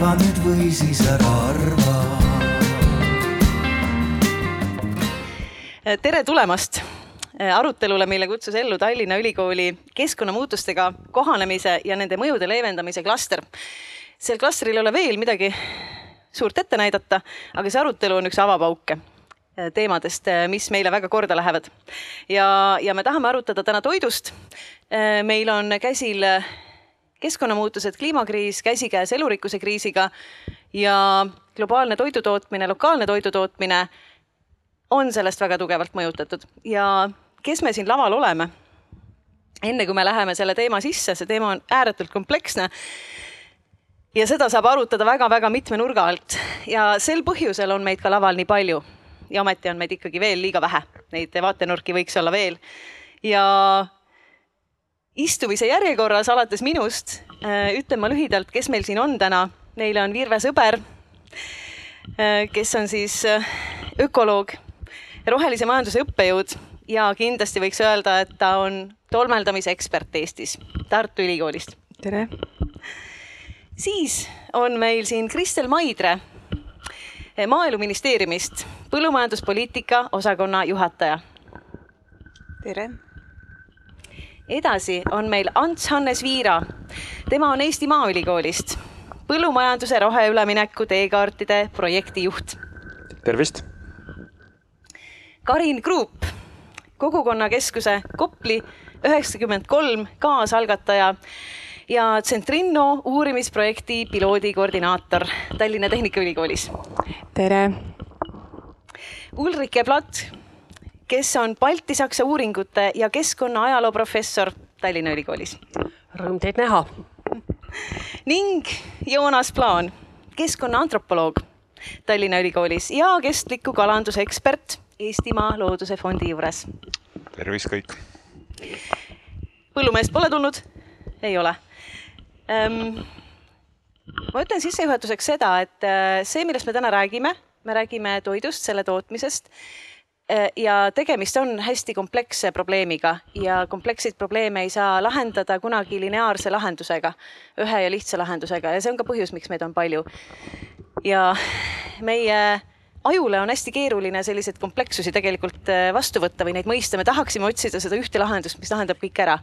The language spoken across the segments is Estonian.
arva nüüd või siis ära arva. tere tulemast arutelule, mille kutsus ellu Tallinna Ülikooli keskkonnamuutustega kohanemise ja nende mõjude leevendamise klaster. sel klastril ei ole veel midagi suurt ette näidata, aga see arutelu on üks avapauke teemadest, mis meile väga korda lähevad. ja, ja me tahame arutada täna toidust. meil on käsil keskkonnamuutused, kliimakriis käsikäes elurikkuse kriisiga ja globaalne toidutootmine, lokaalne toidutootmine on sellest väga tugevalt mõjutatud ja kes me siin laval oleme? enne kui me läheme selle teema sisse, see teema on ääretult kompleksne. ja seda saab arutada väga-väga mitme nurga alt ja sel põhjusel on meid ka laval nii palju. ja ometi on meid ikkagi veel liiga vähe, neid vaatenurki võiks olla veel. ja istumise järjekorras alates minust äh, ütlen ma lühidalt, kes meil siin on täna. Neile on Virve Sõber, äh, kes on siis äh, ökoloog, rohelise majanduse õppejõud ja kindlasti võiks öelda, et ta on tolmeldamise ekspert Eestis, Tartu Ülikoolist. tere! siis on meil siin Kristel Maidre Maaeluministeeriumist, põllumajanduspoliitika osakonna juhataja. tere! Edasi on meil Ants Hannes Viira. tema on Eesti Maaülikoolist, põllumajanduse roheülemineku teekaartide projektijuht. tervist! Karin Kruup, kogukonnakeskuse Kopli üheksakümmend kolm kaasalgataja ja Centrinno uurimisprojekti piloodi koordinaator Tallinna Tehnikaülikoolis. tere! Ulrike Platt, kes on Balti-Saksa uuringute ja keskkonna ajaloo professor Tallinna Ülikoolis. Rõõm teid näha. ning Joonas Plaan, keskkonnaantropoloog Tallinna Ülikoolis ja kestliku kalanduse ekspert Eestimaa Looduse Fondi juures. tervist kõik. põllumeest pole tulnud? ei ole ähm,. ma ütlen sissejuhatuseks seda, et äh, see, millest me täna räägime, me räägime toidust, selle tootmisest ja tegemist on hästi kompleksse probleemiga ja kompleksseid probleeme ei saa lahendada kunagi lineaarse lahendusega, ühe ja lihtsa lahendusega ja see on ka põhjus, miks meid on palju. ja meie ajule on hästi keeruline selliseid komplekssusi tegelikult äh, vastu võtta või neid mõista, me tahaksime otsida seda ühte lahendust, mis lahendab kõik ära.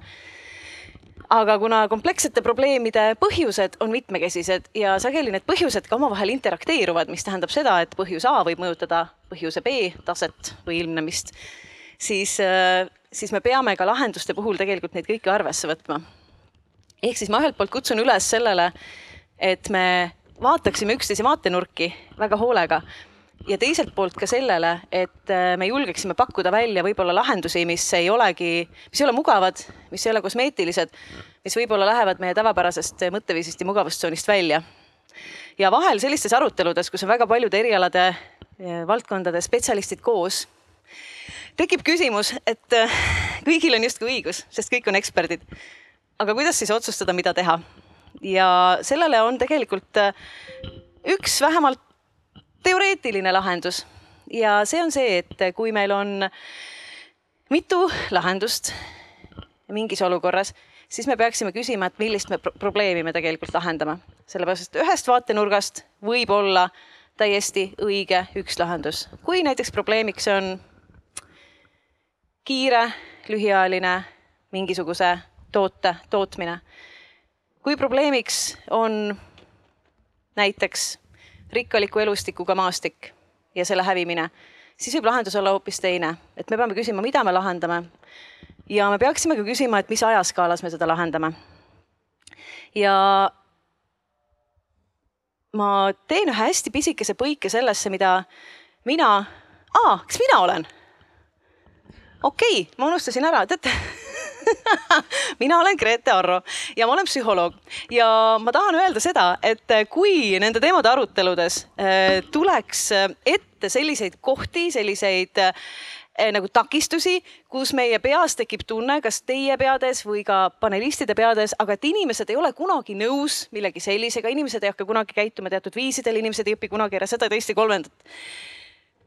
Aga kuna komplekssete probleemide põhjused on mitmekesised ja sageli need põhjused ka omavahel interakteeruvad, mis tähendab seda, et põhjus A võib mõjutada põhjuse B taset või ilmnemist, siis, äh, siis me peame ka lahenduste puhul tegelikult neid kõiki arvesse võtma. ehk siis ma ühelt poolt kutsun üles sellele, et me vaataksime üksteise vaatenurki väga hoolega ja teiselt poolt ka sellele, et äh, me julgeksime pakkuda välja võib-olla lahendusi, mis ei olegi, mis ei ole mugavad, mis ei ole kosmeetilised, mis võib-olla lähevad meie tavapärasest mõtteviisist ja mugavustsoonist välja. ja vahel sellistes aruteludes, kus on väga paljude erialade, valdkondade spetsialistid koos, tekib küsimus, et äh, kõigil on justkui õigus, sest kõik on eksperdid. aga kuidas siis otsustada, mida teha? ja sellele on tegelikult äh, üks vähemalt teoreetiline lahendus ja see on see, et kui meil on mitu lahendust mingis olukorras, siis me peaksime küsima, et millist me pro probleemi me tegelikult lahendame. sellepärast, et ühest vaatenurgast võib olla täiesti õige üks lahendus. kui näiteks probleemiks on kiire, lühiajaline mingisuguse toote tootmine. kui probleemiks on näiteks rikkaliku elustikuga maastik ja selle hävimine, siis võib lahendus olla hoopis teine, et me peame küsima, mida me lahendame. ja me peaksime ka küsima, et mis ajaskaalas me seda lahendame. ja ma teen ühe hästi pisikese põike sellesse, mida mina, aa, kas mina olen? okei okay,, ma unustasin ära, teate mina olen Grete Arro ja ma olen psühholoog ja ma tahan öelda seda, et kui nende teemade aruteludes äh, tuleks ette selliseid kohti, selliseid äh, nagu takistusi, kus meie peas tekib tunne, kas teie peades või ka panelistide peades, aga et inimesed ei ole kunagi nõus millegi sellisega, inimesed ei hakka kunagi käituma teatud viisidel, inimesed ei õpi kunagi ära seda, teist ja kolmandat.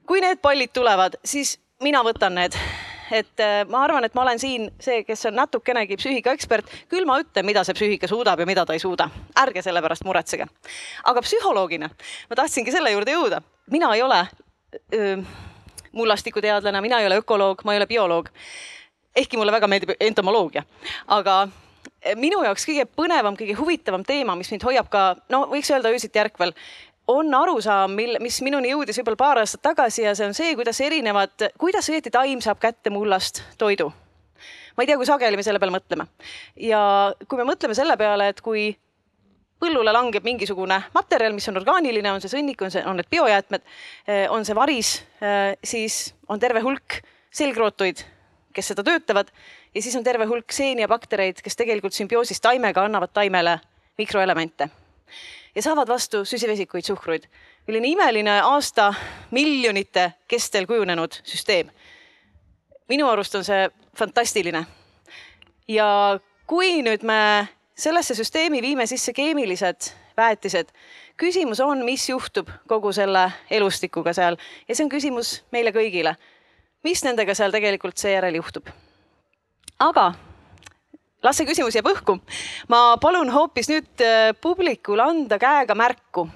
kui need pallid tulevad, siis mina võtan need et äh, ma arvan, et ma olen siin see, kes on natukenegi psüühikaekspert, küll ma ütlen, mida see psüühika suudab ja mida ta ei suuda. ärge selle pärast muretsege. aga psühholoogina ma tahtsingi selle juurde jõuda. mina ei ole öö, mullastikuteadlane, mina ei ole ökoloog, ma ei ole bioloog. ehkki mulle väga meeldib entomoloogia, aga minu jaoks kõige põnevam, kõige huvitavam teema, mis mind hoiab ka, no võiks öelda öösiti ärkvel, on arusaam, mil, mis minuni jõudis võib-olla paar aastat tagasi ja see on see, kuidas erinevad, kuidas õieti taim saab kätte mullast toidu. ma ei tea, kui sageli me selle peale mõtleme. ja kui me mõtleme selle peale, et kui põllule langeb mingisugune materjal, mis on orgaaniline, on see sõnnik, on see, on need biojäätmed, on see varis, siis on terve hulk selgrootuid, kes seda töötavad ja siis on terve hulk seeni ja baktereid, kes tegelikult sümbioosis taimega annavad taimele mikroelemente ja saavad vastu süsivesikuid, suhkruid. milline imeline aasta miljonite kestel kujunenud süsteem. minu arust on see fantastiline. ja kui nüüd me sellesse süsteemi viime sisse keemilised väetised, küsimus on, mis juhtub kogu selle elustikuga seal ja see on küsimus meile kõigile. mis nendega seal tegelikult seejärel juhtub? aga las see küsimus jääb õhku. ma palun hoopis nüüd äh, publikul anda käega märku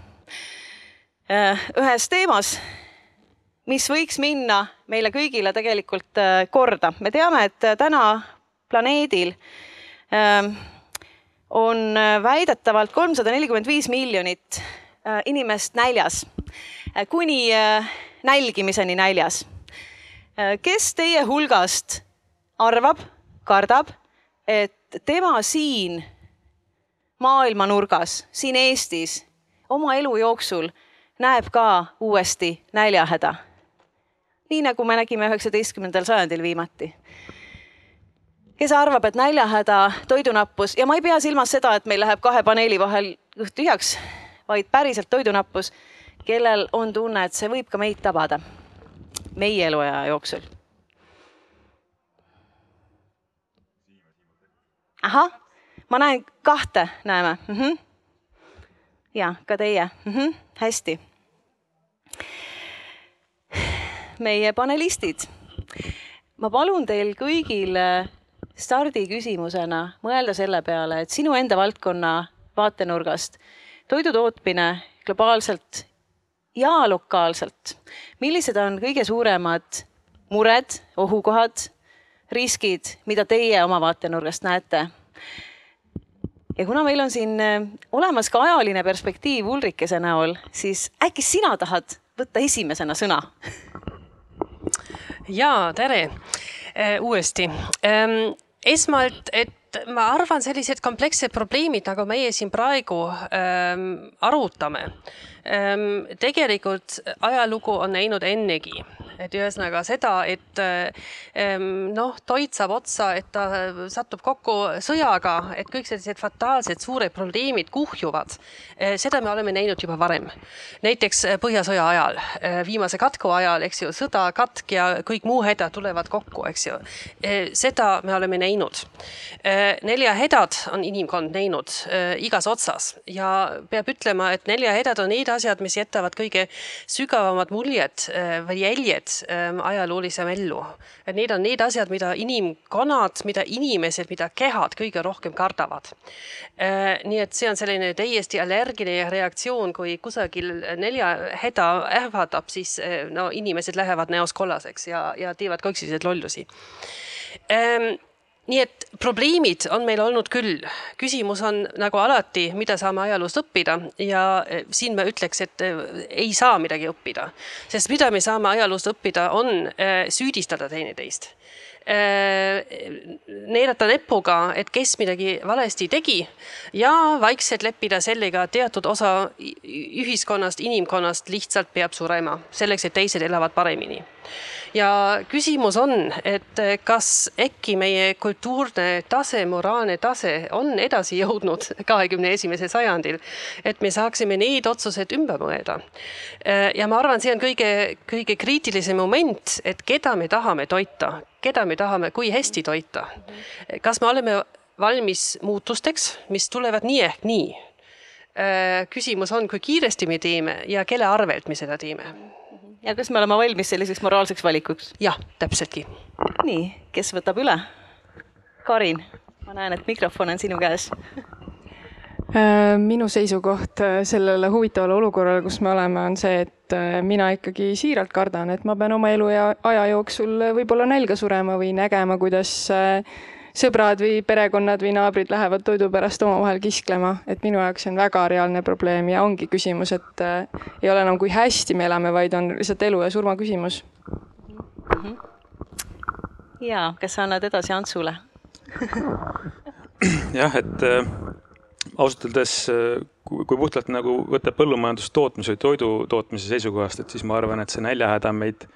äh, ühes teemas, mis võiks minna meile kõigile tegelikult äh, korda. me teame, et täna planeedil on väidetavalt kolmsada nelikümmend viis miljonit inimest näljas, kuni nälgimiseni näljas. kes teie hulgast arvab, kardab et tema siin maailmanurgas, siin Eestis oma elu jooksul näeb ka uuesti näljahäda. nii nagu me nägime üheksateistkümnendal sajandil viimati. kes arvab, et näljahäda, toidunappus ja ma ei pea silmas seda, et meil läheb kahe paneeli vahel kõht tühjaks, vaid päriselt toidunappus, kellel on tunne, et see võib ka meid tabada meie eluaja jooksul ahah, ma näen kahte, näeme mm. -hmm. ja ka teie mm, -hmm. hästi. meie panelistid, ma palun teil kõigil stardiküsimusena mõelda selle peale, et sinu enda valdkonna vaatenurgast toidu tootmine globaalselt ja lokaalselt, millised on kõige suuremad mured, ohukohad riskid, mida teie oma vaatenurgast näete. ja kuna meil on siin äh, olemas ka ajaline perspektiiv Ulrikese näol, siis äkki sina tahad võtta esimesena sõna? ja tere äh, uuesti ähm,. esmalt, et ma arvan, sellised komplekssed probleemid, nagu meie siin praegu ähm, arutame tegelikult ajalugu on näinud ennegi et ühesõnaga seda, et ehm, noh, toit saab otsa, et ta satub kokku sõjaga, et kõik sellised fataalsed suured probleemid kuhjuvad. Eh, seda me oleme näinud juba varem. näiteks eh, Põhjasõja ajal, eh, viimase katku ajal, eks ju, sõda, katk ja kõik muu hädad tulevad kokku, eks ju. seda me oleme näinud. näljahädad on inimkond näinud igas otsas ja peab ütlema, et näljahädad on need asjad, mis jätavad kõige sügavamad muljed või jäljed ähm, ajaloolisem ellu. et need on need asjad, mida inimkonnad, mida inimesed, mida kehad kõige rohkem kardavad äh,. nii et see on selline täiesti allergiline reaktsioon, kui kusagil neljahäda ähvardab, siis no inimesed lähevad näos kollaseks ja, ja teevad kõik selliseid lollusi ähm, nii et probleemid on meil olnud küll. küsimus on nagu alati, mida saame ajaloost õppida. Ja eh, siin ma ütleks, et eh, ei saa midagi õppida, sest mida me saame ajaloost õppida, on eh, süüdistada teineteist. Neelata näpuga, et kes midagi valesti tegi ja vaikselt leppida sellega, teatud osa ühiskonnast, inimkonnast lihtsalt peab surema selleks, et teised elavad paremini ja küsimus on, et kas äkki meie kultuurne tase, moraalne tase on edasi jõudnud kahekümne esimesel sajandil, et me saaksime neid otsused ümber mõelda. ja ma arvan, see on kõige, kõige kriitilisem moment, et keda me tahame toita, keda me tahame, kui hästi toita. kas me oleme valmis muutusteks, mis tulevad nii ehk nii küsimus on, kui kiiresti me teeme ja kelle arvelt me seda teeme ja kas me oleme valmis selliseks moraalseks valikuks? jah, täpseltki. nii, kes võtab üle? Karin, ma näen, et mikrofon on sinu käes Äh, minu seisukoht äh, sellele huvitavale olukorrale, kus me oleme, on see, et äh, mina ikkagi siiralt kardan, et ma pean oma elu ja aja jooksul võib-olla nälga surema või nägema, kuidas sõbrad või perekonnad või naabrid lähevad toidu pärast omavahel kisklema, et minu jaoks see on väga reaalne probleem ja ongi küsimus, et ei ole enam, kui hästi me elame, vaid on lihtsalt elu ja surma küsimus mm. -hmm. ja, kas sa annad edasi Antsule jah, et ausalt öeldes, kui puhtalt nagu võtta põllumajandustootmise või toidu tootmise seisukohast, et siis ma arvan, et see näljahäda meid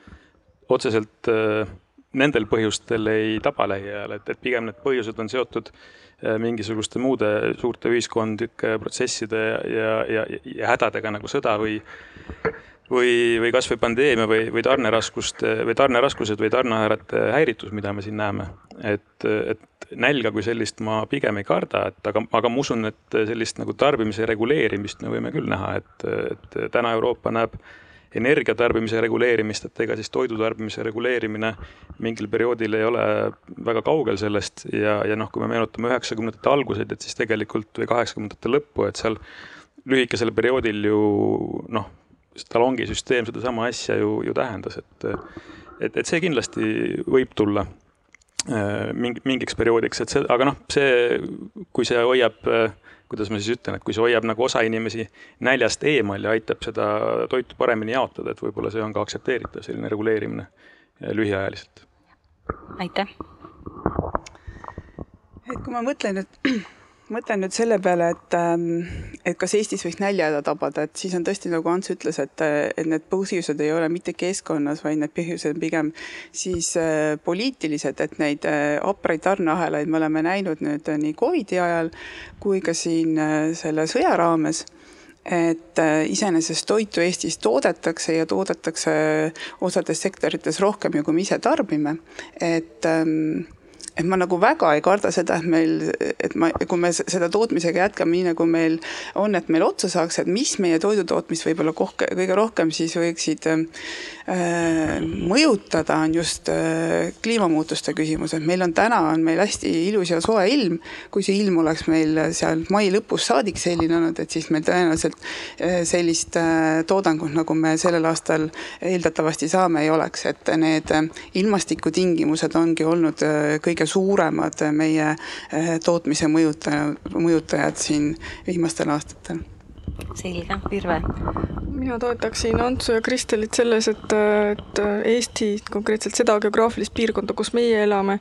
otseselt äh, nendel põhjustel ei taba lähiajal, et, et pigem need põhjused on seotud äh, mingisuguste muude suurte ühiskondlike protsesside ja, ja, ja hädadega nagu sõda või või, või kasvõi pandeemia või, või tarneraskuste või tarneraskused või tarneahelate häiritus, mida me siin näeme. et, et nälga kui sellist ma pigem ei karda, et aga, aga ma usun, et sellist nagu tarbimise reguleerimist me võime küll näha, et, et täna Euroopa näeb energia tarbimise reguleerimist, et ega siis toidu tarbimise reguleerimine mingil perioodil ei ole väga kaugel sellest ja, ja noh, kui me meenutame üheksakümnendate alguseid, et siis tegelikult või kaheksakümnendate lõppu, et seal lühikesel perioodil ju noh, talongisüsteem sedasama asja ju, ju tähendas, et, et, et see kindlasti võib tulla äh, mingi, mingiks perioodiks, et see, aga noh, see, kui see hoiab, kuidas ma siis ütlen, et kui see hoiab nagu osa inimesi näljast eemal ja aitab seda toitu paremini jaotada, et võib-olla see on ka aktsepteeritav, selline reguleerimine äh, lühiajaliselt. aitäh. et kui ma mõtlen, et mõtlen nüüd selle peale, et, ähm, et kas Eestis võiks näljahäda tabada, et siis on tõesti nagu Ants ütles, et, et need põhjused ei ole mitte keskkonnas, vaid need põhjused on pigem siis äh, poliitilised, et neid äh, hapraid tarneahelaid me oleme näinud nüüd nii Covidi ajal kui ka siin äh, selle sõja raames et iseenesest toitu Eestis toodetakse ja toodetakse osades sektorites rohkem ju, kui me ise tarbime. et ähm, et ma nagu väga ei karda seda, et meil, et ma, kui me seda tootmisega jätkame nii, nagu meil on, et meil otsa saaks, et mis meie toidutootmist võib-olla kohke, kõige rohkem siis võiksid äh, mõjutada, on just äh, kliimamuutuste küsimus, et meil on täna, on meil hästi ilus ja soe ilm. kui see ilm oleks meil seal mai lõpus saadik selline olnud, et siis meil tõenäoliselt äh, sellist äh, toodangut, nagu me sellel aastal eeldatavasti saame, ei oleks, et need äh, ilmastikutingimused ongi olnud äh, kõige suuremad meie eh, tootmise mõjutaja, mõjutajad siin viimastel aastatel. selge, Virve? mina toetaksin Antsu ja Kristelit selles, et, et Eesti, konkreetselt seda geograafilist piirkonda, kus meie elame,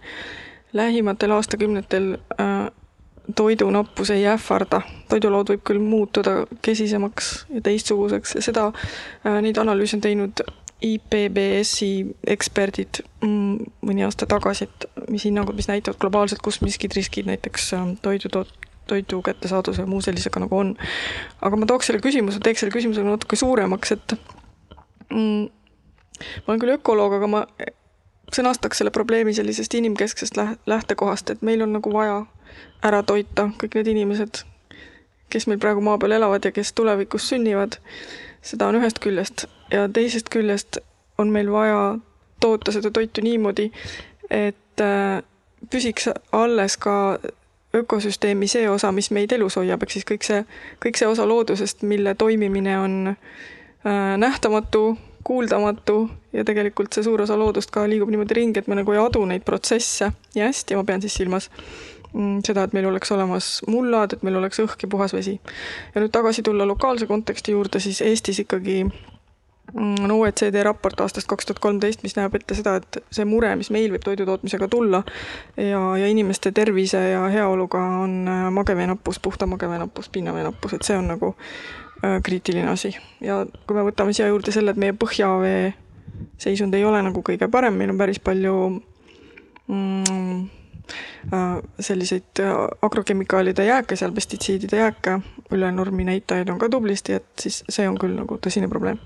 lähimatel aastakümnetel äh, toidunappus ei ähvarda. toidulaud võib küll muutuda kesisemaks ja teistsuguseks ja seda äh,, neid analüüse on teinud IPBS-i eksperdid mm, mõni aasta tagasi, et mis hinnangud, mis näitavad globaalselt, kus miskid riskid näiteks ähm, toidu toot-, toidu kättesaadavuse ja muu sellisega nagu on. aga ma tooks selle küsimuse, teeks selle küsimuse natuke suuremaks, et mm, ma olen küll ökoloog, aga ma sõnastaks selle probleemi sellisest inimkesksest lähtekohast, et meil on nagu vaja ära toita kõik need inimesed, kes meil praegu maa peal elavad ja kes tulevikus sünnivad seda on ühest küljest. Ja teisest küljest on meil vaja toota seda toitu niimoodi, et äh, püsiks alles ka ökosüsteemi see osa, mis meid elus hoiab, ehk siis kõik see, kõik see osa loodusest, mille toimimine on äh, nähtamatu, kuuldamatu ja tegelikult see suur osa loodust ka liigub niimoodi ringi, et me nagu ei adu neid protsesse nii hästi, ma pean siis silmas seda, et meil oleks olemas mullad, et meil oleks õhk ja puhas vesi. ja nüüd tagasi tulla lokaalse konteksti juurde, siis Eestis ikkagi mm, on OECD raport aastast kaks tuhat kolmteist, mis näeb ette seda, et see mure, mis meil võib toidutootmisega tulla ja, ja inimeste tervise ja heaoluga on äh, magevee nappus, puhta magevee nappus, pinnavee nappus, et see on nagu äh, kriitiline asi. ja kui me võtame siia juurde selle, et meie põhjavee seisund ei ole nagu kõige parem, meil on päris palju mm, selliseid äh, agrokemikaalide jääke seal, pestitsiidide jääke, üle normi näitajaid on ka tublisti, et siis see on küll nagu tõsine probleem.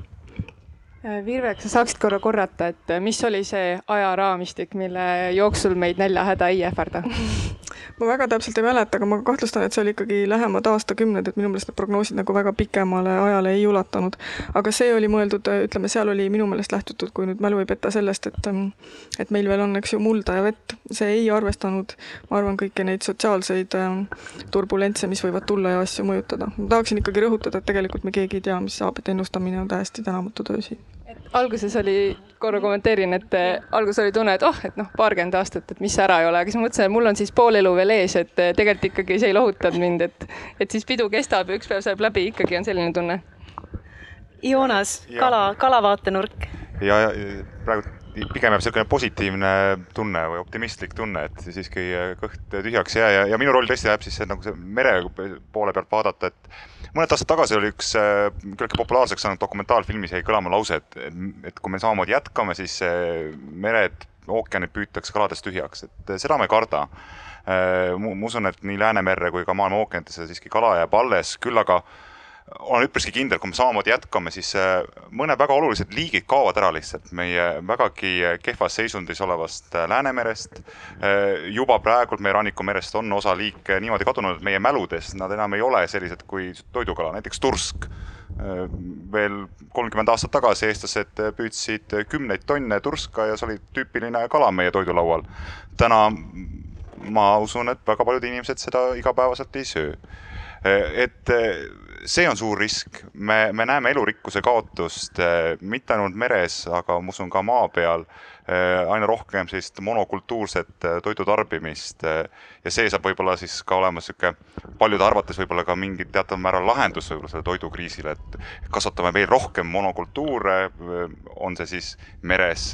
Virve, kas sa saaksid korra korrata, et mis oli see ajaraamistik, mille jooksul meid näljahäda ei ähvarda? ma väga täpselt ei mäleta, aga ma kahtlustan, et see oli ikkagi lähemad aastakümned, et minu meelest need prognoosid nagu väga pikemale ajale ei ulatanud. aga see oli mõeldud, ütleme, seal oli minu meelest lähtutud, kui nüüd mälu ei peta, sellest, et et meil veel on, eks ju, mulda ja vett. see ei arvestanud, ma arvan, kõiki neid sotsiaalseid ähm, turbulentse, mis võivad tulla ja asju mõjutada. ma tahaksin ikkagi rõhutada, et tegelikult me keegi ei tea, mis saab, et ennustamine on täiesti tänamatu töö siin alguses oli, korra kommenteerin, et äh, alguses oli tunne, et oh, et noh, paarkümmend aastat, et mis ära ei ole, aga siis ma mõtlesin, et mul on siis pool elu veel ees, et äh, tegelikult ikkagi see ei lohutanud mind, et, et siis pidu kestab ja üks päev saab läbi, ikkagi on selline tunne. Joonas, kala, kalavaatenurk. ja, ja praegu pigem jääb niisugune positiivne tunne või optimistlik tunne, et siiski kõht tühjaks ei jää ja, ja minu roll tõesti jääb siis see, nagu see mere poole pealt vaadata, et mõned aastad tagasi oli üks äh, küllaltki populaarseks saanud dokumentaalfilmis jäi kõlama lause, et, et kui me samamoodi jätkame, siis mered, ookeanid püütakse kaladest tühjaks, et seda ma ei karda. Äh, ma usun, et nii Läänemerre kui ka maailma ookeanidesse siiski kala jääb alles, küll aga olen üpriski kindel, kui me samamoodi jätkame, siis äh, mõned väga olulised liigid kaovad ära lihtsalt meie vägagi kehvas seisundis olevast äh, Läänemerest. Äh, juba praegult meie rannikumerest on osa liike niimoodi kadunud, et meie mäludes nad enam ei ole sellised kui toidukala, näiteks tursk. veel kolmkümmend aastat tagasi eestlased püüdsid kümneid tonne turska ja see oli tüüpiline kala meie toidulaual. täna ma usun, et väga paljud inimesed seda igapäevaselt ei söö. et see on suur risk, me, me näeme elurikkuse kaotust äh, mitte ainult meres, aga ma usun ka maa peal äh, aina rohkem sellist monokultuurset äh, toidu tarbimist ja see saab võib-olla siis ka olema niisugune paljude arvates võib-olla ka mingi teataval määral lahendus võib-olla sellele toidukriisile, et kasvatame veel rohkem monokultuure, on see siis meres,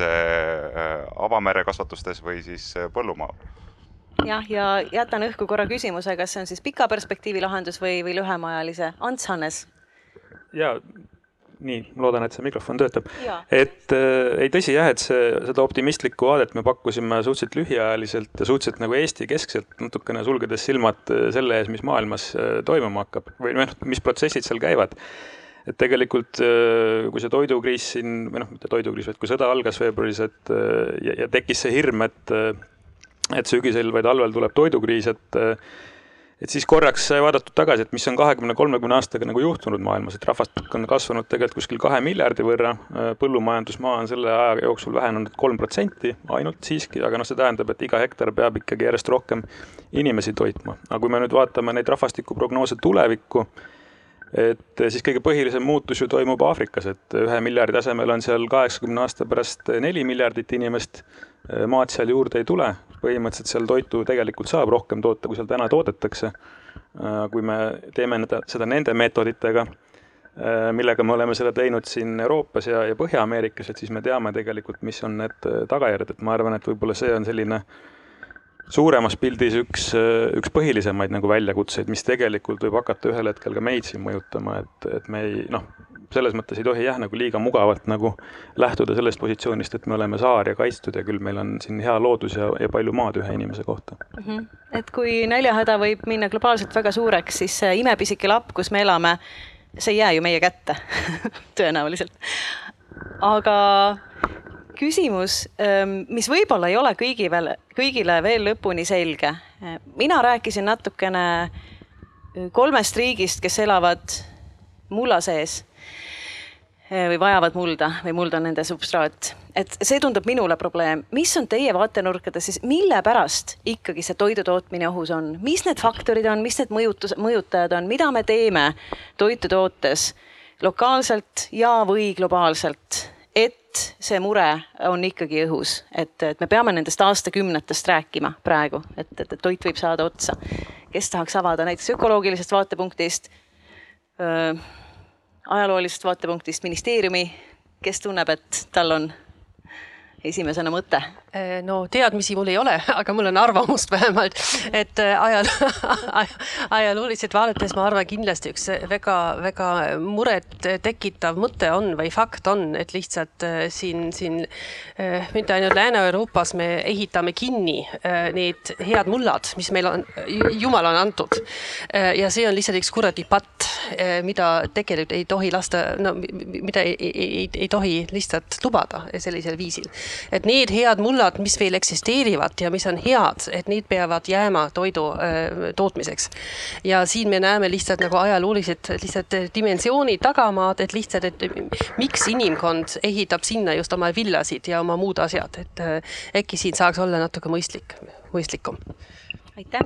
avamere kasvatustes või siis põllumaal jah, ja jätan õhku korra küsimuse, kas see on siis pika perspektiivi lahendus või, või lühemaajalise. Ants Hannes. ja nii, loodan, et see mikrofon töötab. et äh, ei, tõsi jah, et see, seda optimistlikku vaadet me pakkusime suhteliselt lühiajaliselt ja suhteliselt nagu Eesti-keskselt, natukene sulgedes silmad äh, selle ees, mis maailmas äh, toimuma hakkab või noh, mis protsessid seal käivad. et tegelikult, äh, kui see toidukriis siin või noh, mitte toidukriis, vaid kui sõda algas veebruaris, et ja, ja tekkis see hirm, et et sügisel või talvel tuleb toidukriis, et et siis korraks sai vaadatud tagasi, et mis on kahekümne, kolmekümne aastaga nagu juhtunud maailmas, et rahvastik on kasvanud tegelikult kuskil kahe miljardi võrra, põllumajandusmaa on selle aja jooksul vähenenud kolm protsenti ainult siiski, aga noh, see tähendab, et iga hektar peab ikkagi järjest rohkem inimesi toitma. aga kui me nüüd vaatame neid rahvastikuprognoose tulevikku, et siis kõige põhilisem muutus ju toimub Aafrikas, et ühe miljardi asemel on seal kaheksakümne aasta pärast neli miljardit inimest, maad seal juurde ei tule, põhimõtteliselt seal toitu tegelikult saab rohkem toota, kui seal täna toodetakse. kui me teeme seda nende meetoditega, millega me oleme seda teinud siin Euroopas ja, ja Põhja-Ameerikas, et siis me teame tegelikult, mis on need tagajärjed, et ma arvan, et võib-olla see on selline suuremas pildis üks, üks põhilisemaid nagu väljakutseid, mis tegelikult võib hakata ühel hetkel ka meid siin mõjutama, et, et me ei noh, selles mõttes ei tohi jah, nagu liiga mugavalt nagu lähtuda sellest positsioonist, et me oleme saar ja kaitstud ja küll meil on siin hea loodus ja, ja palju maad ühe inimese kohta mm. -hmm. et kui näljahäda võib minna globaalselt väga suureks, siis see imepisike lapp, kus me elame, see ei jää ju meie kätte tõenäoliselt. aga küsimus, ähm, mis võib-olla ei ole kõigi veel, kõigile veel lõpuni selge. mina rääkisin natukene kolmest riigist, kes elavad mulla sees Eh, või vajavad mulda või muld on nende substraat. et see tundub minule probleem. mis on teie vaatenurkades siis, mille pärast ikkagi see toidu tootmine ohus on, mis need faktorid on, mis need mõjutus, mõjutajad on, mida me teeme toitu tootes lokaalselt ja, või globaalselt, et see mure on ikkagi õhus, et, et me peame nendest aastakümnetest rääkima praegu, et, et, et toit võib saada otsa. kes tahaks avada näiteks ökoloogilisest vaatepunktist? ajaloolisest vaatepunktist ministeeriumi, kes tunneb, et tal on esimesena mõte? no teadmisi mul ei ole, aga mul on arvamust vähemalt, et ajal, ajalooliselt vaadates ma arvan kindlasti üks väga-väga muret tekitav mõte on või fakt on, et lihtsalt siin, siin mitte ainult Lääne-Euroopas me ehitame kinni need head mullad, mis meil on, jumal on antud. ja see on lihtsalt üks kuradi patt, mida tegelikult ei tohi lasta, no mida ei, ei, ei, ei tohi lihtsalt lubada sellisel viisil. Et need head mullad, mis veel eksisteerivad ja mis on head, et need peavad jääma toidu äh, tootmiseks. ja siin me näeme lihtsalt nagu ajaloolised lihtsalt dimensiooni tagamaad, et lihtsalt, et miks inimkond ehitab sinna just oma villasid ja oma muud asjad, et äh, äkki siin saaks olla natuke mõistlik, mõistlikum. aitäh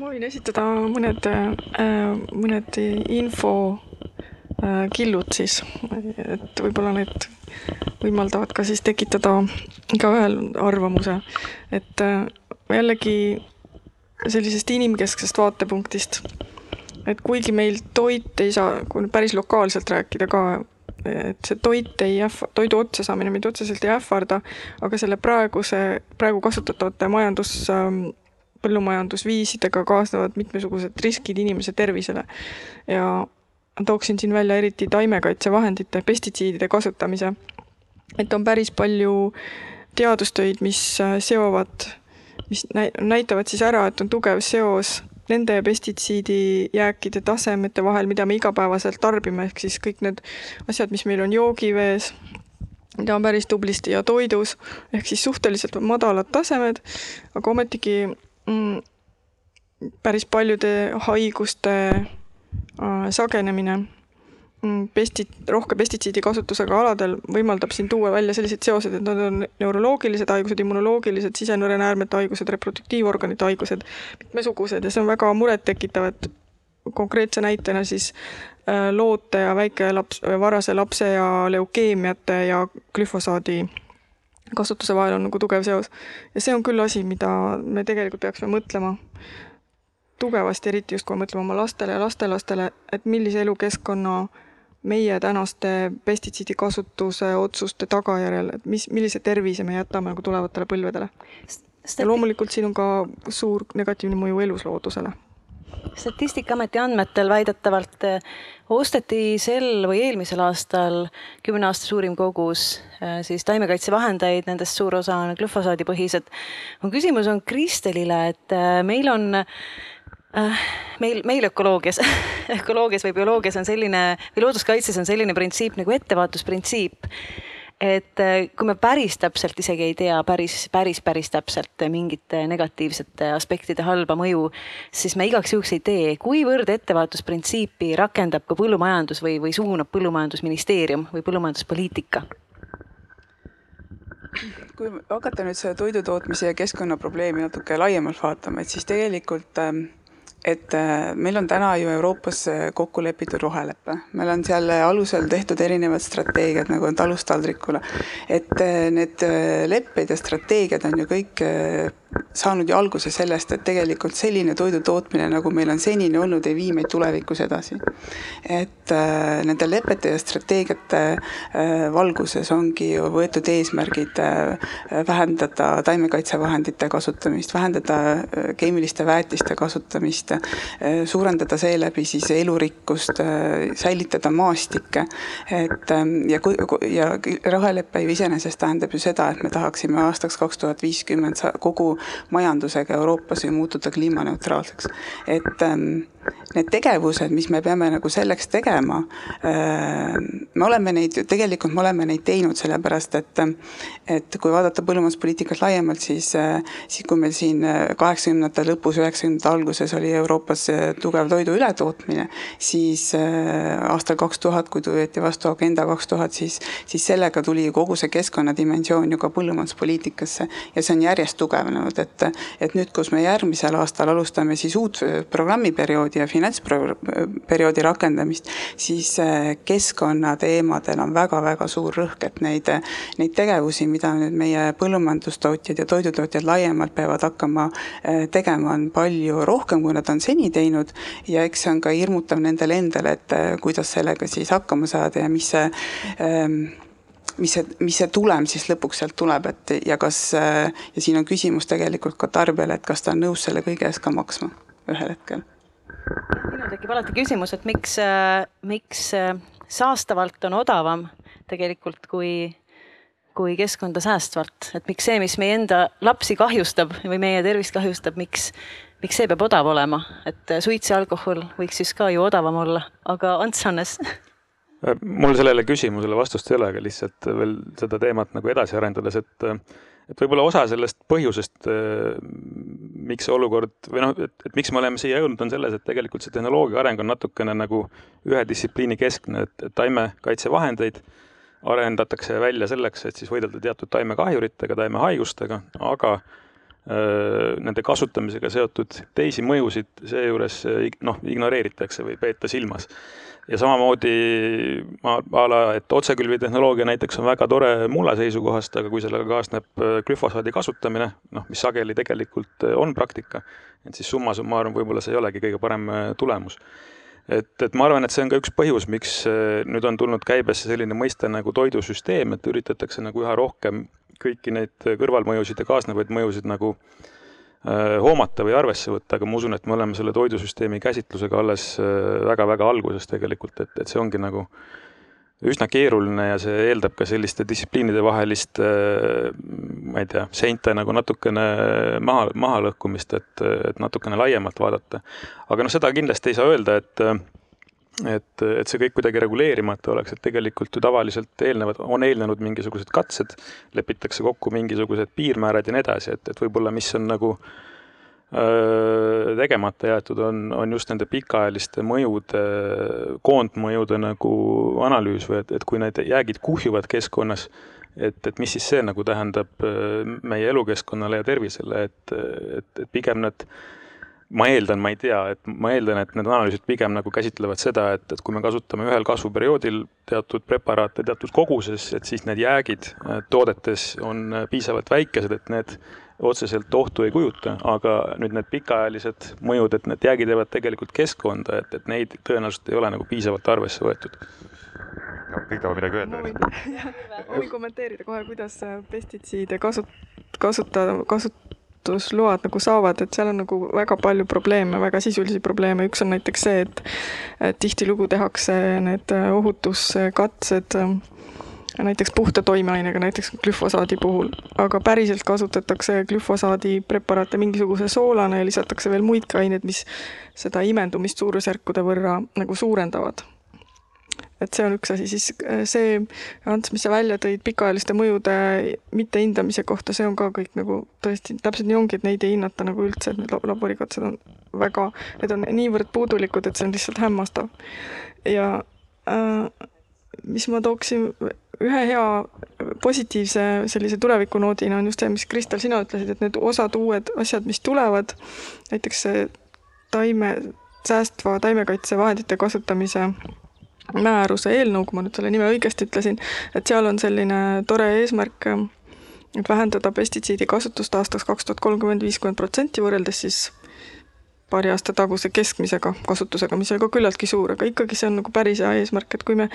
ma võin esitada mõned, mõned info killud siis, et võib-olla need võimaldavad ka siis tekitada igaühel arvamuse, et jällegi sellisest inimkesksest vaatepunktist, et kuigi meil toit ei saa, kui nüüd päris lokaalselt rääkida ka, et see toit ei ähva-, toidu otsasaamine meid otseselt ei ähvarda, aga selle praeguse, praegu kasutatavate majandus põllumajandusviisidega kaasnevad mitmesugused riskid inimese tervisele. Ja tooksin siin välja eriti taimekaitsevahendite, pestitsiidide kasutamise. et on päris palju teadustöid, mis seovad, mis näitavad siis ära, et on tugev seos nende pestitsiidijääkide tasemete vahel, mida me igapäevaselt tarbime, ehk siis kõik need asjad, mis meil on joogivees, mida on päris tublisti ja toidus, ehk siis suhteliselt madalad tasemed, aga ometigi mm, päris paljude haiguste äh, sagenemine. Mm, pesti-, rohke pestitsiidi kasutusega aladel võimaldab siin tuua välja sellised seosed, et nad on neuroloogilised haigused, immunoloogilised, sisenõrenäärmete haigused, reproduktiivorganite haigused, mitmesugused. Ja see on väga murettekitav, et konkreetse näitena siis äh, loote ja väikelaps, varase lapse ja leukeemiate ja glüfosaadi kasutuse vahel on nagu tugev seos. ja see on küll asi, mida me tegelikult peaksime mõtlema tugevasti, eriti just kui me mõtleme oma lastele ja lastelastele, et millise elukeskkonna meie tänaste pestitsiidikasutuse otsuste tagajärjel, et mis, millise tervise me jätame nagu tulevatele põlvedele. ja loomulikult siin on ka suur negatiivne mõju elusloodusele statistikaameti andmetel väidetavalt eh, osteti sel või eelmisel aastal kümne aasta suurim kogus eh, siis taimekaitsevahendeid, nendest suur osa on glüfosaadipõhised. mu küsimus on Kristelile, et eh, meil on meil, meil ökoloogias ökoloogias või bioloogias on selline või looduskaitses on selline printsiip nagu ettevaatusprintsiip et äh, kui me päris täpselt isegi ei tea päris, päris, päris täpselt mingite negatiivsete aspektide halba mõju, siis me igaks juhuks ei tee. kuivõrd ettevaatusprintsiipi rakendab ka põllumajandus või, või suunab põllumajandusministeerium või põllumajanduspoliitika? kui hakata nüüd seda toidutootmise ja keskkonnaprobleemi natuke laiemalt vaatama, et siis tegelikult ähm, et äh, meil on täna ju Euroopas äh, kokku lepitud rohelepe, meil on seal alusel tehtud erinevad strateegiad, nagu on talust taldrikule. et äh, need lepped ja strateegiad on ju kõik saanud ju alguse sellest, et tegelikult selline toidu tootmine, nagu meil on senini olnud, ei vii meid tulevikus edasi. et äh, nende lepete ja strateegiate äh, valguses ongi ju võetud eesmärgid äh, vähendada taimekaitsevahendite kasutamist, vähendada äh, keemiliste väetiste kasutamist äh,, suurendada seeläbi siis elurikkust äh,, säilitada maastikke, et äh, ja ja rohelepe ju iseenesest tähendab ju seda, et me tahaksime aastaks kaks tuhat viiskümmend kogu majandusega Euroopas ju muutuda kliimaneutraalseks. et ähm, need tegevused, mis me peame nagu selleks tegema äh,, me oleme neid, tegelikult me oleme neid teinud, sellepärast et et kui vaadata põllumajanduspoliitikat laiemalt, siis äh,, siis kui meil siin kaheksakümnendate lõpus, üheksakümnendate alguses oli Euroopas tugev toidu ületootmine, siis äh, aastal kaks tuhat, kui võeti vastu Agenda kaks tuhat, siis, siis sellega tuli kogu see keskkonnadimensioon ju ka põllumajanduspoliitikasse ja see on järjest tugevnenud, et et nüüd, kus me järgmisel aastal alustame siis uut programmiperioodi ja finantsperioodi rakendamist, siis äh, keskkonnateemadel on väga-väga suur rõhk, et neid, neid tegevusi, mida nüüd meie põllumajandustootjad ja toidutootjad laiemalt peavad hakkama äh, tegema, on palju rohkem, kui nad on seni teinud ja eks see on ka hirmutav nendele endale, et äh, kuidas sellega siis hakkama saada ja mis see ähm, mis see, mis see tulem siis lõpuks sealt tuleb, et ja kas, ja siin on küsimus tegelikult ka tarbijale, et kas ta on nõus selle kõige eest ka maksma ühel hetkel. Minul tekib alati küsimus, et miks, miks saastavalt on odavam tegelikult kui, kui keskkonda säästvalt, et miks see, mis meie enda lapsi kahjustab või meie tervist kahjustab, miks, miks see peab odav olema, et suits ja alkohol võiks siis ka ju odavam olla, aga Ants Hannes. Mul sellele küsimusele vastust ei ole, aga lihtsalt veel seda teemat nagu edasi arendades, et et võib-olla osa sellest põhjusest, miks see olukord või noh, et, et miks me oleme siia jõudnud, on selles, et tegelikult see tehnoloogia areng on natukene nagu ühe distsipliini keskne, et, taimekaitsevahendeid arendatakse välja selleks, et siis võidelda teatud taimekahjuritega, taimehaigustega, aga nende kasutamisega seotud teisi mõjusid seejuures noh, ignoreeritakse või peeta silmas ja samamoodi ma, a la, et otsekülvitehnoloogia näiteks on väga tore mulla seisukohast, aga kui sellega kaasneb äh, glüfosaadi kasutamine, noh, mis sageli tegelikult äh, on praktika, et siis summa summarum võib-olla see ei olegi kõige parem äh, tulemus. et, et ma arvan, et see on ka üks põhjus, miks nüüd on tulnud käibesse selline mõiste nagu toidusüsteem, et üritatakse nagu üha rohkem kõiki neid kõrvalmõjusid ja kaasnevaid mõjusid nagu äh, hoomata või arvesse võtta, aga ma usun, et me oleme selle toidusüsteemi käsitlusega alles väga-väga äh, alguses tegelikult, et, et see ongi nagu üsna keeruline ja see eeldab ka selliste distsipliinide vahelist, äh, ma ei tea, seinte nagu natukene maha, mahalõhkumist, et, et natukene laiemalt vaadata. aga noh, seda kindlasti ei saa öelda, et et, et see kõik kuidagi reguleerimata oleks, et tegelikult ju tavaliselt eelnevad, on eelnenud mingisugused katsed, lepitakse kokku mingisugused piirmäärad ja nii edasi, et, et võib-olla mis on nagu öö, tegemata jäetud, on, on just nende pikaajaliste mõjude, koondmõjude nagu analüüs või et, et kui need jäägid kuhjuvad keskkonnas, et, et mis siis see nagu tähendab meie elukeskkonnale ja tervisele, et, et, et pigem need ma eeldan, ma ei tea, et ma eeldan, et need analüüsid pigem nagu käsitlevad seda, et, et kui me kasutame ühel kasvuperioodil teatud preparaate teatud koguses, et siis need jäägid äh, toodetes on äh, piisavalt väikesed, et need otseselt ohtu ei kujuta, aga nüüd need pikaajalised mõjud, et need jäägid jäävad tegelikult keskkonda, et, et neid tõenäoliselt ei ole nagu piisavalt arvesse võetud no, kõik tahavad midagi öelda. ma võin kommenteerida kohe, kuidas pestitsiide kasut-, kasutada, kasut-, kasutusload nagu saavad, et seal on nagu väga palju probleeme, väga sisulisi probleeme, üks on näiteks see, et tihtilugu tehakse need ohutuskatsed näiteks puhta toimeainega, näiteks glüfosaadi puhul, aga päriselt kasutatakse glüfosaadi preparaate mingisuguse soolana ja lisatakse veel muidki aineid, mis seda imendumist suurusjärkude võrra nagu suurendavad et see on üks asi, siis äh, see, Ants, mis sa välja tõid pikaajaliste mõjude mittehindamise kohta, see on ka kõik nagu tõesti, täpselt nii ongi, et neid ei hinnata nagu üldse, et need laborikatsed on väga, need on niivõrd puudulikud, et see on lihtsalt hämmastav. ja äh, mis ma tooksin ühe hea positiivse sellise tulevikunoodina on just see, mis Kristel, sina ütlesid, et need osad uued asjad, mis tulevad, näiteks see taime, säästva taimekaitsevahendite kasutamise määruse eelnõu, kui ma nüüd selle nime õigesti ütlesin, et seal on selline tore eesmärk, et vähendada pestitsiidi kasutust aastaks kaks tuhat kolmkümmend viiskümmend protsenti võrreldes siis paari aasta taguse keskmisega kasutusega, mis oli ka küllaltki suur, aga ikkagi see on nagu päris hea eesmärk, et kui me,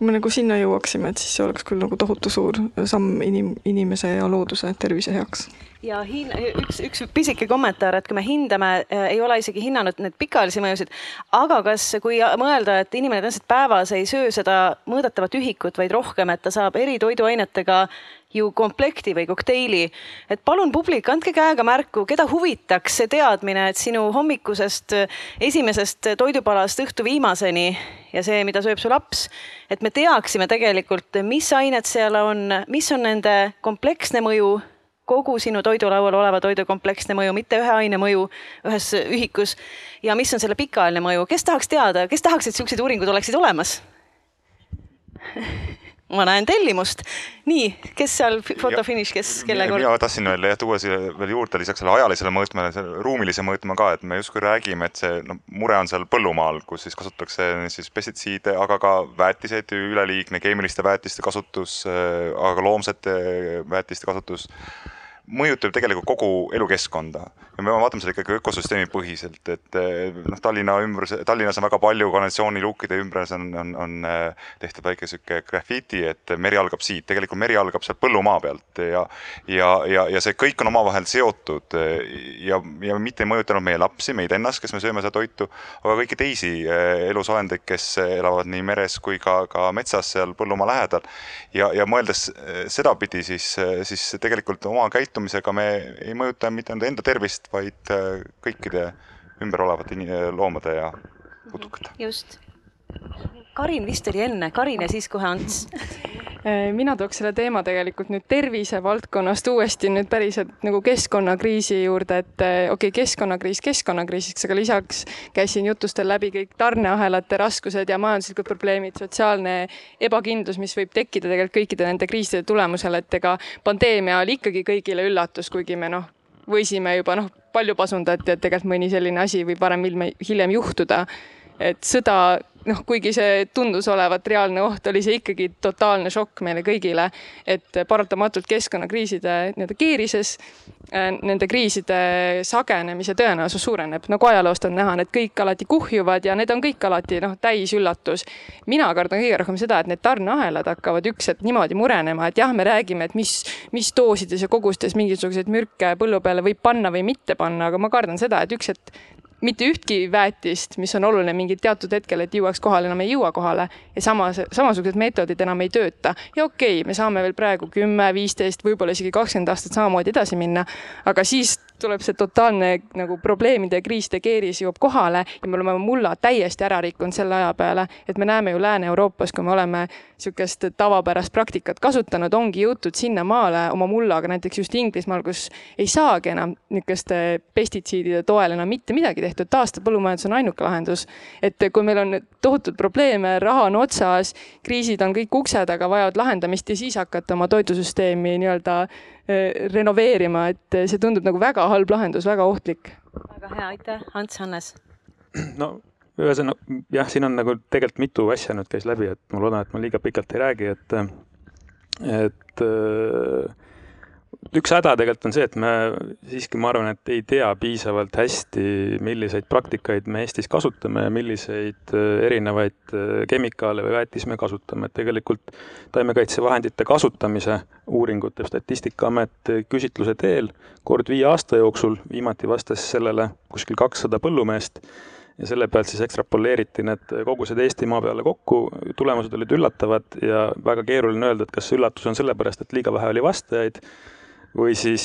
me nagu sinna jõuaksime, et siis see oleks küll nagu tohutu suur samm inim-, inimese ja looduse tervise heaks. Ja hin-, üks, üks pisike kommentaar, et kui me hindame, äh, ei ole isegi hinnanud neid pikaajalisi mõjusid, aga kas, kui mõelda, et inimene tõenäoliselt päevas ei söö seda mõõdetavat ühikut, vaid rohkem, et ta saab eri toiduainetega ju komplekti või kokteili. et palun publik, andke käega märku, keda huvitaks see teadmine, et sinu hommikusest esimesest toidupalast õhtu viimaseni ja see, mida sööb su laps, et me teaksime tegelikult, mis ained seal on, mis on nende kompleksne mõju kogu sinu toidulaual oleva toidu kompleksne mõju, mitte ühe aine mõju ühes ühikus. ja mis on selle pikaajaline mõju, kes tahaks teada, kes tahaks, et siuksed uuringud oleksid olemas ma näen tellimust. nii, kes seal fotofiniš, kes kelle kord? mina tahtsin veel jah tuua siia veel juurde lisaks sellele ajalisele mõõtmele, selle ruumilise mõõtme ka, et me justkui räägime, et see noh, mure on seal põllumaal, kus siis kasutatakse siis pestitsiide, aga ka väetiseid, üleliigne keemiliste väetiste kasutus, aga ka loomsete väetiste kasutus mõjutab tegelikult kogu elukeskkonda ja me vaatame seda ikkagi ökosüsteemi põhiselt, et noh, Tallinna ümbrus, Tallinnas on väga palju kanalisatsiooniluukide ümbras on, on, on tehtud väike sihuke graffiti, et meri algab siit, tegelikult meri algab sealt põllumaa pealt ja ja, ja, ja see kõik on omavahel seotud ja, ja mitte ei mõjutanud meie lapsi, meid ennast, kes me sööme seda toitu, aga kõiki teisi elusolendeid, kes elavad nii meres kui ka, ka metsas seal põllumaa lähedal. ja, ja mõeldes sedapidi, siis, siis tegelikult oma käitumisega me ei mõjuta mitte ainult enda tervist, vaid äh, kõikide ümber olevate loomade ja putukate. just. Karin vist oli enne, Karin ja siis kohe Ants mina tooks selle teema tegelikult nüüd tervisevaldkonnast uuesti nüüd päriselt nagu keskkonnakriisi juurde, et okei okay,, keskkonnakriis keskkonnakriisiks, aga lisaks käisin jutustel läbi kõik tarneahelate raskused ja majanduslikud probleemid, sotsiaalne ebakindlus, mis võib tekkida tegelikult kõikide nende kriiside tulemusel, et ega pandeemia oli ikkagi kõigile üllatus, kuigi me noh, võisime juba noh, palju pasundati, et tegelikult mõni selline asi võib varem hiljem juhtuda. Et sõda noh, kuigi see tundus olevat reaalne oht, oli see ikkagi totaalne šokk meile kõigile, et paratamatult keskkonnakriiside nii-öelda keerises äh, nende kriiside sagenemise tõenäosus suureneb, nagu ajaloost on näha, need kõik alati kuhjuvad ja need on kõik alati noh, täisüllatus. mina kardan kõige rohkem seda, et need tarneahelad hakkavad üks hetk niimoodi murenema, et jah, me räägime, et mis, mis doosides ja kogustes mingisuguseid mürke põllu peale võib panna või mitte panna, aga ma kardan seda, et üks hetk mitte ühtki väetist, mis on oluline mingil teatud hetkel, et jõuaks kohale, enam ei jõua kohale ja samas, samasugused meetodid enam ei tööta. ja okei okay,, me saame veel praegu kümme, viisteist, võib-olla isegi kakskümmend aastat samamoodi edasi minna, aga siis tuleb see totaalne nagu probleemide ja kriiside keeris jõuab kohale ja me oleme mulla täiesti ära rikkunud selle aja peale, et me näeme ju Lääne-Euroopas, kui me oleme niisugust tavapärast praktikat kasutanud, ongi jõutud sinnamaale oma mullaga, näiteks just Inglismaal, kus ei saagi enam niisuguste pestitsiidide toel enam mitte midagi tehtud, taastapõllumajandus on ainuke lahendus. et kui meil on tohutud probleeme, raha on otsas, kriisid on kõik ukse taga, vajavad lahendamist ja siis hakata oma toidusüsteemi nii-öelda renoveerima, et see tundub nagu väga halb lahendus, väga ohtlik. väga hea, aitäh, Ants Hannes. no ühesõnaga jah, siin on nagu tegelikult mitu asja nüüd käis läbi, et ma loodan, et ma liiga pikalt ei räägi, et, et äh, üks häda tegelikult on see, et me siiski, ma arvan, et ei tea piisavalt hästi, milliseid praktikaid me Eestis kasutame ja milliseid äh, erinevaid äh, kemikaale või väetisi me kasutame, et tegelikult taimekaitsevahendite kasutamise uuringud teeb Statistikaamet küsitluse teel kord viie aasta jooksul, viimati vastas sellele kuskil kakssada põllumeest ja selle pealt siis ekstrapoleeriti need kogused Eestimaa peale kokku, tulemused olid üllatavad ja väga keeruline öelda, et kas see üllatus on sellepärast, et liiga vähe oli vastajaid või siis,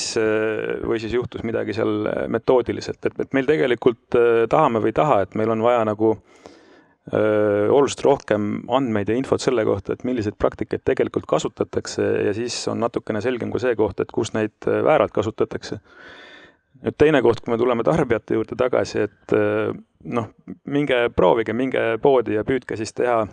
või siis juhtus midagi seal metoodiliselt, et, et meil tegelikult tahame või ei taha, et meil on vaja nagu öö, oluliselt rohkem andmeid ja infot selle kohta, et milliseid praktikaid tegelikult kasutatakse ja siis on natukene selgem ka see koht, et kus neid vääralt kasutatakse. nüüd teine koht, kui me tuleme tarbijate juurde tagasi, et noh, minge proovige, minge poodi ja püüdke siis teha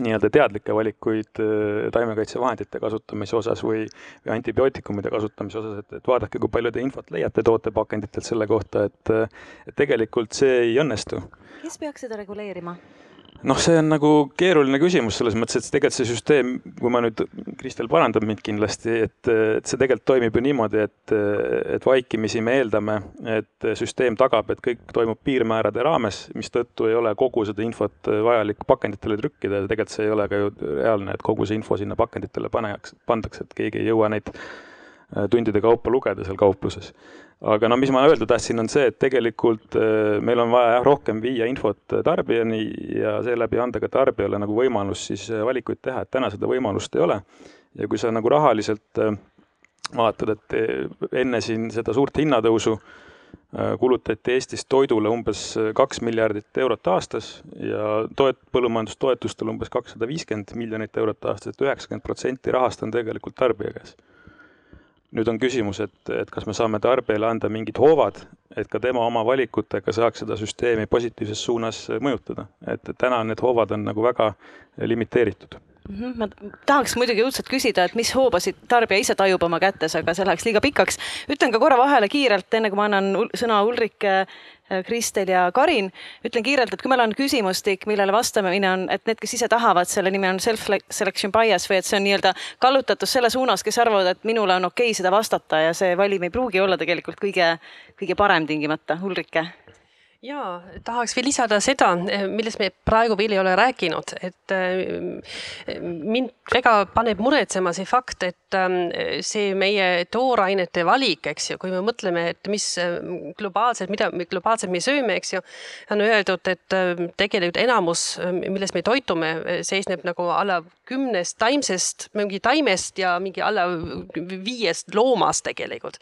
nii-öelda teadlikke valikuid äh, taimekaitsevahendite kasutamise osas või, või antibiootikumide kasutamise osas, et, et vaadake, kui palju te infot leiate tootepakenditelt selle kohta, et, et tegelikult see ei õnnestu. kes peaks seda reguleerima? Noh, see on nagu keeruline küsimus selles mõttes, et tegelikult see süsteem, kui ma nüüd, Kristel parandab mind kindlasti, et, et see tegelikult toimib ju niimoodi, et, et vaikimisi me eeldame, et süsteem tagab, et kõik toimub piirmäärade raames, mistõttu ei ole kogu seda infot vajalik pakenditele trükkida ja tegelikult see ei ole ka ju reaalne, et kogu see info sinna pakenditele paneks, pandakse, et keegi ei jõua neid tundide kaupa lugeda seal kaupluses. Aga no mis ma öelda tahtsin, on see, et tegelikult äh, meil on vaja jah, rohkem viia infot tarbijani ja seeläbi anda ka tarbijale nagu võimalus siis äh, valikuid teha, et täna seda võimalust ei ole. ja kui sa nagu rahaliselt äh, vaatad, et enne siin seda suurt hinnatõusu kulutati Eestis toidule umbes kaks miljardit eurot aastas ja toet-, põllumajandustoetustel umbes kakssada viiskümmend miljonit eurot aastas et, et üheksakümmend protsenti rahast on tegelikult tarbija käes nüüd on küsimus, et, et kas me saame tarbijale anda mingid hoovad, et ka tema oma valikutega saaks seda süsteemi positiivses suunas mõjutada, et täna need hoovad on nagu väga limiteeritud ma tahaks muidugi õudselt küsida, et mis hoobasid tarbija ise tajub oma kätes, aga see läheks liiga pikaks. ütlen ka korra vahele kiirelt, enne kui ma annan sõna Ulrike, äh, Kristel ja Karin, ütlen kiirelt, et kui meil on küsimustik, millele vastamine on, et need, kes ise tahavad, selle nimi on self-selection bias või et see on nii-öelda kallutatus selle suunas, kes arvavad, et minule on okei okay seda vastata ja see valim ei pruugi olla tegelikult kõige, kõige parem tingimata. Ulrike ja tahaks veel lisada seda, millest me praegu veel ei ole rääkinud, et äh, mind väga paneb muretsema see fakt, et ähm, see meie toorainete valik, eks ju, kui me mõtleme, et mis äh, globaalselt, mida globaalselt me sööme, eks ju, on öeldud, et äh, tegelikult enamus, millest me toitume, seisneb nagu alla kümnest taimsest, mingi taimest ja mingi alla viiest loomast tegelikult.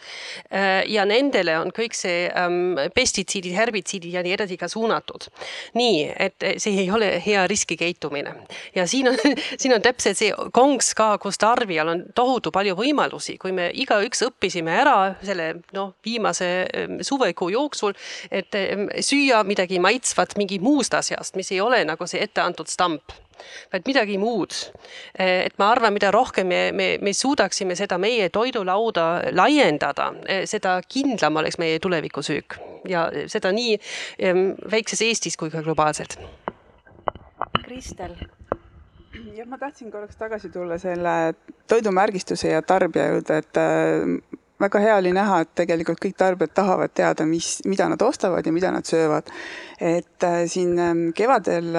ja nendele on kõik see ähm, pestitsiidid, herbitsiidid ja nii edasi ka suunatud. nii, et see ei ole hea riskikäitumine ja siin on, siin on täpselt see konks ka, kus tarbijal on tohutu palju võimalusi, kui me igaüks õppisime ära selle noh, viimase ehm, suvekuu jooksul, et ehm, süüa midagi maitsvat mingi muust asjast, mis ei ole nagu see etteantud stamp vaid midagi muud. Eh, et ma arvan, mida rohkem me, me, me suudaksime seda meie toidulauda laiendada, eh, seda kindlam oleks meie tulevikusüük ja seda nii väikses Eestis kui ka globaalselt. Kristel jah, ma tahtsin korraks tagasi tulla selle toidumärgistuse ja tarbija juurde, et äh, väga hea oli näha, et tegelikult kõik tarbijad tahavad teada, mis, mida nad ostavad ja mida nad söövad. et siin ähm, kevadel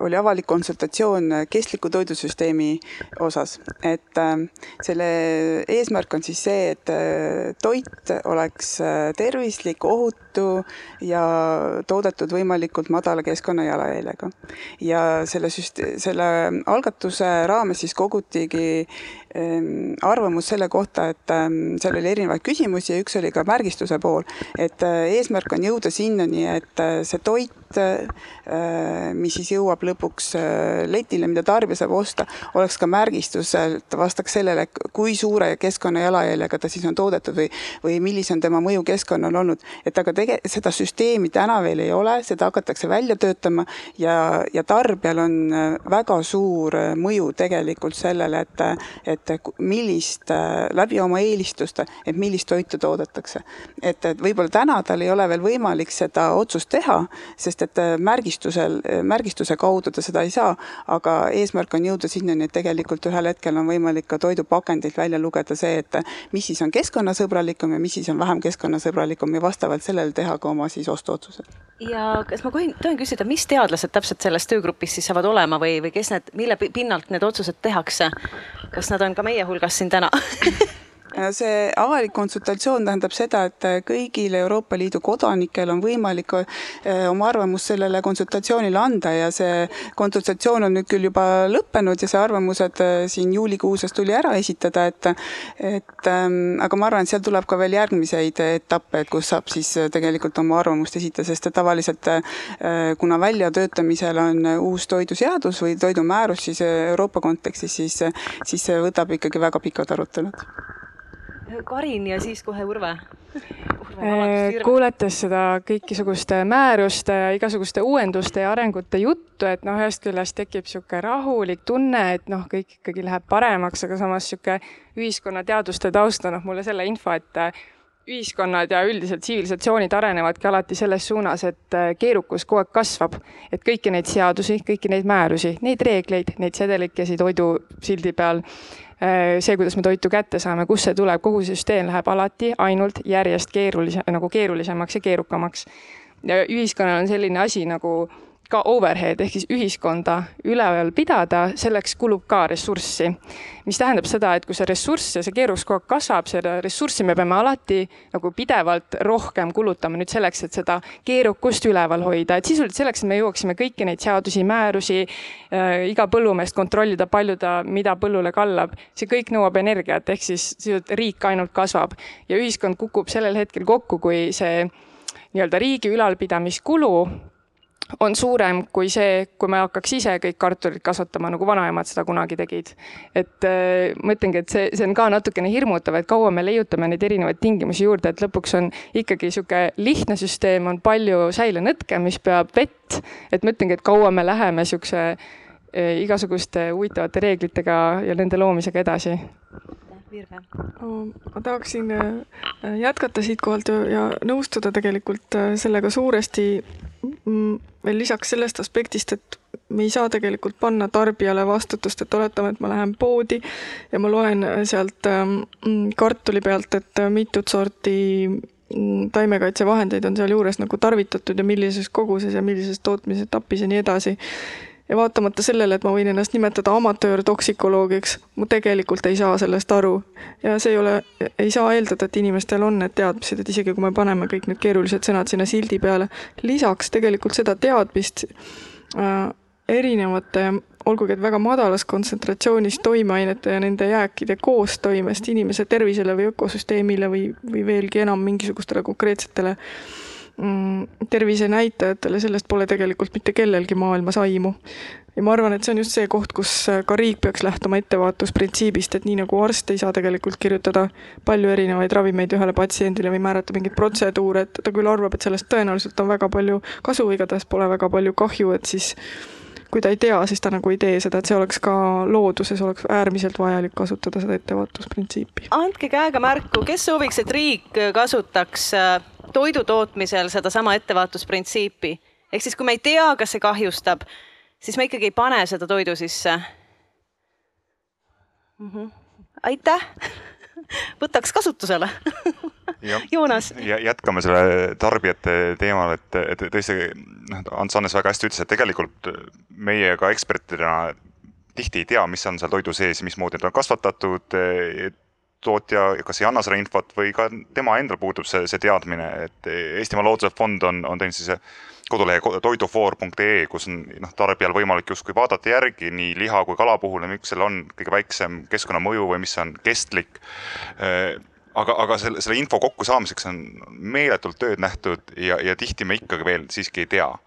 oli avalik konsultatsioon kestliku toidusüsteemi osas, et äh, selle eesmärk on siis see, et äh, toit oleks äh, tervislik, ohutu ja toodetud võimalikult madala keskkonnajalajäljega. ja selle süst-, selle algatuse raames siis kogutigi ähm, arvamus selle kohta, et ähm, seal oli erinevaid küsimusi ja üks oli ka märgistuse pool, et eesmärk on jõuda sinnani, et see toit, mis siis jõuab lõpuks letile, mida tarbija saab osta, oleks ka märgistus, et vastaks sellele, kui suure keskkonnajalajäljega ta siis on toodetud või, või millise on tema mõju keskkonnale olnud. et aga tege-, seda süsteemi täna veel ei ole, seda hakatakse välja töötama ja, ja tarbijal on äh, väga suur äh, mõju tegelikult sellele, et, et millist, läbi oma eelistuste, et millist toitu toodetakse. et, et võib-olla täna tal ei ole veel võimalik seda otsust teha, sest et märgistusel, märgistuse kaudu ta seda ei saa, aga eesmärk on jõuda sinnani, et tegelikult ühel hetkel on võimalik ka toidupakendilt välja lugeda see, et mis siis on keskkonnasõbralikum ja mis siis on vähem keskkonnasõbralikum ja vastavalt sellele teha ka oma siis ostuotsused. ja kas ma tohin, tohin küsida, mis teadlased täpselt selles töögrupis siis saavad olema või, või kes need, mille pinnalt need otsused tehakse? kas nad on ka meie hulgas siin täna see avalik konsultatsioon tähendab seda, et kõigil Euroopa Liidu kodanikel on võimalik eh, oma arvamus sellele konsultatsioonile anda ja see konsultatsioon on nüüd küll juba lõppenud ja see arvamused eh, siin juulikuuses tuli ära esitada, et et ähm, aga ma arvan, et seal tuleb ka veel järgmiseid etappe, et kus saab siis tegelikult oma arvamust esitada, sest et tavaliselt äh, kuna väljatöötamisel on uus toiduseadus või toidumäärus, siis Euroopa kontekstis, siis, siis see võtab ikkagi väga pikad arutelud Karin ja siis kohe Urve. Äh, kuulates seda kõikisuguste määruste ja igasuguste uuenduste ja arengute juttu, et noh, ühest küljest tekib niisugune rahulik tunne, et noh, kõik ikkagi läheb paremaks, aga samas niisugune ühiskonnateaduste taust annab mulle selle info, et äh, ühiskonnad ja üldiselt tsivilisatsioonid arenevadki alati selles suunas, et äh, keerukus kogu aeg kasvab. et kõiki neid seadusi, kõiki neid määrusi, neid reegleid, neid sedelikesi toidusildi peal see, kuidas me toitu kätte saame, kust see tuleb, kogu see süsteem läheb alati ainult järjest keerulise, nagu keerulisemaks ja keerukamaks. ühiskonnal on selline asi nagu ka overhead ehk siis ühiskonda üleval pidada, selleks kulub ka ressurssi. mis tähendab seda, et kui see ressurss ja see keerukus kogu aeg kasvab, seda ressurssi me peame alati nagu pidevalt rohkem kulutama nüüd selleks, et seda keerukust üleval hoida, et sisuliselt selleks, et me jõuaksime kõiki neid seadusi, määrusi äh,, iga põllumeest kontrollida, palju ta, mida põllule kallab, see kõik nõuab energiat, ehk siis sisuliselt riik ainult kasvab ja ühiskond kukub sellel hetkel kokku, kui see nii-öelda riigi ülalpidamiskulu on suurem kui see, kui me hakkaks ise kõik kartulit kasvatama, nagu vanaemad seda kunagi tegid. et äh, ma ütlengi, et see, see on ka natukene hirmutav, et kaua me leiutame neid erinevaid tingimusi juurde, et lõpuks on ikkagi niisugune lihtne süsteem, on palju säilenõtke, mis peab vett, et ma ütlengi, et kaua me läheme niisuguse eh, igasuguste huvitavate reeglitega ja nende loomisega edasi. Virve. ma tahaksin äh, jätkata siitkohalt ja, ja nõustuda tegelikult äh, sellega suuresti veel lisaks sellest aspektist, et me ei saa tegelikult panna tarbijale vastutust, et oletame, et ma lähen poodi ja ma loen sealt ähm, kartuli pealt, et mitut sorti mm, taimekaitsevahendeid on sealjuures nagu tarvitatud ja millises koguses ja millises tootmisetapis ja nii edasi ja vaatamata sellele, et ma võin ennast nimetada amatöörtoksikoloogiks, ma tegelikult ei saa sellest aru. ja see ei ole, ei saa eeldada, et inimestel on need teadmised, et isegi kui me paneme kõik need keerulised sõnad sinna sildi peale, lisaks tegelikult seda teadmist äh, erinevate, olgugi et väga madalas kontsentratsioonis toimeainete ja nende jääkide koostoimest inimese tervisele või ökosüsteemile või, või veelgi enam mingisugustele konkreetsetele mm, tervisenäitajatele, sellest pole tegelikult mitte kellelgi maailmas aimu. ja ma arvan, et see on just see koht, kus ka riik peaks lähtuma ettevaatusprintsiibist, et nii nagu arst ei saa tegelikult kirjutada palju erinevaid ravimeid ühele patsiendile või määrata mingeid protseduure, et ta küll arvab, et sellest tõenäoliselt on väga palju kasu, igatahes pole väga palju kahju, et siis kui ta ei tea, siis ta nagu ei tee seda, et see oleks ka looduses, oleks äärmiselt vajalik kasutada seda ettevaatusprintsiipi. andke käega märku, kes sooviks, et riik kasutaks äh, toidu tootmisel sedasama ettevaatusprintsiipi. ehk siis, kui me ei tea, kas see kahjustab, siis me ikkagi ei pane seda toidu sisse mm. -hmm. aitäh võtaks kasutusele Joonas. jätkame selle tarbijate teemal, et, et tõesti noh, Ants Hannes väga hästi ütles, et tegelikult meie ka ekspertidena tihti ei tea, mis on seal toidu sees ja mismoodi ta on kasvatatud tootja kas ei anna seda infot või ka tema endal puudub see, see teadmine, et Eestimaa Looduse Fond on, on teinud siis kodulehe toidufoor.ee, kus on noh, tarbijal võimalik justkui vaadata järgi nii liha kui kala puhul, miks seal on kõige väiksem keskkonnamõju või mis on kestlik. aga, aga selle, selle info kokkusaamiseks on meeletult tööd nähtud ja, ja tihti me ikkagi veel siiski ei tea Äh,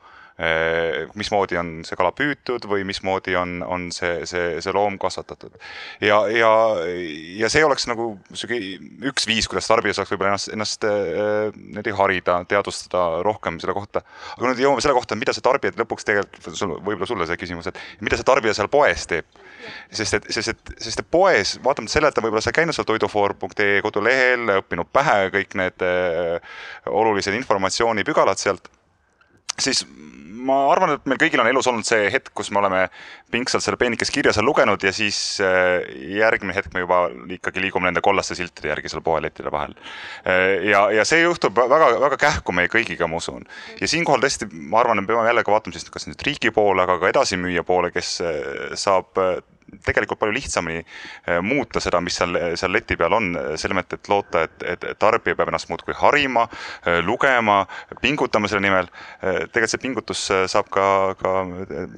mismoodi on see kala püütud või mismoodi on, on see, see, see loom kasvatatud. ja, ja, ja see oleks nagu sihuke üks viis, kuidas tarbija saaks võib-olla ennast, ennast äh, niimoodi harida, teadvustada rohkem selle kohta. aga nüüd jõuame selle kohta, mida see tarbija lõpuks tegelikult, võib-olla sulle see küsimus, et mida see tarbija seal poes teeb. sest et, sest et, sest et poes, vaatamata sellele, et ta võib-olla sai käinud seal toidufoor.ee kodulehel, õppinud pähe kõik need äh, olulised informatsioonipügalad sealt siis ma arvan, et meil kõigil on elus olnud see hetk, kus me oleme pingsalt selle peenikest kirja seal lugenud ja siis äh, järgmine hetk me juba ikkagi liigume nende kollaste siltide järgi seal poelettide vahel. Äh, ja, ja see juhtub väga-väga kähku meie kõigiga, ma usun. ja siinkohal tõesti, ma arvan, me peame jälle ka vaatama siis kas nüüd riigi poole, aga ka edasimüüja poole, kes äh, saab tegelikult palju lihtsamini äh, muuta seda, mis seal, seal leti peal on, selle mõtte, et loota, et, et tarbija peab ennast muudkui harima, äh, lugema, pingutama selle nimel. Tegelikult see pingutus saab ka, ka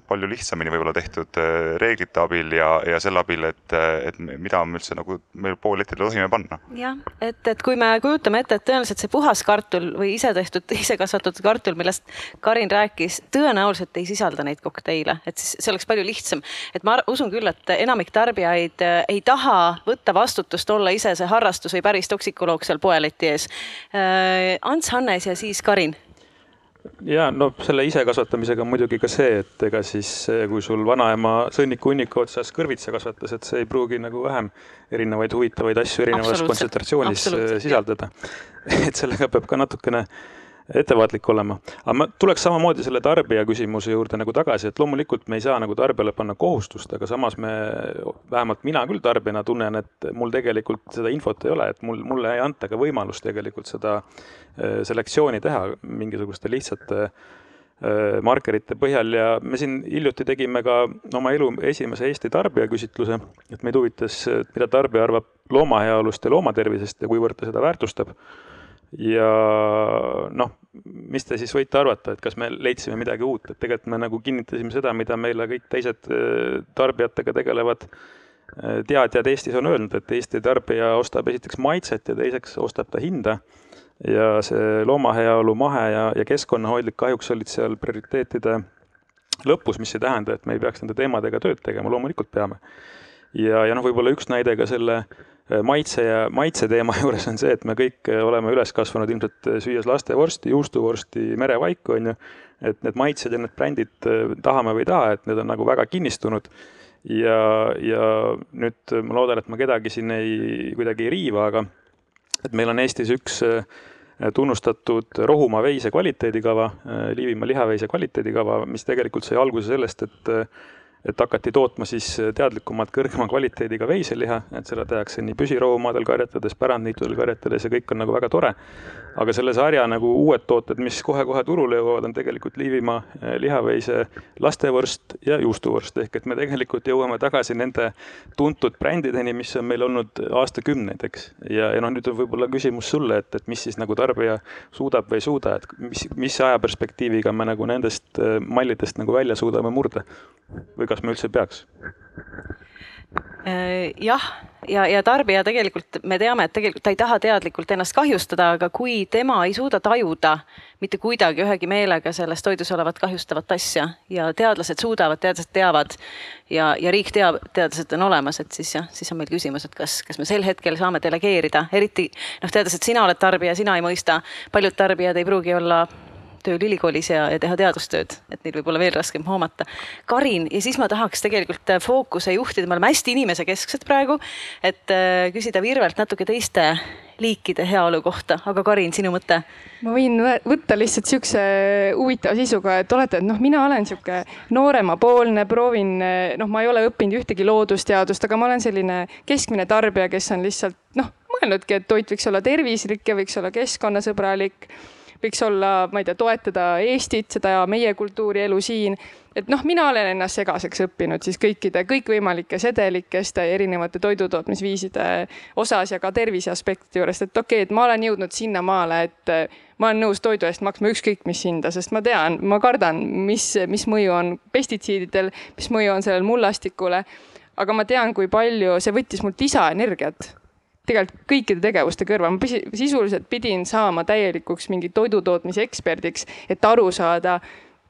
palju lihtsamini võib-olla tehtud reeglite abil ja, ja selle abil, et, et mida me üldse nagu meil pool letile tohime panna. jah, et, et kui me kujutame ette, et tõenäoliselt see puhas kartul või ise tehtud, ise kasvatatud kartul, millest Karin rääkis, tõenäoliselt ei sisalda neid kokteile, et siis see oleks palju lihtsam. et ma usun küll, et et enamik tarbijaid äh, ei taha võtta vastutust, olla ise see harrastus või päris toksikoloog seal poeleti ees. Äh, Ants Hannes ja siis Karin ja no selle isekasvatamisega on muidugi ka see, et ega siis kui sul vanaema sõnniku hunniku otsas kõrvitsa kasvatas, et see ei pruugi nagu vähem erinevaid huvitavaid asju erinevas kontsentratsioonis äh, sisaldada. et sellega peab ka natukene äh, ettevaatlik olema. aga ma tuleks samamoodi selle tarbija küsimuse juurde nagu tagasi, et loomulikult me ei saa nagu tarbijale panna kohustust, aga samas me, vähemalt mina küll tarbijana tunnen, et mul tegelikult seda infot ei ole, et mul, mulle ei anta ka võimalust tegelikult seda äh, selektsiooni teha mingisuguste lihtsate äh, markerite põhjal ja me siin hiljuti tegime ka oma elu esimese Eesti tarbijaküsitluse, et meid huvitas, mida tarbija arvab looma heaolust ja loomatervisest ja kuivõrd ta seda väärtustab ja noh, mis te siis võite arvata, et kas me leidsime midagi uut, et tegelikult me nagu kinnitasime seda, mida meile kõik teised äh, tarbijatega tegelevad äh, teadjad Eestis on öelnud, et Eesti tarbija ostab esiteks maitset ja teiseks ostab ta hinda. ja see loomaheaolu, mahe ja, ja keskkonnahoidlik kahjuks olid seal prioriteetide lõpus, mis ei tähenda, et me ei peaks nende teemadega tööd tegema, loomulikult peame. ja, ja noh, võib-olla üks näide ka selle maitse ja maitse teema juures on see, et me kõik oleme üles kasvanud ilmselt süües lastevorsti, juustuvorsti, merevaiku, on ju. et need maitsed ja need brändid, tahame või ei taha, et need on nagu väga kinnistunud. ja, ja nüüd ma loodan, et ma kedagi siin ei, kuidagi ei riiva, aga et meil on Eestis üks tunnustatud Rohumaa veise kvaliteedikava, Liivimaa lihaveise kvaliteedikava, mis tegelikult sai alguse sellest, et et hakati tootma siis teadlikumalt kõrgema kvaliteediga veiseliha, et seda tehakse nii püsirohumaadel karjatades, pärandniitudel karjatades ja kõik on nagu väga tore. aga selle sarja nagu uued tooted, mis kohe-kohe turule jõuavad, on tegelikult Liivimaa eh, lihaveise lastevorst ja juustuvorst, ehk et me tegelikult jõuame tagasi nende tuntud brändideni, mis on meil olnud aastakümneid, eks. ja, ja noh, nüüd on võib-olla küsimus sulle, et, et mis siis nagu tarbija suudab või ei suuda, et mis, mis ajaperspektiiviga me nagu nendest eh, mallidest nagu välja suudame murda või kas me üldse peaks? Äh, jah, ja, ja tarbija tegelikult, me teame, et tegelikult ta ei taha teadlikult ennast kahjustada, aga kui tema ei suuda tajuda mitte kuidagi ühegi meelega selles toidus olevat kahjustavat asja ja teadlased suudavad, teadlased teavad ja, ja riik teab, teadlased on olemas, et siis jah, siis on meil küsimus, et kas, kas me sel hetkel saame delegeerida, eriti noh, teades, et sina oled tarbija, sina ei mõista, paljud tarbijad ei pruugi olla tööl ülikoolis ja, ja teha teadustööd, et neil võib olla veel raskem hoomata. Karin, ja siis ma tahaks tegelikult äh, fookuse juhtida, me oleme hästi inimesekesksed praegu, et äh, küsida Virvelt natuke teiste liikide heaolu kohta, aga Karin, sinu mõte? ma võin võtta lihtsalt siukse huvitava sisuga, et olete, et noh, mina olen sihuke nooremapoolne, proovin, noh, ma ei ole õppinud ühtegi loodusteadust, aga ma olen selline keskmine tarbija, kes on lihtsalt noh, mõelnudki, et toit võiks olla tervislik ja võiks olla keskkonnasõbralik võiks olla, ma ei tea, toetada Eestit, seda meie kultuuri, elu siin. et noh, mina olen ennast segaseks õppinud siis kõikide, kõikvõimalike sedelikest erinevate toidutootmisviiside osas ja ka tervise aspekti juurest, et okei okay,, et ma olen jõudnud sinnamaale, et ma olen nõus toidu eest maksma ükskõik mis hinda, sest ma tean, ma kardan, mis, mis mõju on pestitsiididel, mis mõju on sellel mullastikule. aga ma tean, kui palju see võttis mult lisaenergiat tegelikult kõikide tegevuste kõrval, ma sisuliselt pidin saama täielikuks mingi toidutootmise eksperdiks, et aru saada,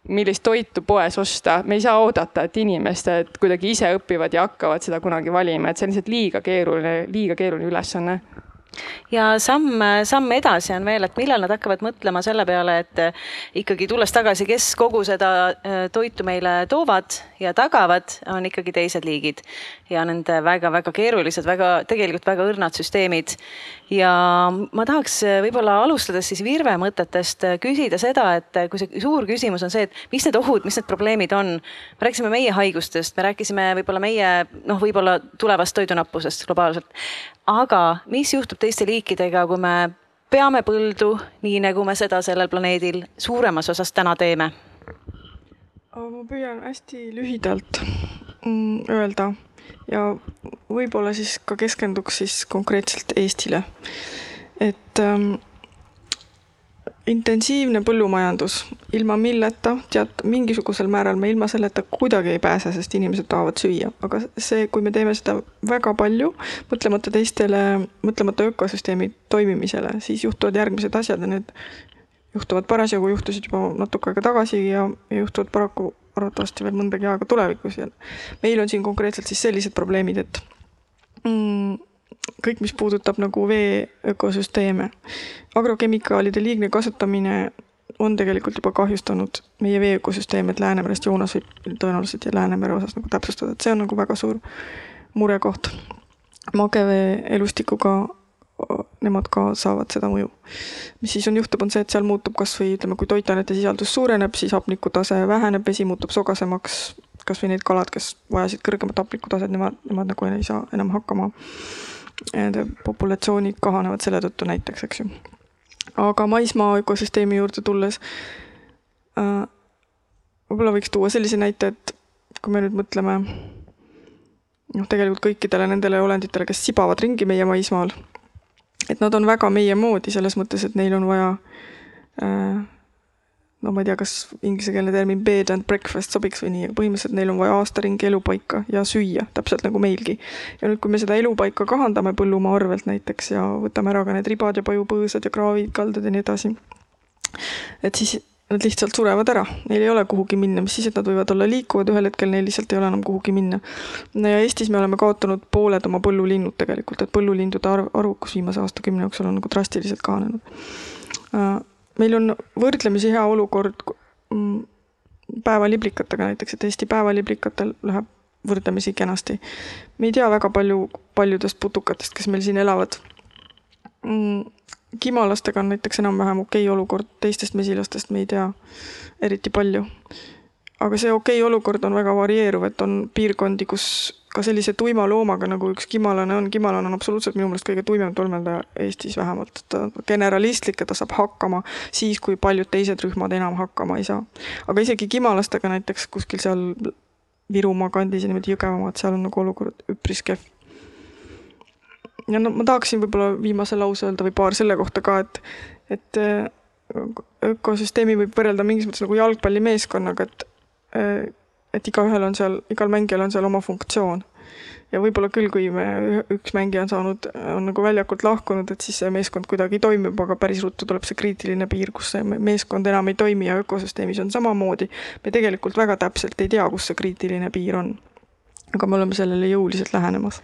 millist toitu poes osta, me ei saa oodata, et inimesed kuidagi ise õpivad ja hakkavad seda kunagi valima, et see on lihtsalt liiga keeruline, liiga keeruline ülesanne ja samm, samm edasi on veel, et millal nad hakkavad mõtlema selle peale, et ikkagi tulles tagasi, kes kogu seda äh, toitu meile toovad ja tagavad, on ikkagi teised liigid ja nende väga-väga keerulised, väga, tegelikult väga õrnad süsteemid. ja ma tahaks võib-olla alustades siis Virve mõtetest küsida seda, et kui see suur küsimus on see, et mis need ohud, mis need probleemid on. me rääkisime meie haigustest, me rääkisime võib-olla meie noh, võib-olla tulevast toidunappusest globaalselt. Aga mis juhtub teiste liikidega, kui me peame põldu, nii nagu me seda sellel planeedil suuremas osas täna teeme? ma püüan hästi lühidalt mm, öelda ja võib-olla siis ka keskenduks siis konkreetselt Eestile. et ähm, intensiivne põllumajandus, ilma milleta, tead, mingisugusel määral me ilma selleta kuidagi ei pääse, sest inimesed tahavad süüa, aga see, kui me teeme seda väga palju, mõtlemata teistele, mõtlemata ökosüsteemi toimimisele, siis juhtuvad järgmised asjad ja need juhtuvad parasjagu, juhtusid juba natuke aega tagasi ja, ja juhtuvad paraku arvatavasti veel mõndagi aega tulevikus. Ja meil on siin konkreetselt siis sellised probleemid, et mm, kõik, mis puudutab nagu vee ökosüsteeme. agrokemikaalide liigne kasutamine on tegelikult juba kahjustanud meie vee ökosüsteeme, et Läänemerest Joonas võib tõenäoliselt ja Läänemere osas nagu täpsustada, et see on nagu väga suur murekoht. magevee elustikuga nemad ka saavad seda mõju. mis siis on, juhtub, on see, et seal muutub kasvõi ütleme, kui toitainete sisaldus suureneb, siis hapnikutase väheneb, vesi muutub sogasemaks. kasvõi need kalad, kes vajasid kõrgemat hapnikutaset, nemad, nemad nagu ei saa enam hakkama. Populatsioonid kahanevad selle tõttu näiteks, eks ju. aga maismaa ökosüsteemi juurde tulles äh,. võib-olla võiks tuua sellise näite, et kui me nüüd mõtleme noh, tegelikult kõikidele nendele olenditele, kes sibavad ringi meie maismaal et nad on väga meie moodi selles mõttes, et neil on vaja äh, no ma ei tea, kas inglisekeelne termin bed and breakfast sobiks või nii, aga põhimõtteliselt neil on vaja aasta ringi elupaika ja süüa, täpselt nagu meilgi. ja nüüd, kui me seda elupaika kahandame põllumaa arvelt näiteks ja võtame ära ka need ribad ja pajupõõsad ja kraavid, kaldad ja nii edasi, et siis nad lihtsalt surevad ära, neil ei ole kuhugi minna, mis siis, et nad võivad olla liikuvad, ühel hetkel neil lihtsalt ei ole enam kuhugi minna. ja Eestis me oleme kaotanud pooled oma põllulinnud tegelikult, et põllulindude arv, arvukus viimase aastakümne jooksul on nagu drastiliselt kahanenud. Meil on võrdlemisi hea olukord mm, päevaliblikatega näiteks, et Eesti päevaliblikatel läheb võrdlemisi kenasti. me ei tea väga palju paljudest putukatest, kes meil siin elavad mm, kimalastega on näiteks enam-vähem okei okay olukord, teistest mesilastest me ei tea eriti palju. aga see okei okay olukord on väga varieeruv, et on piirkondi, kus ka sellise tuima loomaga, nagu üks kimalane on, kimalane on absoluutselt minu meelest kõige tuimem tolmeldaja Eestis vähemalt, ta on generalistlik ja ta saab hakkama siis, kui paljud teised rühmad enam hakkama ei saa. aga isegi kimalastega näiteks kuskil seal Virumaa kandis ja niimoodi Jõgevamaad, seal on nagu olukord üpris kehv ja no ma tahaksin võib-olla viimase lause öelda või paar selle kohta ka, et, et äh, ökosüsteemi võib võrrelda mingis mõttes nagu jalgpallimeeskonnaga, et, äh, et igaühel on seal, igal mängijal on seal oma funktsioon. ja võib-olla küll, kui me, üks mängija on saanud, on nagu väljakult lahkunud, et siis see meeskond kuidagi toimib, aga päris ruttu tuleb see kriitiline piir, kus see meeskond enam ei toimi ja ökosüsteemis on samamoodi. me tegelikult väga täpselt ei tea, kus see kriitiline piir on. aga me oleme sellele jõuliselt lähenemas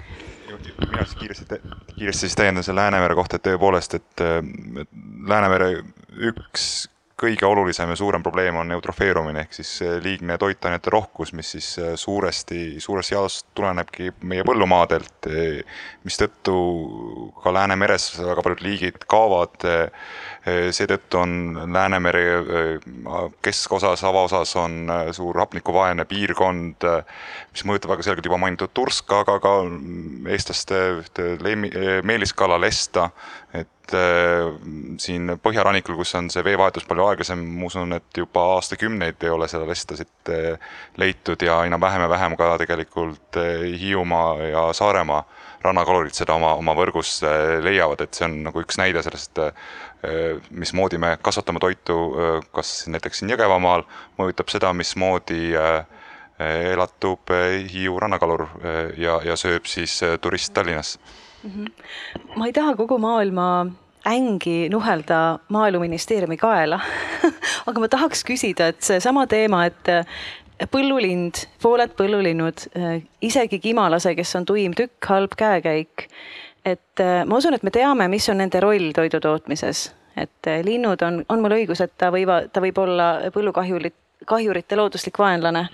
mina siis kiiresti, kiiresti siis täiendan selle Läänemere kohta, et tõepoolest, et Läänemere üks kõige olulisem ja suurem probleem on eutrofeerumine ehk siis liigne toitainete rohkus, mis siis suuresti, suurest jaost tulenebki meie põllumaadelt, mistõttu ka Läänemeres väga paljud liigid kaovad seetõttu on Läänemere keskosas, avaosas on suur hapnikuvaene piirkond, mis mõjutab väga selgelt juba mainitud turska, aga ka eestlaste ühte meeliskala lesta. et siin põhjarannikul, kus on see veevahetus palju aeglasem, ma usun, et juba aastakümneid ei ole seda lestasid leitud ja aina vähem ja vähem ka tegelikult Hiiumaa ja Saaremaa rannakalorid seda oma, oma võrgus leiavad, et see on nagu üks näide sellest Äh, mismoodi me kasvatame toitu, äh, kas näiteks siin Jõgevamaal, mõjutab seda, mismoodi äh, elatub Hiiu rannakalur ja, ja sööb siis turist Tallinnas. Ma ei taha kogu maailma ängi nuhelda Maaeluministeeriumi kaela aga ma tahaks küsida, et seesama teema, et põllulind, pooled põllulinnud, isegi kimalase, kes on tuim tükk, halb käekäik. Et äh, ma usun, et me teame, mis on nende roll toidu tootmises, et äh, linnud on, on mul õigus, et ta võivad, ta võib olla põllukahjurit, kahjurite looduslik vaenlane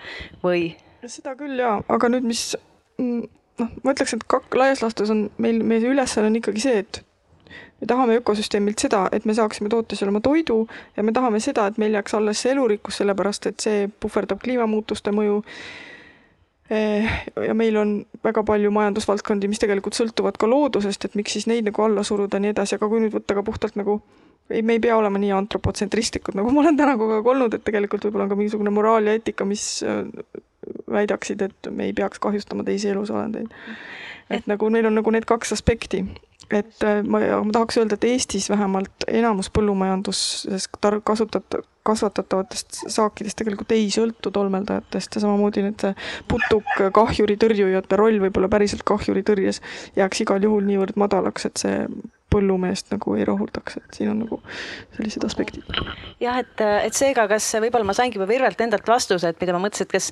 või? seda küll jaa, aga nüüd, mis mm, noh, ma ütleks, et kak-, laias laastus on meil, meie ülesanne on ikkagi see, et me tahame ökosüsteemilt seda, et me saaksime toota seal oma toidu ja me tahame seda, et meil jääks alles see elurikkus, sellepärast et see puhverdab kliimamuutuste mõju. Eh, ja meil on väga palju majandusvaldkondi, mis tegelikult sõltuvad ka loodusest, et miks siis neid nagu alla suruda ja nii edasi, aga kui nüüd võtta ka puhtalt nagu ei, me ei pea olema nii antropotsentristlikud, nagu ma olen täna kogu aeg olnud, et tegelikult võib-olla on ka mingisugune moraal ja eetika, mis äh, väidaksid, et me ei peaks kahjustama teisi elusolendeid. et nagu neil on nagu need kaks aspekti et äh, ma, ma tahaks öelda, et Eestis vähemalt enamus põllumajanduses tar-, kasutat-, kasvatatavatest saakidest tegelikult ei sõltu tolmeldajatest ja samamoodi need putuk kahjuritõrjujate roll võib-olla päriselt kahjuritõrjes jääks igal juhul niivõrd madalaks, et see põllumeest nagu ei rahuldaks, et siin on nagu sellised aspektid. jah, et, et seega, kas võib-olla ma saingi juba Virvelt endalt vastuse, et mida ma mõtlesin, et kas,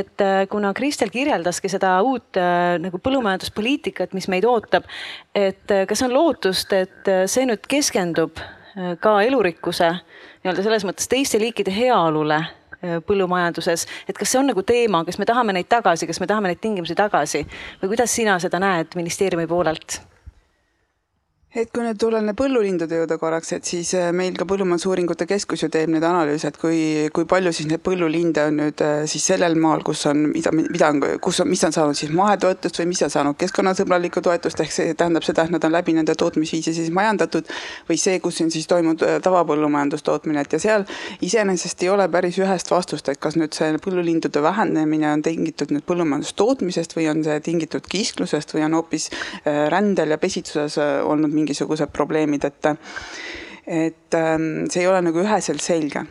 et äh, kuna Kristel kirjeldaski seda uut äh, nagu põllumajanduspoliitikat, mis meid ootab, et äh, kas on lootust, et see nüüd keskendub ka elurikkuse nii-öelda selles mõttes teiste liikide heaolule põllumajanduses, et kas see on nagu teema, kas me tahame neid tagasi, kas me tahame neid tingimusi tagasi või kuidas sina seda näed ministeeriumi poolelt? Et kui nüüd tulla põllulindude juurde korraks, et siis äh, meil ka Põllumajandusuuringute Keskus ju teeb neid analüüse, et kui, kui palju siis neid põllulinde on nüüd äh, siis sellel maal, kus on, mida, mida on, kus on, mis on saanud siis mahetoetust või mis on saanud keskkonnasõbralikku toetust, ehk see tähendab seda, et nad on läbi nende tootmisviisi siis majandatud või see, kus on siis toimunud äh, tavapõllumajandustootmine, et ja seal iseenesest ei ole päris ühest vastust, et kas nüüd see põllulindude vähenemine on tingitud nüüd põllumajandustootmisest või on see tingitud kisklusest või on hoopis rändel ja pesitsuses olnud mingi mingisugused probleemid, et et ähm, see ei ole nagu üheselt selge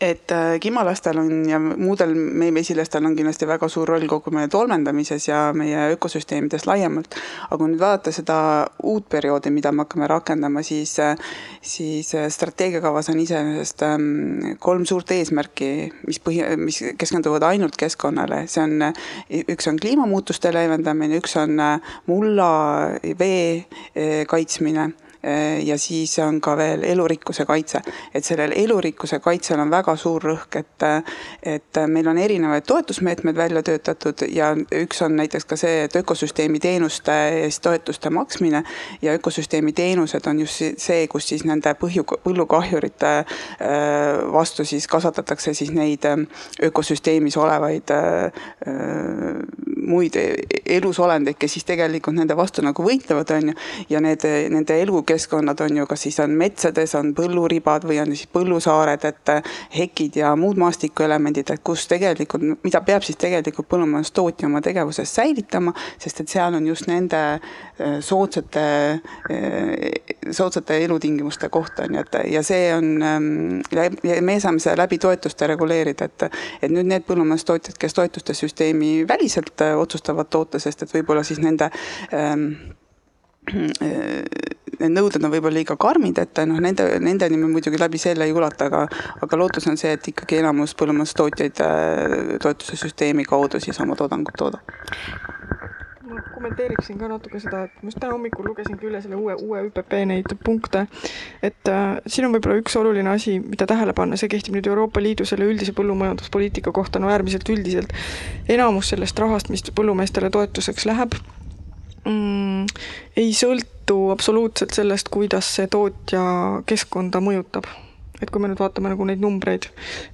et äh, kimalastel on ja muudel meie mesilastel on kindlasti väga suur roll kogu meie tolmendamises ja meie ökosüsteemides laiemalt. aga kui nüüd vaadata seda uut perioodi, mida me hakkame rakendama, siis, äh, siis äh, strateegiakavas on iseenesest ähm, kolm suurt eesmärki, mis põhi, mis keskenduvad ainult keskkonnale, see on, üks on kliimamuutuste leevendamine, üks on mulla, vee kaitsmine ja siis on ka veel elurikkuse kaitse. et sellel elurikkuse kaitsel on väga suur rõhk, et, et meil on erinevaid toetusmeetmeid välja töötatud ja üks on näiteks ka see, et ökosüsteemi teenuste eest toetuste maksmine ja ökosüsteemi teenused on just see, kus siis nende põhju, põllukahjurite äh, vastu siis kasvatatakse siis neid äh, ökosüsteemis olevaid muid elusolendeid, kes siis tegelikult nende vastu nagu võitlevad, on ju, ja need, nende elu keskkonnad on ju, kas siis on metsades, on põlluribad või on siis põllusaared, et hekid ja muud maastikuelemendid, et kus tegelikult, mida peab siis tegelikult põllumajandustootja oma tegevuses säilitama, sest et seal on just nende eh, soodsate, eh, soodsate elutingimuste koht on ju, et ja see on, ehm, me saame seda läbi toetuste reguleerida, et, et nüüd need põllumajandustootjad, kes toetuste süsteemi väliselt otsustavad toota, sest et võib-olla siis nende ähm, need nõuded on võib-olla liiga karmid, et noh, nende, nendeni me muidugi läbi selle ei ulata, aga, aga lootus on see, et ikkagi enamus põllumajandustootjaid äh, toetuse süsteemi kaudu siis oma toodangut toodab ma kommenteeriksin ka natuke seda, et ma just täna hommikul lugesingi üle selle uue, uue ÜPP neid punkte. et äh, siin on võib-olla üks oluline asi, mida tähele panna, see kehtib nüüd Euroopa Liidu selle üldise põllumajanduspoliitika kohta, no äärmiselt üldiselt. enamus sellest rahast, mis põllumeestele toetuseks läheb mm,, ei sõltu absoluutselt sellest, kuidas see tootja keskkonda mõjutab et kui me nüüd vaatame nagu neid numbreid,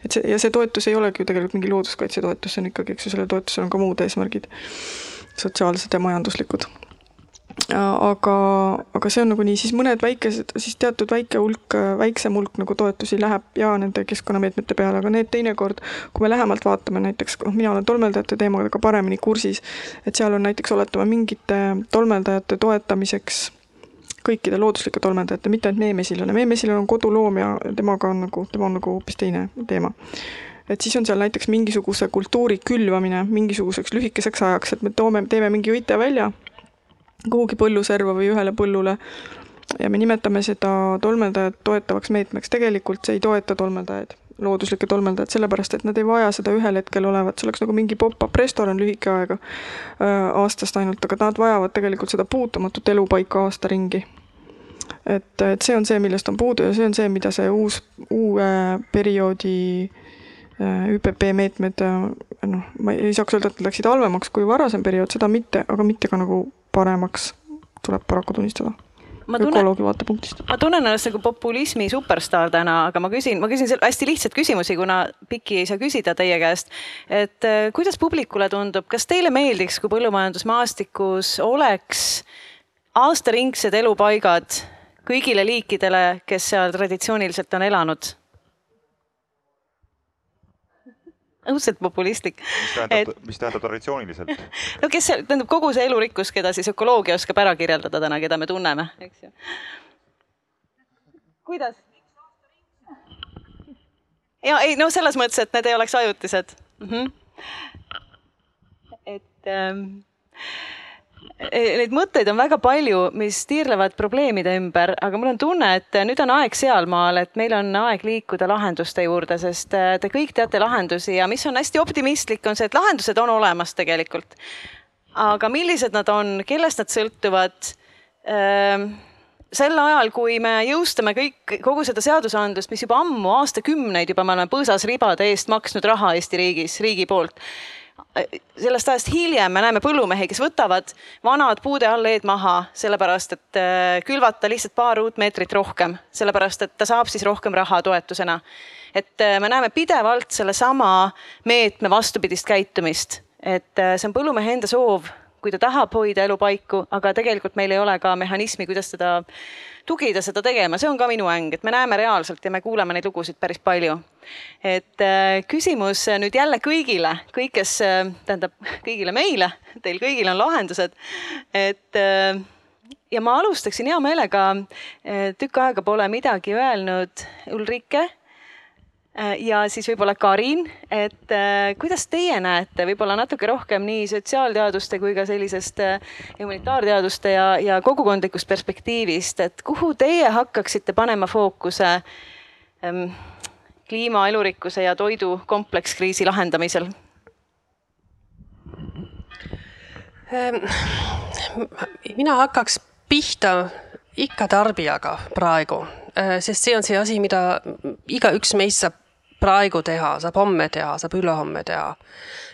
et see ja see toetus ei olegi ju tegelikult mingi looduskaitsetoetus, see on ikkagi, eks ju, sellel toetusel on ka muud eesmärgid, sotsiaalsed ja majanduslikud. Aga, aga see on nagu nii, siis mõned väikesed, siis teatud väike hulk, väiksem hulk nagu toetusi läheb ja nende keskkonnameetmete peale, aga need teinekord, kui me lähemalt vaatame näiteks, noh, mina olen tolmeldajate teemaga ka paremini kursis, et seal on näiteks, oletame, mingite tolmeldajate toetamiseks kõikide looduslike tolmeldajate, mitte ainult meemesilane, meemesilane on koduloom ja temaga on nagu, tema on nagu hoopis teine teema et siis on seal näiteks mingisuguse kultuuri külvamine mingisuguseks lühikeseks ajaks, et me toome, teeme mingi õitevälja kuhugi põlluserva või ühele põllule ja me nimetame seda tolmeldajat toetavaks meetmeks, tegelikult see ei toeta tolmeldajaid, looduslikke tolmeldajaid, sellepärast et nad ei vaja seda ühel hetkel olevat, see oleks nagu mingi pop-up restoran lühike aega äh, aastast ainult, aga nad vajavad tegelikult seda puutumatut elupaika aasta ringi. et, et see on see, millest on puudu ja see on see, mida see uus, uue perioodi äh, ÜPP meetmed, äh, noh, ma ei saaks öelda, et läksid halvemaks kui varasem periood, seda mitte, aga mitte ka nagu paremaks, tuleb paraku tunnistada ökoloogi vaatepunktist. ma tunnen ennast nagu populismi superstaar täna, aga ma küsin, ma küsin hästi lihtsaid küsimusi, kuna pikki ei saa küsida teie käest. et äh, kuidas publikule tundub, kas teile meeldiks, kui põllumajandusmaastikus oleks aastaringsed elupaigad kõigile liikidele, kes seal traditsiooniliselt on elanud? Õudselt populistlik. mis tähendab et..., mis tähendab traditsiooniliselt? no kes tähendab kogu see elurikkus, keda siis ökoloogia oskab ära kirjeldada täna, keda me tunneme, eks ju. kuidas? ja ei, no selles mõttes, et need ei oleks ajutised mm. -hmm. et ähm, neid mõtteid on väga palju, mis tiirlevad probleemide ümber, aga mul on tunne, et nüüd on aeg sealmaal, et meil on aeg liikuda lahenduste juurde, sest eh, te kõik teate lahendusi ja mis on hästi optimistlik, on see, et lahendused on olemas tegelikult. aga millised nad on, kellest nad sõltuvad? Ehm, sel ajal, kui me jõustame kõik, kogu seda seadusandlust, mis juba ammu, aastakümneid juba me oleme põõsas ribade eest maksnud raha Eesti riigis, riigi poolt sellest ajast hiljem me näeme põllumehi, kes võtavad vanad puude all-eed maha, sellepärast et äh, külvata lihtsalt paar ruutmeetrit rohkem, sellepärast et ta saab siis rohkem raha toetusena. et äh, me näeme pidevalt sellesama meetme vastupidist käitumist, et äh, see on põllumehe enda soov, kui ta tahab hoida elupaiku, aga tegelikult meil ei ole ka mehhanismi, kuidas seda tugida seda tegema, see on ka minu äng, et me näeme reaalselt ja me kuuleme neid lugusid päris palju. et äh, küsimus nüüd jälle kõigile, kõik, kes äh,, tähendab kõigile meile, teil kõigil on lahendused, et äh, ja ma alustaksin hea meelega, äh, tükk aega pole midagi öelnud, Ulrike ja siis võib-olla Karin, et äh, kuidas teie näete võib-olla natuke rohkem nii sotsiaalteaduste kui ka sellisest äh, humanitaarteaduste ja, ja kogukondlikust perspektiivist, et kuhu teie hakkaksite panema fookuse ähm, kliima, elurikkuse ja toidu komplekskriisi lahendamisel? Ehm, mina hakkaks pihta ikka tarbijaga praegu, äh, sest see on see asi, mida igaüks meist saab praegu teha, saab homme teha, saab ülehomme teha.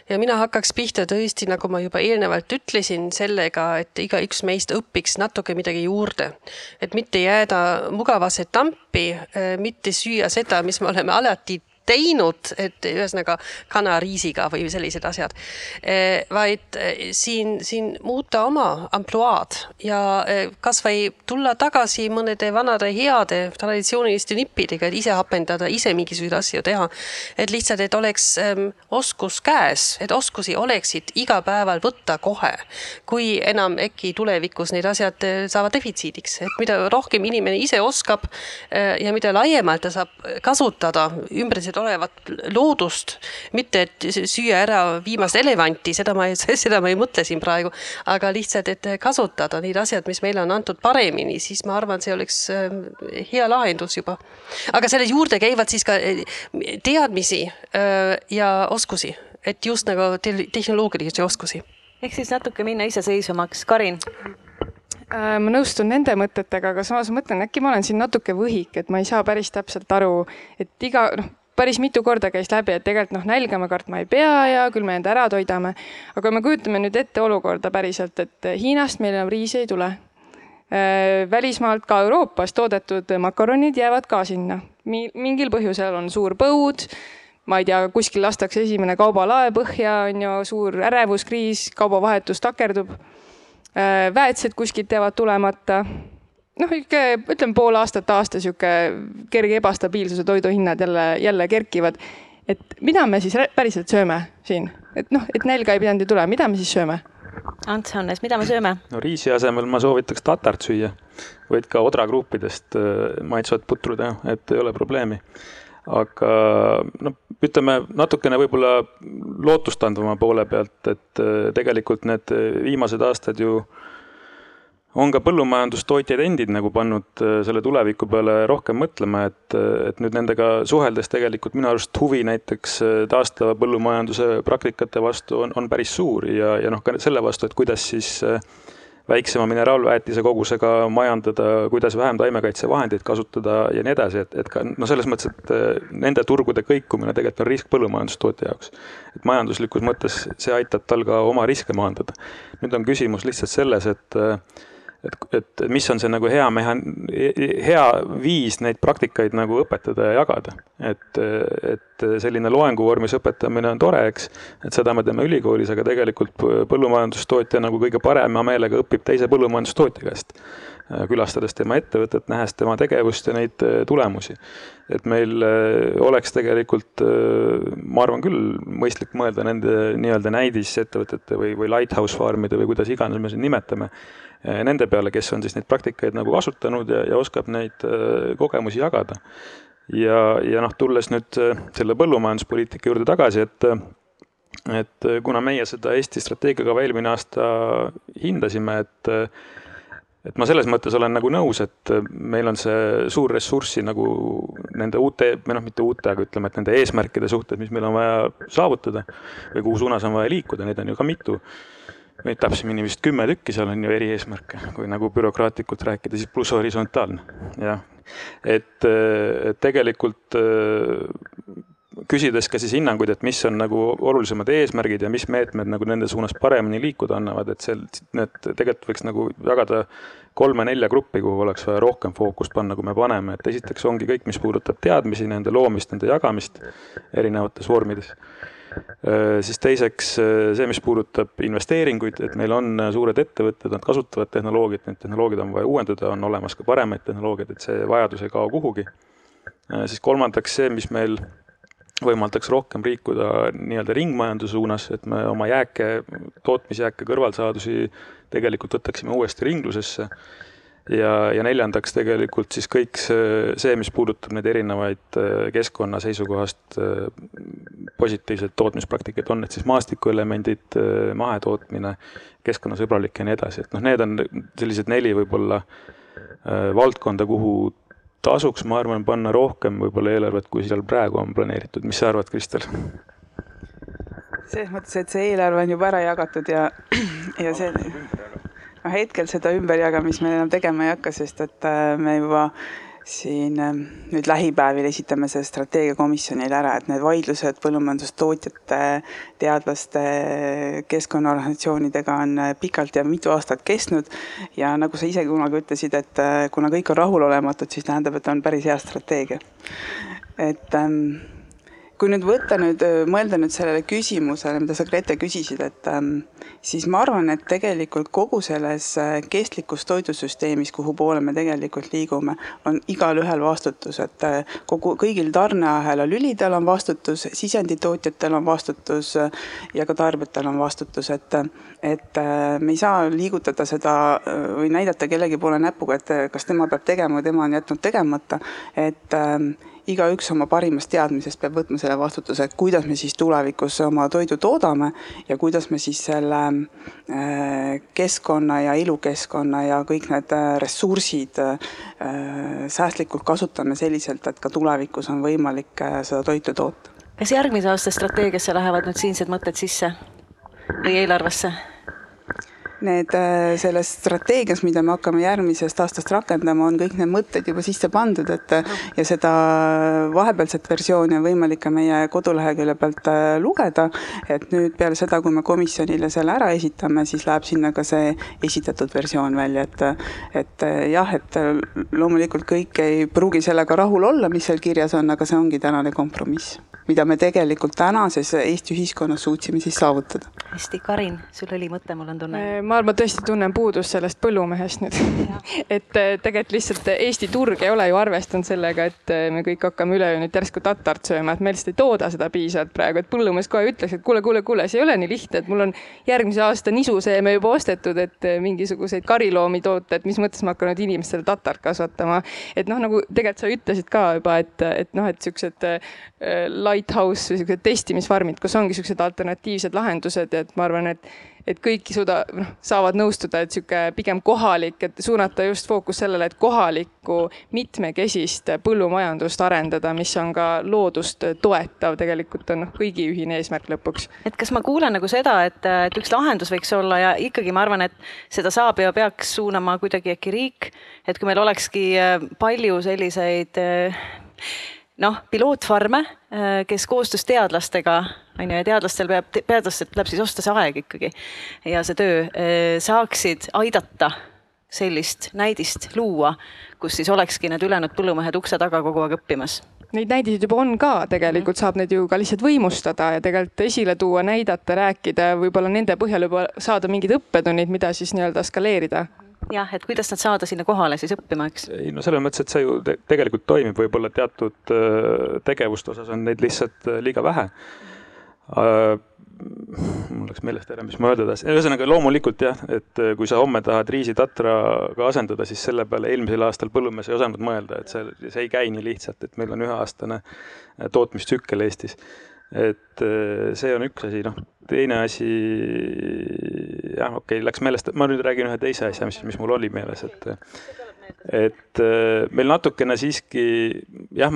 ja mina hakkaks pihta tõesti, nagu ma juba eelnevalt ütlesin, sellega, et igaüks meist õpiks natuke midagi juurde. et mitte jääda mugavasse tampi, mitte süüa seda, mis me oleme alati teinud, et ühesõnaga kanariisiga või sellised asjad. Eh, vaid eh, siin, siin muuta oma ampluaad ja eh, kasvõi tulla tagasi mõnede vanade heade traditsiooniliste nippidega, et ise hapendada, ise mingisuguseid asju teha. et lihtsalt, et oleks ähm, oskus käes, et oskusi oleksid igapäeval võtta kohe, kui enam äkki tulevikus need asjad saavad defitsiidiks, et mida rohkem inimene ise oskab ja mida laiemalt ta saab kasutada ümbritsevalt inimesed olevat loodust, mitte et süüa ära viimast elevanti, seda ma, seda ma ei mõtle siin praegu, aga lihtsalt, et kasutada neid asjad, mis meile on antud paremini, siis ma arvan, see oleks ähm, hea lahendus juba. aga selle juurde käivad siis ka äh, teadmisi äh, ja oskusi, et just nagu tehnoloogilisi oskusi. ehk siis natuke minna iseseisvamaks, Karin äh, ma nõustun nende mõtetega, aga samas mõtlen, äkki ma olen siin natuke võhik, et ma ei saa päris täpselt aru, et iga noh, päris mitu korda käis läbi, et tegelikult noh, nälga me kartma ei pea ja küll me end ära toidame. aga me kujutame nüüd ette olukorda päriselt, et Hiinast meil enam riisi ei tule. Äh, välismaalt ka Euroopas toodetud makaronid jäävad ka sinna. mingil põhjusel on suur põud, ma ei tea, kuskil lastakse esimene kaubalaev põhja, on ju, suur ärevuskriis, kaubavahetus takerdub. Äh, väetised kuskilt jäävad tulemata noh, ikka ütleme pool aastat, aasta sihuke kerge ebastabiilsuse toiduhinnad jälle, jälle kerkivad. et mida me siis päriselt sööme siin, et noh, et nälga ei pidanud ju tulema, mida me siis sööme? Ants Hannes, mida me sööme? no riisi asemel ma soovitaks tatart süüa, võid ka odragruppidest äh, maitsvat putru teha, et ei ole probleemi. aga noh, ütleme natukene võib-olla lootustandvama poole pealt, et äh, tegelikult need viimased aastad ju äh, on ka põllumajandustootjad endid nagu pannud äh, selle tuleviku peale rohkem mõtlema, et, äh, et nüüd nendega suheldes tegelikult minu arust huvi näiteks äh, taastava põllumajanduse praktikate vastu on, on päris suur ja, ja noh, ka selle vastu, et kuidas siis väiksema mineraalväetise kogusega majandada, kuidas vähem taimekaitsevahendeid kasutada ja nii edasi, et, et ka no selles mõttes, et nende turgude kõikumine tegelikult on risk põllumajandustootja jaoks. et majanduslikus mõttes see aitab tal ka oma riske maandada. nüüd on küsimus lihtsalt selles, et et, et mis on see nagu hea mehan-, hea viis neid praktikaid nagu õpetada ja jagada. et, et selline loengu vormis õpetamine on tore, eks, et seda me teeme ülikoolis, aga tegelikult põllumajandustootja nagu kõige parema meelega õpib teise põllumajandustootja käest. külastades tema ettevõtet, nähes tema tegevust ja neid tulemusi. et meil oleks tegelikult, ma arvan küll, mõistlik mõelda nende nii-öelda näidisettevõtete või, või lighthouse farmide või kuidas iganes me siin nimetame nende peale, kes on siis neid praktikaid nagu kasutanud ja, ja oskab neid eh, kogemusi jagada. ja, ja noh, tulles nüüd eh, selle põllumajanduspoliitika juurde tagasi, et et kuna meie seda Eesti strateegiakava eelmine aasta hindasime, et et ma selles mõttes olen nagu nõus, et meil on see suur ressurssi nagu nende uute, või noh, mitte uute, aga ütleme, et nende eesmärkide suhtes, mis meil on vaja saavutada või kuhu suunas on vaja liikuda, neid on ju ka mitu neid täpsemini vist kümme tükki, seal on ju eri eesmärke, kui nagu bürokraatlikult rääkida, siis pluss horisontaalne, jah. et, et tegelikult küsides ka siis hinnanguid, et mis on nagu olulisemad eesmärgid ja mis meetmed nagu nende suunas paremini liikuda annavad, et seal need tegelikult võiks nagu jagada kolme-nelja gruppi, kuhu oleks vaja rohkem fookust panna, kui me paneme, et esiteks ongi kõik, mis puudutab teadmisi, nende loomist, nende jagamist erinevates vormides siis teiseks äh, see, mis puudutab investeeringuid, et meil on äh, suured ettevõtted, nad kasutavad tehnoloogiat, neid tehnoloogiaid on vaja uuendada, on olemas ka paremaid tehnoloogiaid, et see vajadus ei kao kuhugi. siis kolmandaks see, mis meil võimaldaks rohkem liikuda nii-öelda ringmajanduse suunas, et me oma jääke, tootmisjääke, kõrvalsaadusi tegelikult võtaksime uuesti ringlusesse ja, ja neljandaks tegelikult siis kõik see, see, mis puudutab neid erinevaid äh, keskkonna seisukohast äh, positiivseid tootmispraktikaid, on need siis maastikuelemendid, äh, mahetootmine, keskkonnasõbralik ja nii edasi, et noh, need on sellised neli võib-olla valdkonda, kuhu tasuks, ma arvan, panna rohkem võib-olla eelarvet, kui seal praegu on planeeritud. mis sa arvad, Kristel? selles mõttes, et see eelarve on juba ära jagatud ja, ja see noh, hetkel seda ümberjagamist me enam tegema ei hakka, sest et äh, me juba siin äh, nüüd lähipäevil esitame selle strateegiakomisjonile ära, et need vaidlused põllumajandustootjate, teadlaste, keskkonnaorganisatsioonidega on äh, pikalt ja mitu aastat kestnud. ja nagu sa ise kunagi ütlesid, et kuna kõik on rahulolematud, siis tähendab, et on päris hea strateegia. et ähm, kui nüüd võtta nüüd, mõelda nüüd sellele küsimusele, mida sa, Grete, küsisid, et ähm, siis ma arvan, et tegelikult kogu selles äh, kestlikus toidusüsteemis, kuhu poole me tegelikult liigume, on igalühel vastutus, et äh, kogu, kõigil tarneahela lülidel on vastutus, sisenditootjatel on vastutus äh, ja ka tarbijatel on vastutus, et, et me ei saa liigutada seda või näidata kellegi poole näpuga, et kas tema peab tegema või tema on jätnud tegemata, et ähm, igaüks oma parimast teadmisest peab võtma selle vastutuse, et kuidas me siis tulevikus oma toidu toodame ja kuidas me siis selle äh, keskkonna ja elukeskkonna ja kõik need äh, ressursid äh, säästlikult kasutame selliselt, et ka tulevikus on võimalik seda toitu toota. kas järgmise aasta strateegiasse lähevad nüüd siinsed mõtted sisse või eelarvesse? Need äh, selles strateegias, mida me hakkame järgmisest aastast rakendama, on kõik need mõtted juba sisse pandud, et ja seda vahepealset versiooni on võimalik ka meie kodulehekülje pealt äh, lugeda. et nüüd peale seda, kui me komisjonile selle ära esitame, siis läheb sinna ka see esitatud versioon välja, et, et äh, jah, et loomulikult kõik ei pruugi sellega rahul olla, mis seal kirjas on, aga see ongi tänane kompromiss mida me tegelikult tänases Eesti ühiskonnas suutsime siis saavutada. hästi, Karin, sul oli mõte, mul on tunne. ma, ma tõesti tunnen puudust sellest põllumehest nüüd et äh, tegelikult lihtsalt Eesti turg ei ole ju arvestanud sellega, et äh, me kõik hakkame üleöö nüüd järsku tatart sööma, et me lihtsalt ei tooda seda piisavalt praegu, et põllumees kohe ütleks, et kuule, kuule, kuule, see ei ole nii lihtne, et mul on järgmise aasta nisuseeme juba ostetud, et äh, mingisuguseid kariloomi toota, et mis mõttes ma hakkan nüüd inimestele tatart kasvatama. et noh, nagu tegelikult sa ütlesid ka juba, et, et noh, et siuksed lighthouse või siuksed testimisfarmid, kus ongi siuksed alternatiivsed lahendused, et ma arvan, et, et kõik suuda, noh, saavad nõustuda, et sihuke pigem kohalik, et suunata just fookus sellele, et kohalikku mitmekesist põllumajandust arendada, mis on ka loodust toetav, tegelikult on noh, kõigi ühine eesmärk lõpuks. et kas ma kuulen nagu seda, et, et üks lahendus võiks olla ja ikkagi ma arvan, et seda saab ja peaks suunama kuidagi äkki riik, et kui meil olekski palju selliseid noh, pilootfarme, äh, kes koostöös teadlastega, on ju, ja teadlastel peab, teadlastel tuleb siis osta see aeg ikkagi ja see töö, äh, saaksid aidata sellist näidist luua, kus siis olekski need ülejäänud põllumehed ukse taga kogu aeg õppimas. Neid näidiseid juba on ka, tegelikult saab neid ju ka lihtsalt võimustada ja tegelikult esile tuua, näidata, rääkida, võib-olla nende põhjal juba saada mingid õppetunnid, mida siis nii-öelda skaleerida jah, et kuidas nad saada sinna kohale siis õppima, eks? ei no selles mõttes, et see ju te tegelikult toimib, võib-olla teatud äh, tegevuste osas on neid lihtsalt äh, liiga vähe. Uh, mul läks meelest ära, mis ma öelda tahtsin, ühesõnaga loomulikult jah, et kui sa homme tahad riisitatraga asendada, siis selle peale eelmisel aastal põllumees ei osanud mõelda, et see, see ei käi nii lihtsalt, et meil on üheaastane tootmistsükkel Eestis et see on üks asi, noh, teine asi, jah, okei okay,, läks meelest, ma nüüd räägin ühe teise asja, mis, mis mul oli meeles, et et meil natukene siiski jah,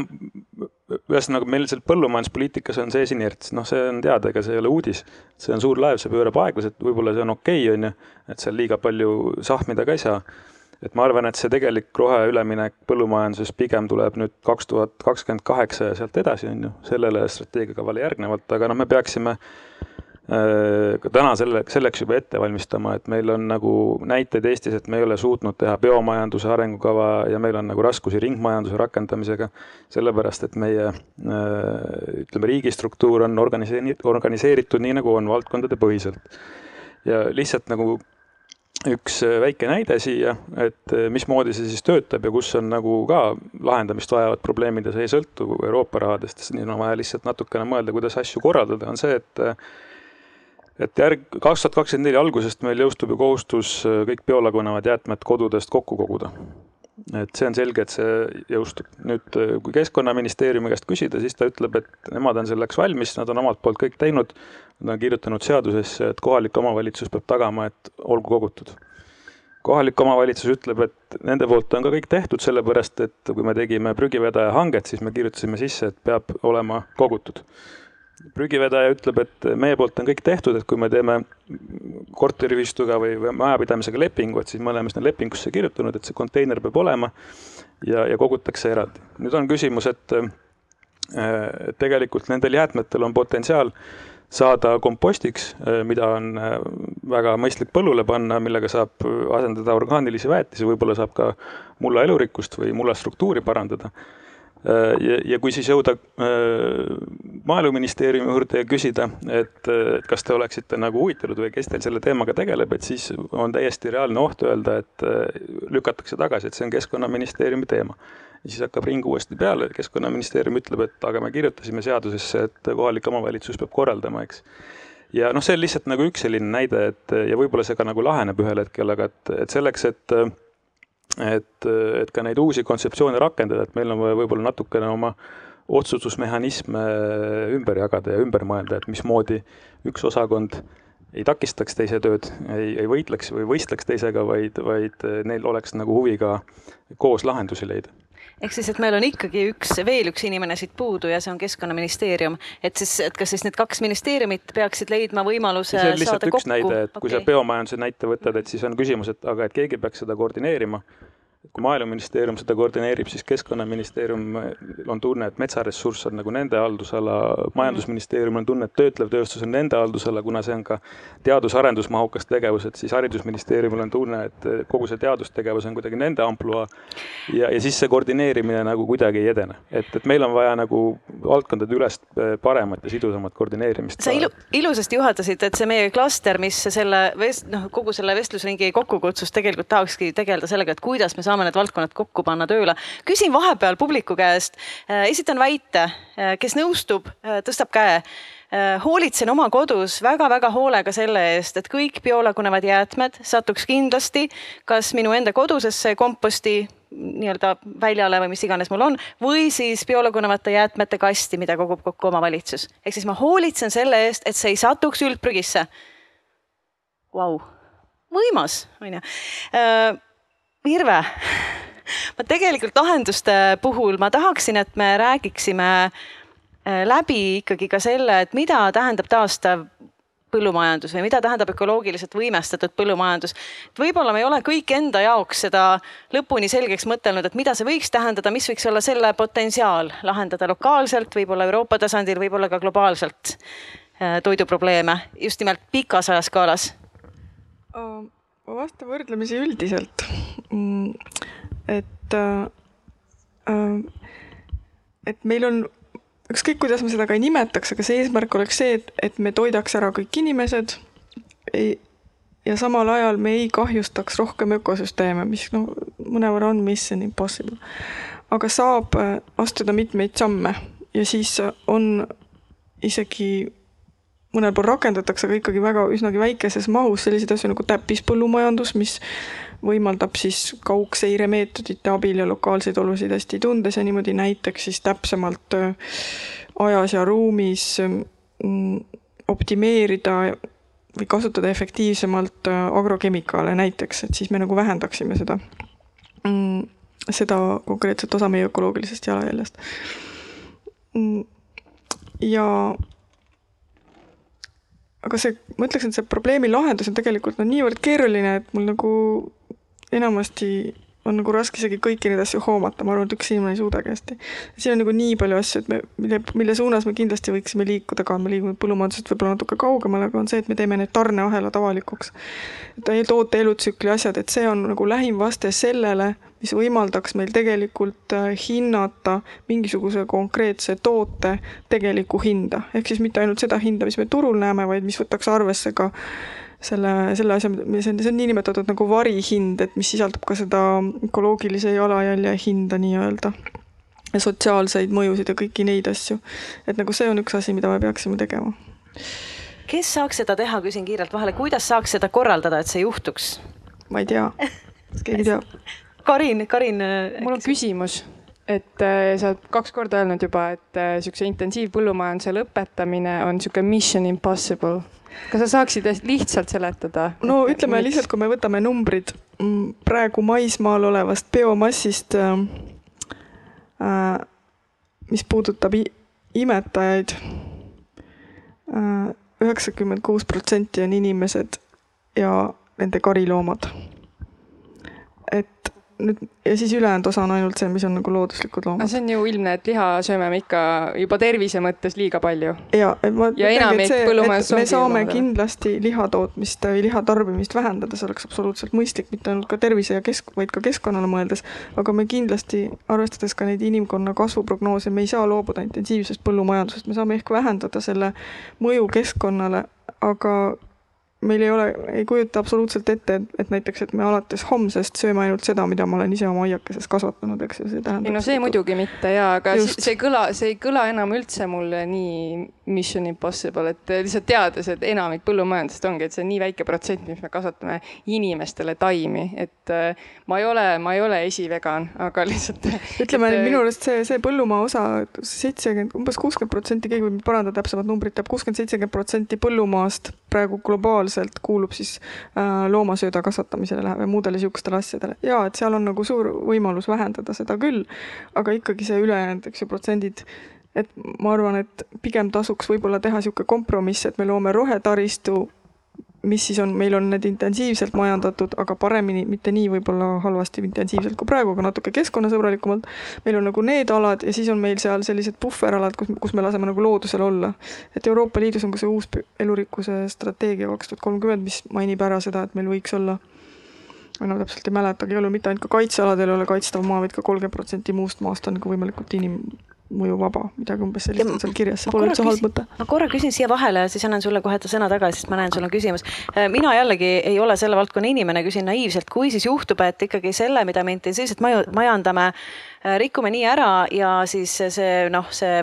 ühesõnaga meil seal põllumajanduspoliitikas on sees inerts, noh, see on teada, ega see ei ole uudis. see on suur laev, see pöörab aeglaselt, võib-olla see on okei okay,, on ju, et seal liiga palju sahmida ka ei saa et ma arvan, et see tegelik roheüleminek põllumajanduses pigem tuleb nüüd kaks tuhat kakskümmend kaheksa ja sealt edasi, on ju, sellele strateegiakavale järgnevalt, aga noh, me peaksime äh, ka täna selle, selleks juba ette valmistama, et meil on nagu näiteid Eestis, et me ei ole suutnud teha biomajanduse arengukava ja meil on nagu raskusi ringmajanduse rakendamisega, sellepärast et meie äh, ütleme, riigistruktuur on organiseeritud, organiseeritud nii, nagu on, valdkondade põhiselt. ja lihtsalt nagu üks äh, väike näide siia, et äh, mismoodi see siis töötab ja kus on nagu ka lahendamist vajavad probleemid ja see ei sõltu Euroopa rahadest, siin on vaja lihtsalt natukene mõelda, kuidas asju korraldada, on see, et äh, et järg, kaks tuhat kakskümmend neli algusest meil jõustub ju kohustus kõik biolagunevad jäätmed kodudest kokku koguda. Et see on selge, et see jõustub. nüüd, äh, kui Keskkonnaministeeriumi käest küsida, siis ta ütleb, et nemad on selleks valmis, nad on omalt poolt kõik teinud. Nad on kirjutanud seadusesse, et kohalik omavalitsus peab tagama, et olgu kogutud kohalik omavalitsus ütleb, et nende poolt on ka kõik tehtud, sellepärast et kui me tegime prügivedaja hanget, siis me kirjutasime sisse, et peab olema kogutud prügivedaja ütleb, et meie poolt on kõik tehtud, et kui me teeme korteriühistuga või, või majapidamisega lepingu, et siis me oleme sinna lepingusse kirjutanud, et see konteiner peab olema ja, ja kogutakse eraldi. nüüd on küsimus, et tegelikult nendel jäätmetel on potentsiaal saada kompostiks, mida on väga mõistlik põllule panna, millega saab asendada orgaanilisi väetisi, võib-olla saab ka mulla elurikkust või mulla struktuuri parandada ja, ja kui siis jõuda äh, maaeluministeeriumi juurde ja küsida, et, et kas te oleksite nagu huvitatud või kes teil selle teemaga tegeleb, et siis on täiesti reaalne oht öelda, et äh, lükatakse tagasi, et see on keskkonnaministeeriumi teema. ja siis hakkab ring uuesti peale, keskkonnaministeerium ütleb, et aga me kirjutasime seadusesse, et kohalik omavalitsus peab korraldama, eks ja noh, see on lihtsalt nagu üks selline näide, et ja võib-olla see ka nagu laheneb ühel hetkel, aga et, et selleks, et et, et ka neid uusi kontseptsioone rakendada, et meil on vaja võib-olla natukene oma otsustusmehhanisme ümber jagada ja ümber mõelda, et mismoodi üks osakond ei takistaks teise tööd, ei, ei võitleks või võistleks teisega, vaid, vaid neil oleks nagu huvi ka koos lahendusi leida ehk siis, et meil on ikkagi üks, veel üks inimene siit puudu ja see on Keskkonnaministeerium, et siis, et kas siis need kaks ministeeriumit peaksid leidma võimaluse see on lihtsalt üks kokku? näide, et kui okay. sa biomajanduse näite võtad, et siis on küsimus, et aga et keegi peaks seda koordineerima kui Maaeluministeerium seda koordineerib, siis Keskkonnaministeeriumil on tunne, et metsaressurss on nagu nende haldusala, Majandusministeeriumil on tunne, et töötlev tööstus on nende haldusala, kuna see on ka teadus-arendusmahukas tegevus, et siis Haridusministeeriumil on tunne, et kogu see teadustegevus on kuidagi nende ampluaa. ja, ja siis see koordineerimine nagu kuidagi ei edene, et, et meil on vaja nagu valdkondade ülest paremat ja sidusamat koordineerimist. sa ilu, ilusasti juhatasid, et see meie klaster, mis selle vest-, noh, kogu selle vestlusringi kokku kutsus, tegelikult tahakski tegeleda sellega, et kuidas me saame need valdkonnad kokku panna tööle. küsin vahepeal publiku käest, esitan väite, kes nõustub, tõstab käe hoolitsen oma kodus väga-väga hoolega selle eest, et kõik biolagunevad jäätmed satuks kindlasti kas minu enda kodusesse komposti nii-öelda väljale või mis iganes mul on, või siis biolagunevate jäätmete kasti, mida kogub kokku omavalitsus. ehk siis ma hoolitsen selle eest, et see ei satuks üldprügisse. Vau, võimas, onju Irve, ma tegelikult lahenduste puhul ma tahaksin, et me räägiksime äh, läbi ikkagi ka selle, et mida tähendab taastav põllumajandus või mida tähendab ökoloogiliselt võimestatud põllumajandus. et võib-olla me ei ole kõik enda jaoks seda lõpuni selgeks mõtelnud, et mida see võiks tähendada, mis võiks olla selle potentsiaal lahendada lokaalselt, võib-olla Euroopa tasandil, võib-olla ka globaalselt äh, toiduprobleeme just nimelt pikas ajaskaalas um ma vastan võrdlemisi üldiselt. Mm, et, äh, äh, et meil on, ükskõik kuidas me seda ka ei nimetaks, aga see eesmärk oleks see, et, et me toidaks ära kõik inimesed ja samal ajal me ei kahjustaks rohkem ökosüsteeme, mis noh, mõnevõrra on mission impossible. aga saab äh, astuda mitmeid samme ja siis on isegi mõnel pool rakendatakse, aga ikkagi väga üsnagi väikeses mahus selliseid asju nagu täppispõllumajandus, mis võimaldab siis kaugseiremeetodite abil ja lokaalseid olusid hästi tundes ja niimoodi näiteks siis täpsemalt äh, ajas ja ruumis mm, optimeerida või kasutada efektiivsemalt äh, agrokemikaale näiteks, et siis me nagu vähendaksime seda, mm, seda konkreetset osa meie ökoloogilisest jalajäljest. Mm, ja aga see, ma ütleks, et see probleemi lahendus on tegelikult no niivõrd keeruline, et mul nagu enamasti on nagu raske isegi kõiki neid asju hoomata, ma arvan, et üks inimene ei suudagi hästi. siin on nagu nii palju asju, et me, mille, mille suunas me kindlasti võiksime liikuda ka, me liigume põllumajandusest võib-olla natuke kaugemale, aga on see, et me teeme need tarneahelad avalikuks. toote elutsükli asjad, et see on nagu lähim vaste sellele, mis võimaldaks meil tegelikult äh, hinnata mingisuguse konkreetse toote tegelikku hinda. ehk siis mitte ainult seda hinda, mis me turul näeme, vaid mis võtaks arvesse ka selle, selle asja, see on, see on niinimetatud nagu varihind, et mis sisaldab ka seda ökoloogilise jalajälje hinda nii-öelda. ja sotsiaalseid mõjusid ja kõiki neid asju. et nagu see on üks asi, mida me peaksime tegema. kes saaks seda teha, küsin kiirelt vahele, kuidas saaks seda korraldada, et see juhtuks? ma ei tea, kas keegi teab? Karin, Karin. mul on küsimus et äh, sa oled kaks korda öelnud juba, et äh, intensiivpõllumajanduse lõpetamine on niisugune mission impossible. kas sa saaksid lihtsalt seletada? no et, ütleme miks? lihtsalt, kui me võtame numbrid praegu maismaal olevast biomassist äh,, äh mis puudutab imetajaid, äh, üheksakümmend kuus protsenti on inimesed ja nende kariloomad. et nüüd ja siis ülejäänud osa on ainult see, mis on nagu looduslikud loomad. see on ju ilmne, et liha sööme me ikka juba tervise mõttes liiga palju. ja, ma ja enamik põllumajandus ongi. me saame kindlasti liha tootmist või liha tarbimist vähendada, see oleks absoluutselt mõistlik, mitte ainult ka tervise ja kesk, vaid ka keskkonnale mõeldes. aga me kindlasti, arvestades ka neid inimkonna kasvuprognoose, me ei saa loobuda intensiivsest põllumajandusest, me saame ehk vähendada selle mõju keskkonnale, aga meil ei ole, ei kujuta absoluutselt ette, et näiteks, et me alates homsest sööme ainult seda, mida ma olen ise oma aiakeses kasvatanud, eks ju, see tähendab. ei no see muidugi mitte ja, aga Just. see ei kõla, see ei kõla enam üldse mulle nii mission impossible, et lihtsalt teades, et enamik põllumajandusest ongi, et see on nii väike protsent, mis me kasvatame inimestele taimi, et äh, ma ei ole, ma ei ole esivegan, aga lihtsalt. ütleme et, minu arust see, see põllumaa osa, seitsekümmend, umbes kuuskümmend protsenti, keegi võib parandada, täpsemad numbrid teab, kuuskümmend, seitsekümmend protsenti põllumaast praegu globaalselt kuulub siis äh, loomasööda kasvatamisele või muudele niisugustele asjadele. ja et seal on nagu suur võimalus vähendada seda küll, aga ikkagi see ülejäänud, eks ju, protsendid et ma arvan, et pigem tasuks võib-olla teha niisugune kompromiss, et me loome rohetaristu, mis siis on, meil on need intensiivselt majandatud, aga paremini, mitte nii võib-olla halvasti intensiivselt kui praegu, aga natuke keskkonnasõbralikumalt. meil on nagu need alad ja siis on meil seal sellised puhveralad, kus, kus me laseme nagu loodusel olla. et Euroopa Liidus on ka see uus elurikkuse strateegia kaks tuhat kolmkümmend, mis mainib ära seda, et meil võiks olla ma enam täpselt ei mäletagi, ei ole mitte ainult ka kaitsealadel ei ole kaitstav maa, vaid ka kolmkümmend protsenti muust maast on nagu võimalikult inim-, mõjuvaba, midagi umbes sellist on seal kirjas, see pole üldse halb mõte. ma korra küsin siia vahele, siis annan sulle kohe sõna tagasi, sest ma näen, sul on küsimus. Äh, mina jällegi ei ole selle valdkonna inimene, küsin naiivselt, kui siis juhtub, et ikkagi selle, mida me intensiivselt majandame, äh, rikume nii ära ja siis see noh, see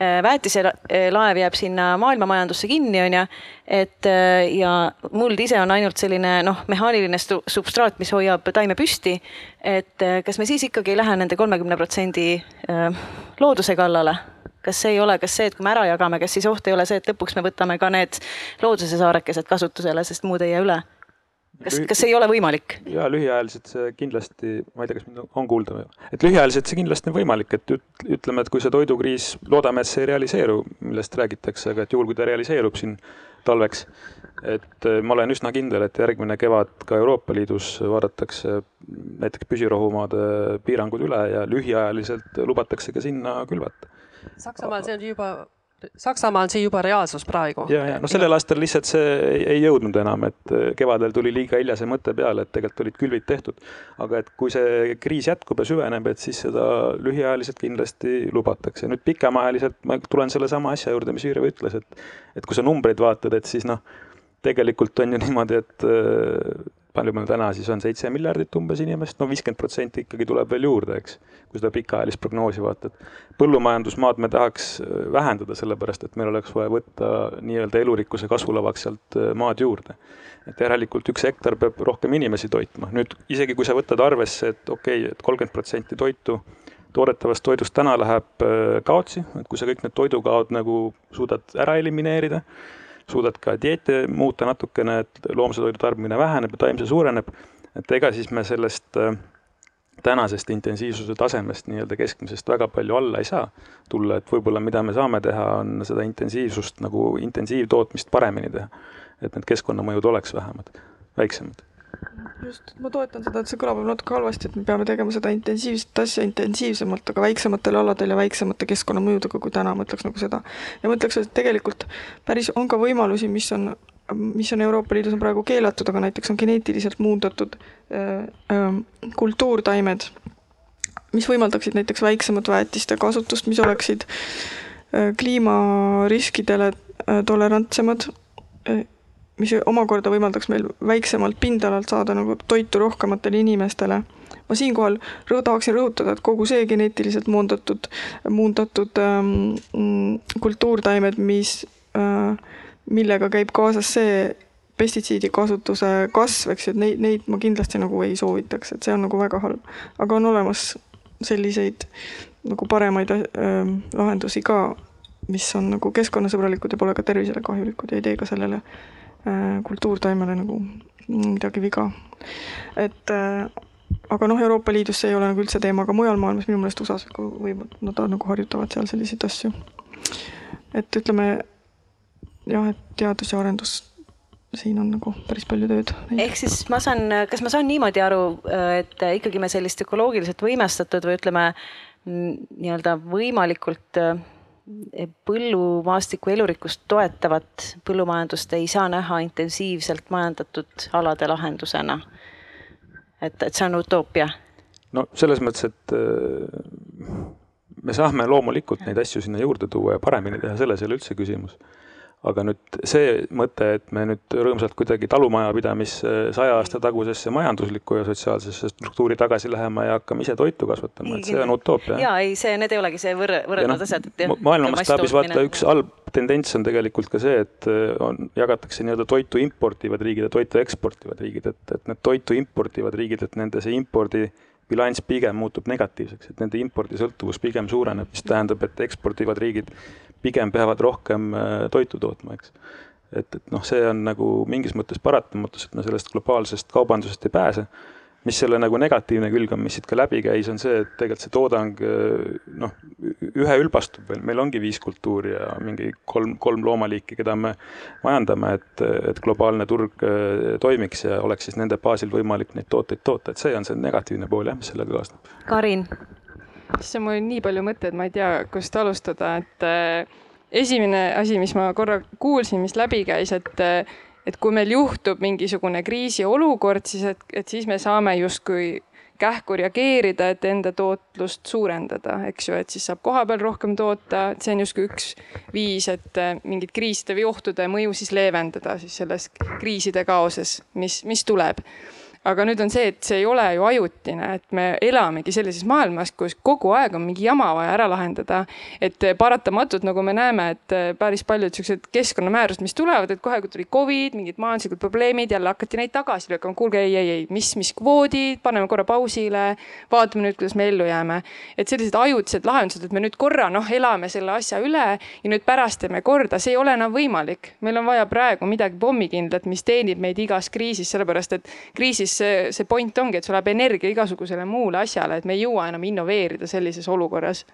väetiselaev jääb sinna maailmamajandusse kinni, on ju. et äh, ja muld ise on ainult selline noh, mehaaniline substraat, mis hoiab taime püsti. et äh, kas me siis ikkagi ei lähe nende kolmekümne protsendi looduse kallale? kas see ei ole, kas see, et kui me ära jagame, kas siis oht ei ole see, et lõpuks me võtame ka need looduse saarekesed kasutusele, sest muud ei jää üle? Kas, kas see ei ole võimalik? ja lühiajaliselt see kindlasti, ma ei tea, kas mind on kuulda või, et lühiajaliselt see kindlasti on võimalik, et ütleme, et kui see toidukriis, loodame, et see ei realiseeru, millest räägitakse, aga et juhul, kui ta realiseerub siin talveks, et äh, ma olen üsna kindel, et järgmine kevad ka Euroopa Liidus vaadatakse näiteks püsirohumaade piirangud üle ja lühiajaliselt lubatakse ka sinna külvata. Saksamaal see on juba Saksamaal see juba reaalsus praegu. ja, ja noh, sellel aastal lihtsalt see ei, ei jõudnud enam, et äh, kevadel tuli liiga hilja see mõte peale, et tegelikult olid külvid tehtud. aga et kui see kriis jätkub ja süveneb, et siis seda lühiajaliselt kindlasti lubatakse. nüüd pikemaajaliselt ma tulen sellesama asja juurde, mis Jüri ütles, et, et kui sa numbreid vaatad, et siis noh, tegelikult on ju niimoodi, et äh, palju meil täna siis on, seitse miljardit umbes inimest, no viiskümmend protsenti ikkagi tuleb veel juurde, eks, kui seda pikaajalist prognoosi vaatad. põllumajandusmaad me tahaks äh, vähendada, sellepärast et meil oleks vaja võtta nii-öelda elurikkuse kasvulavaks sealt äh, maad juurde. et järelikult üks hektar peab rohkem inimesi toitma, nüüd isegi kui sa võtad arvesse, et okei okay,, et kolmkümmend protsenti toitu toodetavast toidust täna läheb äh, kaotsi, et kui sa kõik need toidukaod nagu suudad ära elimineerida suudad ka dieete muuta natukene, et loomse toidu tarbimine väheneb ja taimse suureneb, et ega siis me sellest äh, tänasest intensiivsuse tasemest nii-öelda keskmisest väga palju alla ei saa tulla, et võib-olla mida me saame teha, on seda intensiivsust nagu intensiivtootmist paremini teha. et need keskkonnamõjud oleks vähemad, väiksemad just, ma toetan seda, et see kõlab natuke halvasti, et me peame tegema seda intensiivset asja intensiivsemalt, aga väiksematel aladel ja väiksemate keskkonnamõjudega kui täna, ma ütleks nagu seda. ja ma ütleks, et tegelikult päris on ka võimalusi, mis on, mis on Euroopa Liidus on praegu keelatud, aga näiteks on geneetiliselt muundatud äh, äh, kultuurtaimed, mis võimaldaksid näiteks väiksemat väetiste kasutust, mis oleksid äh, kliimariskidele äh, tolerantsemad äh, mis omakorda võimaldaks meil väiksemalt pindalalt saada nagu toitu rohkematele inimestele. ma siinkohal rõhu, tahaksin rõhutada, et kogu see geneetiliselt muundatud, muundatud ähm, mm, kultuurtaimed, mis äh, millega käib kaasas see pestitsiidikasutuse kasv, eks ju, et neid, neid ma kindlasti nagu ei soovitaks, et see on nagu väga halb. aga on olemas selliseid nagu paremaid äh, lahendusi ka, mis on nagu keskkonnasõbralikud ja pole ka tervisele kahjulikud ja ei tee ka sellele äh, kultuurtaimele nagu midagi viga. et äh, aga noh, Euroopa Liidus see ei ole nagu üldse teema, aga mujal maailmas minu meelest USA-s või nad nagu harjutavad seal selliseid asju. et ütleme jah, et teadus ja arendus siin on nagu päris palju tööd. ehk siis ma saan, kas ma saan niimoodi aru, et ikkagi me sellist ökoloogiliselt võimestatud või ütleme nii-öelda võimalikult põllumaastiku elurikkust toetavat põllumajandust ei saa näha intensiivselt majandatud alade lahendusena. et, et see on utoopia? no selles mõttes, et eh, me saame loomulikult neid asju sinna juurde tuua ja paremini teha, selles ei ole üldse küsimus aga nüüd see mõte, et me nüüd rõõmsalt kuidagi talumajapidamisse saja aasta tagusesse majanduslikku ja sotsiaalsesse struktuuri tagasi läheme ja hakkame ise toitu kasvatama, et see on utoopia. ja ei, see, need ei olegi see võrre, võrreldavad no, asjad, et. maailma mastaabis vaata üks halb tendents on tegelikult ka see, et äh, on, jagatakse nii-öelda toitu importivad riigid ja toitu eksportivad riigid, et, et need toitu importivad riigid, et nende see impordi bilanss pigem muutub negatiivseks, et nende impordisõltuvus pigem suureneb, mis tähendab, et eksportivad riigid pigem peavad rohkem äh, toitu tootma, eks. et, et noh, see on nagu mingis mõttes paratamatus, et me sellest globaalsest kaubandusest ei pääse. mis selle nagu negatiivne külg on, mis siit ka läbi käis, on see, et tegelikult see toodang äh, noh, üheülbastub veel, meil ongi viis kultuuri ja mingi kolm, kolm loomaliiki, keda me majandame, et, et globaalne turg äh, toimiks ja oleks siis nende baasil võimalik neid tooteid toota, et see on see negatiivne pool jah, mis sellega kaasneb. Karin mul on nii palju mõtteid, ma ei tea, kust alustada, et äh, esimene asi, mis ma korra kuulsin, mis läbi käis, et äh, et kui meil juhtub mingisugune kriisiolukord, siis et, et siis me saame justkui kähku reageerida, et enda tootlust suurendada, eks ju, et siis saab kohapeal rohkem toota, et see on justkui üks viis, et äh, mingit kriiside või ohtude mõju siis leevendada siis selles kriiside kaoses, mis, mis tuleb aga nüüd on see, et see ei ole ju ajutine, et me elamegi sellises maailmas, kus kogu aeg on mingi jama vaja ära lahendada. et paratamatult, nagu me näeme, et päris paljud siuksed keskkonnamäärused, mis tulevad, et kohe, kui tuli Covid, mingid majanduslikud probleemid, jälle hakati neid tagasi lükkama. kuulge, ei, ei, ei, mis, mis kvoodid, paneme korra pausile, vaatame nüüd, kuidas me ellu jääme. et sellised ajutised lahendused, et me nüüd korra noh, elame selle asja üle ja nüüd pärast teeme korda, see ei ole enam võimalik. meil on vaja praegu midagi pommikindlat, mis teenib meid igas kriisis, sellepärast et kriisis see, see point ongi, et sul läheb energia igasugusele muule asjale, et me ei jõua enam innoveerida sellises olukorras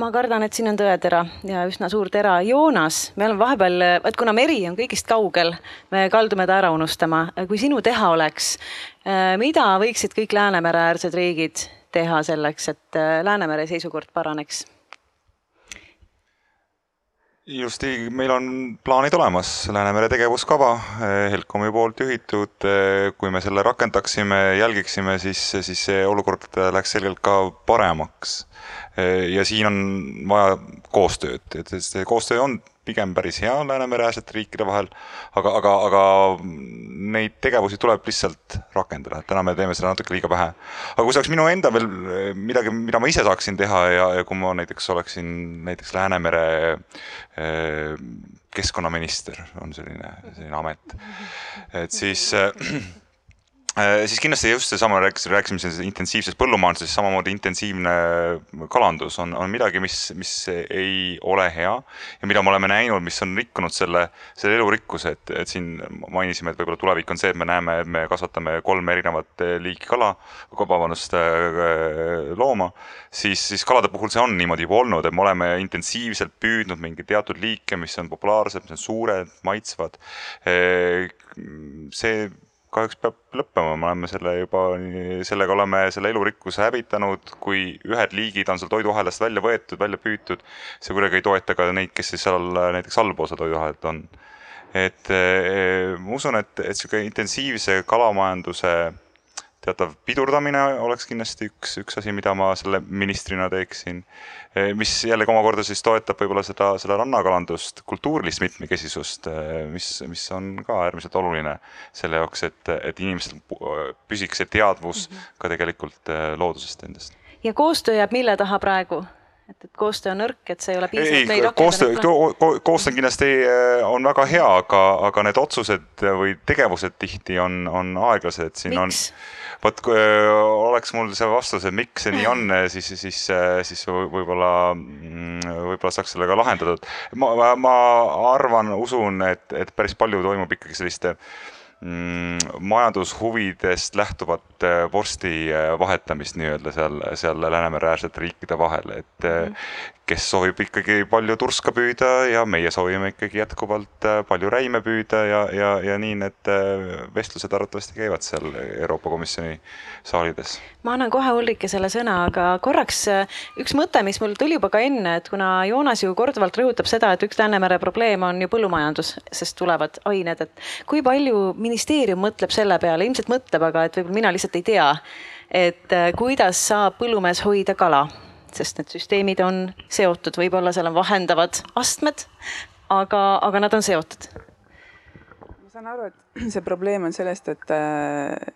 ma kardan, et siin on tõetera ja üsna suur tera. Joonas, me oleme vahepeal, vot kuna meri on kõigist kaugel, me kaldume ta ära unustama. kui sinu teha oleks, eh, mida võiksid kõik Läänemere-äärsed riigid teha selleks, et eh, Läänemere seisukord paraneks? Ilusti, meil on plaanid olemas, Läänemere tegevuskava eh, Helcomi poolt juhitud. Eh, kui me selle rakendaksime, jälgiksime, siis, siis see olukord läks selgelt ka paremaks. Eh, ja siin on vaja koostööd, et see koostöö on pigem päris hea Läänemere-äärsete riikide vahel, aga, aga, aga neid tegevusi tuleb lihtsalt rakendada, täna me teeme seda natuke liiga vähe. aga kui see oleks minu enda veel midagi, mida ma ise saaksin teha ja, ja kui ma näiteks oleksin näiteks Läänemere eh, keskkonnaminister, on selline, selline amet, et siis Äh, siis kindlasti just seesama, rääkisime, rääkisime sellest intensiivsest põllumajandusest, samamoodi intensiivne kalandus on, on midagi, mis, mis ei ole hea ja mida me oleme näinud, mis on rikkunud selle, selle elurikkuse, et, et siin mainisime, et võib-olla tulevik on see, et me näeme, et me kasvatame kolme erinevat liiki kala, vabandust, äh, looma, siis, siis kalade puhul see on niimoodi juba olnud, et me oleme intensiivselt püüdnud mingeid teatud liike, mis on populaarsed, mis on suured, maitsvad. Äh, see kahjuks peab lõppema, me oleme selle juba, sellega oleme selle elurikkuse hävitanud, kui ühed liigid on seal toiduahelast välja võetud, välja püütud, see kuidagi ei toeta ka neid, kes siis seal näiteks allpool seda toiduahelat on. et eh, ma usun, et, et sihuke intensiivse kalamajanduse teatav pidurdamine oleks kindlasti üks, üks asi, mida ma selle ministrina teeksin. Eh, mis jällegi omakorda siis toetab võib-olla seda, seda rannakalandust, kultuurilist mitmekesisust, eh, mis, mis on ka äärmiselt oluline selle jaoks, et, et inimestel püsiks see teadvus mm -hmm. ka tegelikult eh, loodusest endast. ja koostöö jääb mille taha praegu? Et, et koostöö on nõrk, et see ei ole ei, piisavalt koostöö, koostöö kindlasti äh, on väga hea, aga, aga need otsused või tegevused tihti on, on aeglased, siin Miks? on vot kui äh, oleks mul see vastus, et miks see nii on, siis, siis, siis võib-olla, mm, võib-olla saaks selle ka lahendatud. ma, ma arvan, usun, et, et päris palju toimub ikkagi selliste mm, majandushuvidest lähtuvat äh, vorsti äh, vahetamist nii-öelda seal, seal Läänemere-äärsete riikide vahel, et mm -hmm kes soovib ikkagi palju turska püüda ja meie soovime ikkagi jätkuvalt äh, palju räime püüda ja, ja, ja nii need äh, vestlused arvatavasti käivad seal Euroopa Komisjoni saalides. ma annan kohe Ulrikesele sõna, aga korraks äh, üks mõte, mis mul tuli juba ka enne, et kuna Joonas ju korduvalt rõhutab seda, et üks Läänemere probleem on ju põllumajandus, sest tulevad ained, et kui palju ministeerium mõtleb selle peale, ilmselt mõtleb, aga et võib-olla mina lihtsalt ei tea, et kuidas saab põllumees hoida kala sest need süsteemid on seotud, võib-olla seal on vahendavad astmed, aga, aga nad on seotud ma saan aru, et see probleem on sellest, et,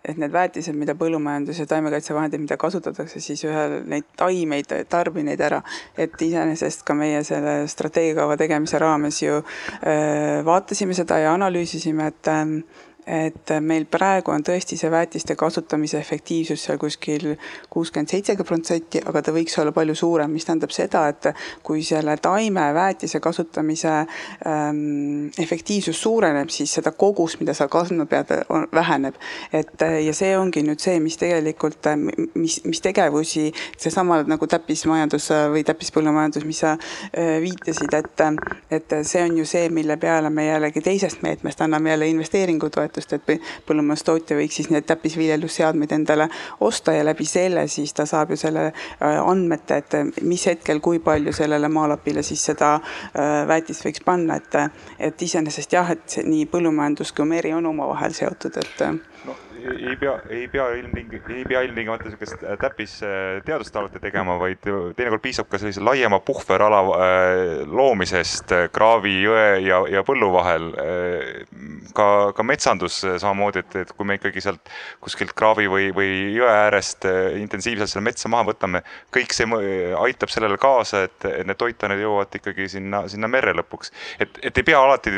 et need väetised, mida põllumajandus ja taimekaitsevahendid, mida kasutatakse, siis ühel neid taimeid, tarbi neid ära. et iseenesest ka meie selle strateegiakava tegemise raames ju äh, vaatasime seda ja analüüsisime, et äh, et meil praegu on tõesti see väetiste kasutamise efektiivsus seal kuskil kuuskümmend, seitsekümmend protsenti, aga ta võiks olla palju suurem, mis tähendab seda, et kui selle taimeväetise kasutamise ähm, efektiivsus suureneb, siis seda kogust, mida sa kandma pead, väheneb. et ja see ongi nüüd see, mis tegelikult, mis, mis tegevusi, seesama nagu täppismajandus või täppispõllumajandus, mis sa äh, viitasid, et, et see on ju see, mille peale me jällegi teisest meetmest anname jälle investeeringutoetust toetust, et põllumajandustootja võiks siis need täppisviljelusseadmeid endale osta ja läbi selle siis ta saab ju selle äh, andmete, et mis hetkel, kui palju sellele maalapile siis seda äh, väetist võiks panna, et, et iseenesest jah, et nii põllumajandus kui meri on omavahel seotud, et no ei pea, ei pea ilmting-, ei pea ilmtingimata niisugust äh, täppisteadust alati tegema, vaid teinekord piisab ka sellise laiema puhverala loomisest kraavi, jõe ja, ja põllu vahel. ka, ka metsandus samamoodi, et, et kui me ikkagi sealt kuskilt kraavi või, või jõe äärest intensiivselt selle metsa maha võtame, kõik see aitab sellele kaasa, et, et need toitained jõuavad ikkagi sinna, sinna merre lõpuks. et, et ei pea alati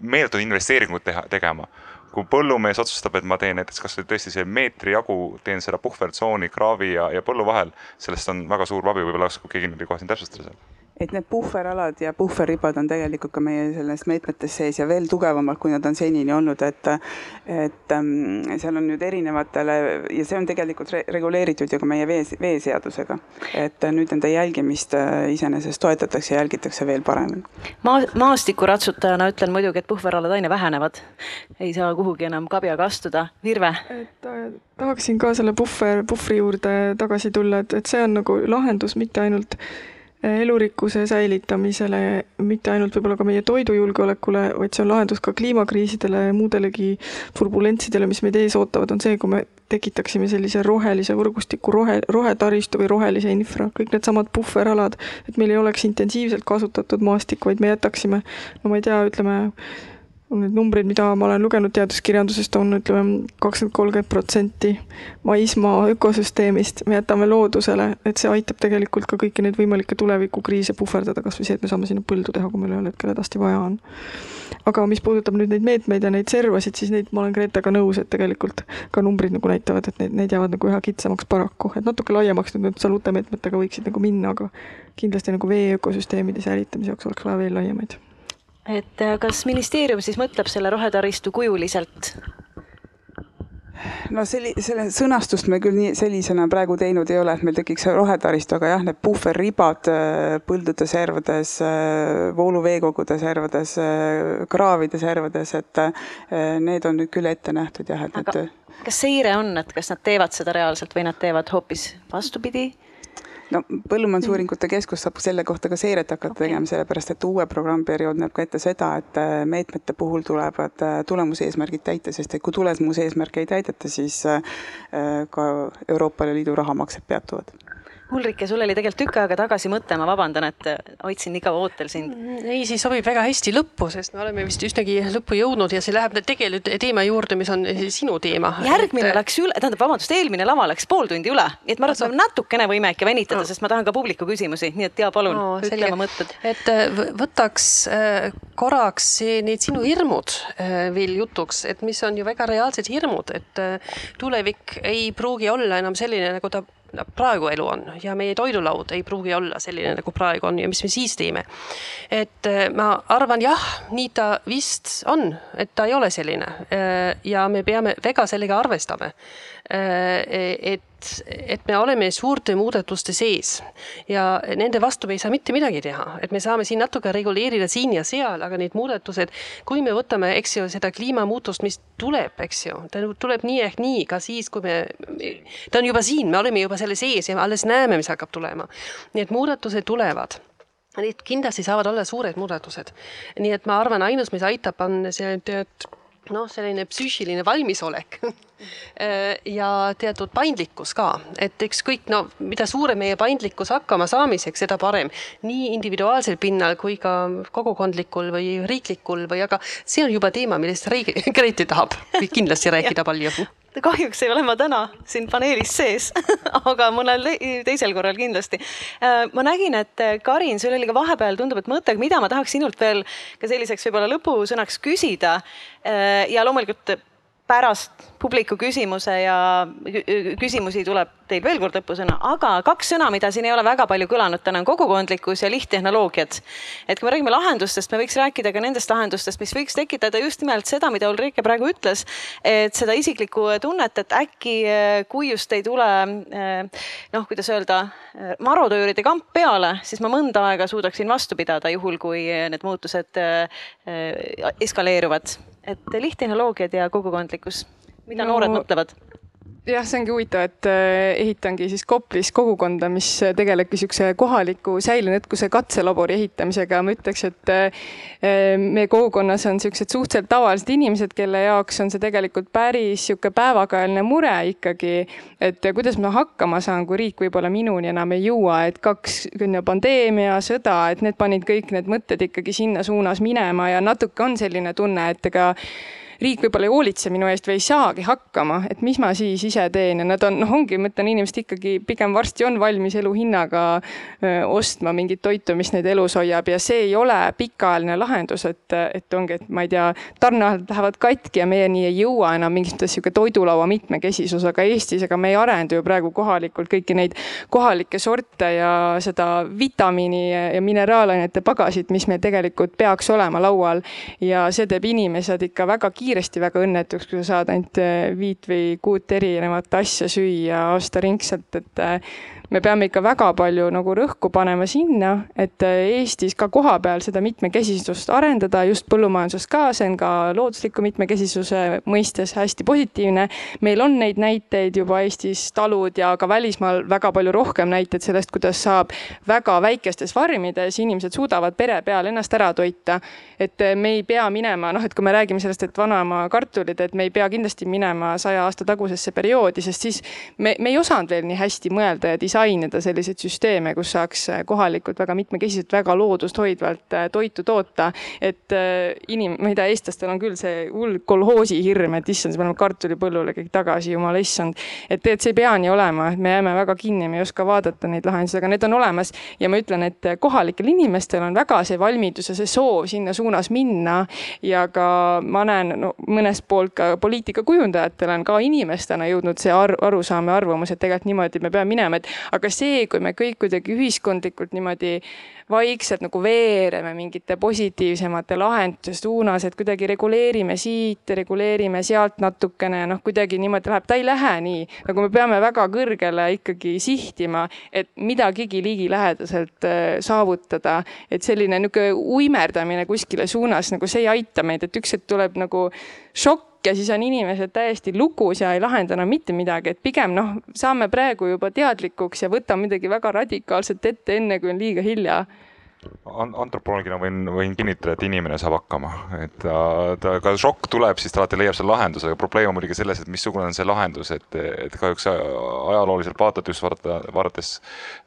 meeletuid investeeringuid teha, tegema kui põllumees otsustab, et ma teen näiteks kasvõi tõesti see meetri jagu, teen seda puhvertsooni kraavi ja, ja põllu vahel, sellest on väga suur abi, võib-olla oskab keegi nüüd kohe siin täpsustada seal et need puhveralad ja puhverribad on tegelikult ka meie selles meetmetes sees ja veel tugevamalt, kui nad on senini olnud, et et ähm, seal on nüüd erinevatele ja see on tegelikult re reguleeritud ju ka meie vee, veeseadusega. et nüüd nende jälgimist äh, iseenesest toetatakse ja jälgitakse veel paremini. maa, maastikuratsutajana ütlen muidugi, et puhveralad aina vähenevad. ei saa kuhugi enam kabjaga astuda. Virve? et äh, tahaksin ka selle puhver, puhvri juurde tagasi tulla, et, et see on nagu lahendus mitte ainult elurikkuse säilitamisele, mitte ainult võib-olla ka meie toidujulgeolekule, vaid see on lahendus ka kliimakriisidele ja muudelegi turbulentsidele, mis meid ees ootavad, on see, kui me tekitaksime sellise rohelise võrgustiku, rohe, rohetaristu või rohelise infra, kõik needsamad puhveralad, et meil ei oleks intensiivselt kasutatud maastikku, vaid me jätaksime, no ma ei tea, ütleme need numbrid, mida ma olen lugenud teaduskirjandusest, on ütleme kakskümmend, kolmkümmend protsenti maismaa ökosüsteemist. Me jätame loodusele, et see aitab tegelikult ka kõiki neid võimalikke tulevikukriise puhverdada, kas või see, et me saame sinna põldu teha, kui meil ühel hetkel hädasti vaja on. aga mis puudutab nüüd neid meetmeid ja neid servasid, siis neid ma olen Gretaga nõus, et tegelikult ka numbrid nagu näitavad, et need, need jäävad nagu üha kitsamaks paraku, et natuke laiemaks nüüd seal uute meetmetega võiksid nagu minna, aga kindlasti nagu vee ökosüsteemide säilitamise jaoks oleks vaja veel laiemaid et äh, kas ministeerium siis mõtleb selle rohetaristu kujuliselt? no selli-, selle sõnastust me küll nii sellisena praegu teinud ei ole, et meil tekiks rohetaristu, aga jah, need puhverribad äh, põldude servades, äh, vooluveekogude servades, kraavide servades, et need on nüüd küll ette nähtud jah, et aga need... kas seire on, et kas nad teevad seda reaalselt või nad teevad hoopis vastupidi? No Põllumajandusuuringute Keskus saab selle kohta ka seiret hakata okay. tegema, sellepärast et uue programmperiood näeb ka ette seda, et äh, meetmete puhul tulevad äh, tulemuseesmärgid täita, sest et kui tulemuseesmärke ei täideta, siis äh, ka Euroopa Liidu rahamaksed peatuvad Ulrike, sul oli tegelikult tükk aega tagasi mõte, ma vabandan, et äh, hoidsin nii kaua ootel sind. ei, see sobib väga hästi lõppu, sest me oleme vist üsnagi lõppu jõudnud ja see läheb tegelikult teema juurde, mis on sinu teema. järgmine et, läks üle, tähendab, vabandust, eelmine lava läks pool tundi üle, nii et ma arvan, et me natukene võime äkki venitada, sest ma tahan ka publiku küsimusi, nii et ja palun no, no, ütle oma mõtted. et äh, võtaks äh, korraks need sinu hirmud äh, veel jutuks, et mis on ju väga reaalsed hirmud, et äh, tulevik ei pruugi olla enam selline, nagu ta no, praegu elu on ja meie toidulaud ei pruugi olla selline, nagu praegu on ja mis me siis teeme. et äh, ma arvan, jah, nii ta vist on, et ta ei ole selline äh, ja me peame väga sellega arvestama. Et, et me oleme suurte muudatuste sees ja nende vastu me ei saa mitte midagi teha, et me saame siin natuke reguleerida siin ja seal, aga need muudatused, kui me võtame, eks ju, seda kliimamuutust, mis tuleb, eks ju, ta tuleb nii ehk nii ka siis, kui me, ta on juba siin, me oleme juba selle sees ja alles näeme, mis hakkab tulema. nii et muudatused tulevad Need kindlasti saavad olla suured muudatused. nii et ma arvan, ainus, mis aitab, on see tead noh, selline psüühiline valmisolek ja teatud paindlikkus ka, et ükskõik, no mida suurem meie paindlikkus hakkama saamiseks, seda parem. nii individuaalsel pinnal kui ka kogukondlikul või riiklikul või, aga see on juba teema, millest Rei- Grete tahab kindlasti rääkida palju kahjuks ei ole ma täna siin paneelis sees aga mõnel te- teisel korral kindlasti. ma nägin, et Karin, sul oli ka vahepeal tundub, et mõte, mida ma tahaks sinult veel ka selliseks võib-olla lõpusõnaks küsida. ja loomulikult pärast publiku küsimuse ja kü- küsimusi tuleb teil veel kord lõpusõna, aga kaks sõna, mida siin ei ole väga palju kõlanud täna on kogukondlikkus ja lihttehnoloogiad. et kui me räägime lahendustest, me võiks rääkida ka nendest lahendustest, mis võiks tekitada just nimelt seda, mida Ulrike praegu ütles, et seda isiklikku tunnet, et äkki kui just ei tule noh, kuidas öelda, marodööride kamp peale, siis ma mõnda aega suudaksin vastu pidada, juhul kui need muutused eskaleeruvad et lihttehnoloogiad ja kogukondlikkus, mida no, noored mõtlevad? Jah, see ongi huvitav, et äh, ehitangi siis Koplis kogukonda, mis tegelebki niisuguse kohaliku säilenõtkuse katselabori ehitamisega. ma ütleks, et äh, meie kogukonnas on niisugused suhteliselt tavalised inimesed, kelle jaoks on see tegelikult päris niisugune päevakajaline mure ikkagi, et kuidas ma hakkama saan, kui riik võib-olla minuni enam ei jõua, et kaks, pandeemia, sõda, et need panid kõik need mõtted ikkagi sinna suunas minema ja natuke on selline tunne, et ega riik võib-olla ei hoolitse minu eest või ei saagi hakkama, et mis ma siis ise teen ja nad on, noh, ongi, ma ütlen, inimesed ikkagi pigem varsti on valmis elu hinnaga öö, ostma mingit toitu, mis neid elus hoiab ja see ei ole pikaajaline lahendus, et, et ongi, et ma ei tea, tarneahelad lähevad katki ja meieni ei jõua enam mingit sihuke toidulaua mitmekesisus, aga Eestis, ega me ei arenda ju praegu kohalikult kõiki neid kohalikke sorte ja seda vitamiini ja mineraalainete pagasit, mis meil tegelikult peaks olema laual. Ja see teeb inimesed ikka väga kiiresti kiiresti väga õnnetuks, kui sa saad ainult viit või kuut erinevat asja süüa aastaringselt, et me peame ikka väga palju nagu rõhku panema sinna, et Eestis ka kohapeal seda mitmekesisust arendada, just põllumajanduses ka, see on ka loodusliku mitmekesisuse mõistes hästi positiivne. meil on neid näiteid juba Eestis, talud ja ka välismaal väga palju rohkem näiteid sellest, kuidas saab väga väikestes farmides inimesed suudavad pere peal ennast ära toita. et me ei pea minema, noh, et kui me räägime sellest, et vanaema kartulid, et me ei pea kindlasti minema saja aasta tagusesse perioodi, sest siis me, me ei osanud veel nii hästi mõelda ja disainida selliseid süsteeme, kus saaks kohalikult väga mitmekesiselt, väga loodust hoidvalt toitu toota. et inim-, ma ei tea, eestlastel on küll see hull kolhoosi hirm, et issand, me paneme kartulipõllule kõik tagasi, jumala issand. et tegelikult see ei pea nii olema, et me jääme väga kinni, me ei oska vaadata neid lahendusi, aga need on olemas ja ma ütlen, et kohalikel inimestel on väga see valmidus ja see soov sinna suunas minna ja ka ma näen no, mõnest poolt ka poliitikakujundajatel on ka inimestena jõudnud see ar arusaam ja arvamus, et tegelikult niimoodi me peame minema, et aga see, kui me kõik kuidagi ühiskondlikult niimoodi vaikselt nagu veereme mingite positiivsemate lahenduste suunas, et kuidagi reguleerime siit, reguleerime sealt natukene, noh, kuidagi niimoodi läheb, ta ei lähe nii, nagu me peame väga kõrgele ikkagi sihtima, et midagigi ligilähedaselt saavutada. et selline niisugune uimerdamine kuskile suunas nagu see ei aita meid, et üks hetk tuleb nagu šokk ja siis on inimesed täiesti lukus ja ei lahenda enam mitte midagi, et pigem noh, saame praegu juba teadlikuks ja võtame midagi väga radikaalset ette, enne kui on liiga hilja antropoloogina võin, võin kinnitada, et inimene saab hakkama, et ta, ta, ka šokk tuleb, siis ta alati leiab selle lahenduse, aga probleem on muidugi selles, et missugune on see lahendus, et, et kahjuks ajalooliselt vaadata just vaadata, vaadates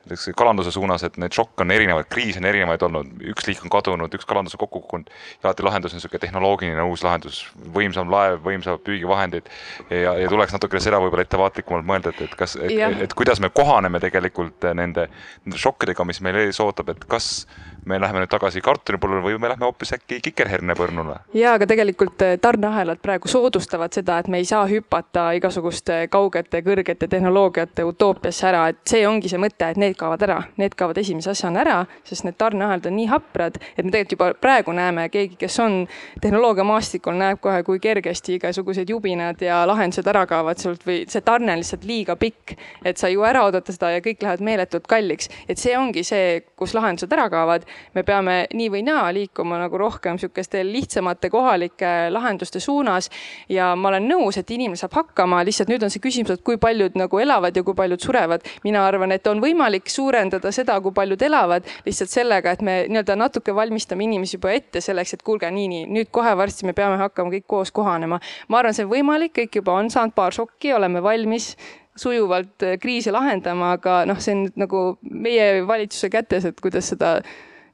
näiteks kalanduse suunas, et neid šokke on erinevaid, kriise on erinevaid olnud, üks liik on kadunud, üks kalandus on kokku kukkunud. Ja alati lahendus on niisugune tehnoloogiline uus lahendus, võimsam laev, võimsamad püügivahendid ja, ja tuleks natukene seda võib-olla ettevaatlikumalt mõelda, et, et kas, et, et, et kuidas me kohaneme tegelikult nende, nende šokkidega, mis meil ees ootab, et kas me läheme nüüd tagasi kartulipõllule või me lähme hoopis äkki kikerhernepõrnule? ja, aga tegelikult eh, tarneahelad praegu soodustavad seda, et me ei saa hüpata igasuguste kaugete, kõrgete tehnoloogiate utoopiasse ära, et see ongi see mõte, et need kaovad ära, need kaovad esimese asjana ära, sest need tarneahelad on nii haprad, et me tegelikult juba praegu näeme, keegi, kes on tehnoloogiamaastikul, näeb kohe, kui kergesti igasugused jubinad ja lahendused ära kaovad sult või see tarne on lihtsalt liiga pikk, et sa ei jõua ära oodata seda ja kõik lähevad meeletult kalliks. et see ongi see, kus lahendused ära kaovad me peame nii või naa liikuma nagu rohkem sihukeste lihtsamate kohalike lahenduste suunas. ja ma olen nõus, et inimene saab hakkama, lihtsalt nüüd on see küsimus, et kui paljud nagu elavad ja kui paljud surevad. mina arvan, et on võimalik suurendada seda, kui paljud elavad, lihtsalt sellega, et me nii-öelda natuke valmistame inimesi juba ette selleks, et kuulge, nii, nii, nüüd kohe varsti me peame hakkama kõik koos kohanema. ma arvan, see on võimalik, kõik juba on saanud paar šokki, oleme valmis sujuvalt kriisi lahendama, aga noh, see on nagu meie valitsuse kätes, et kuidas seda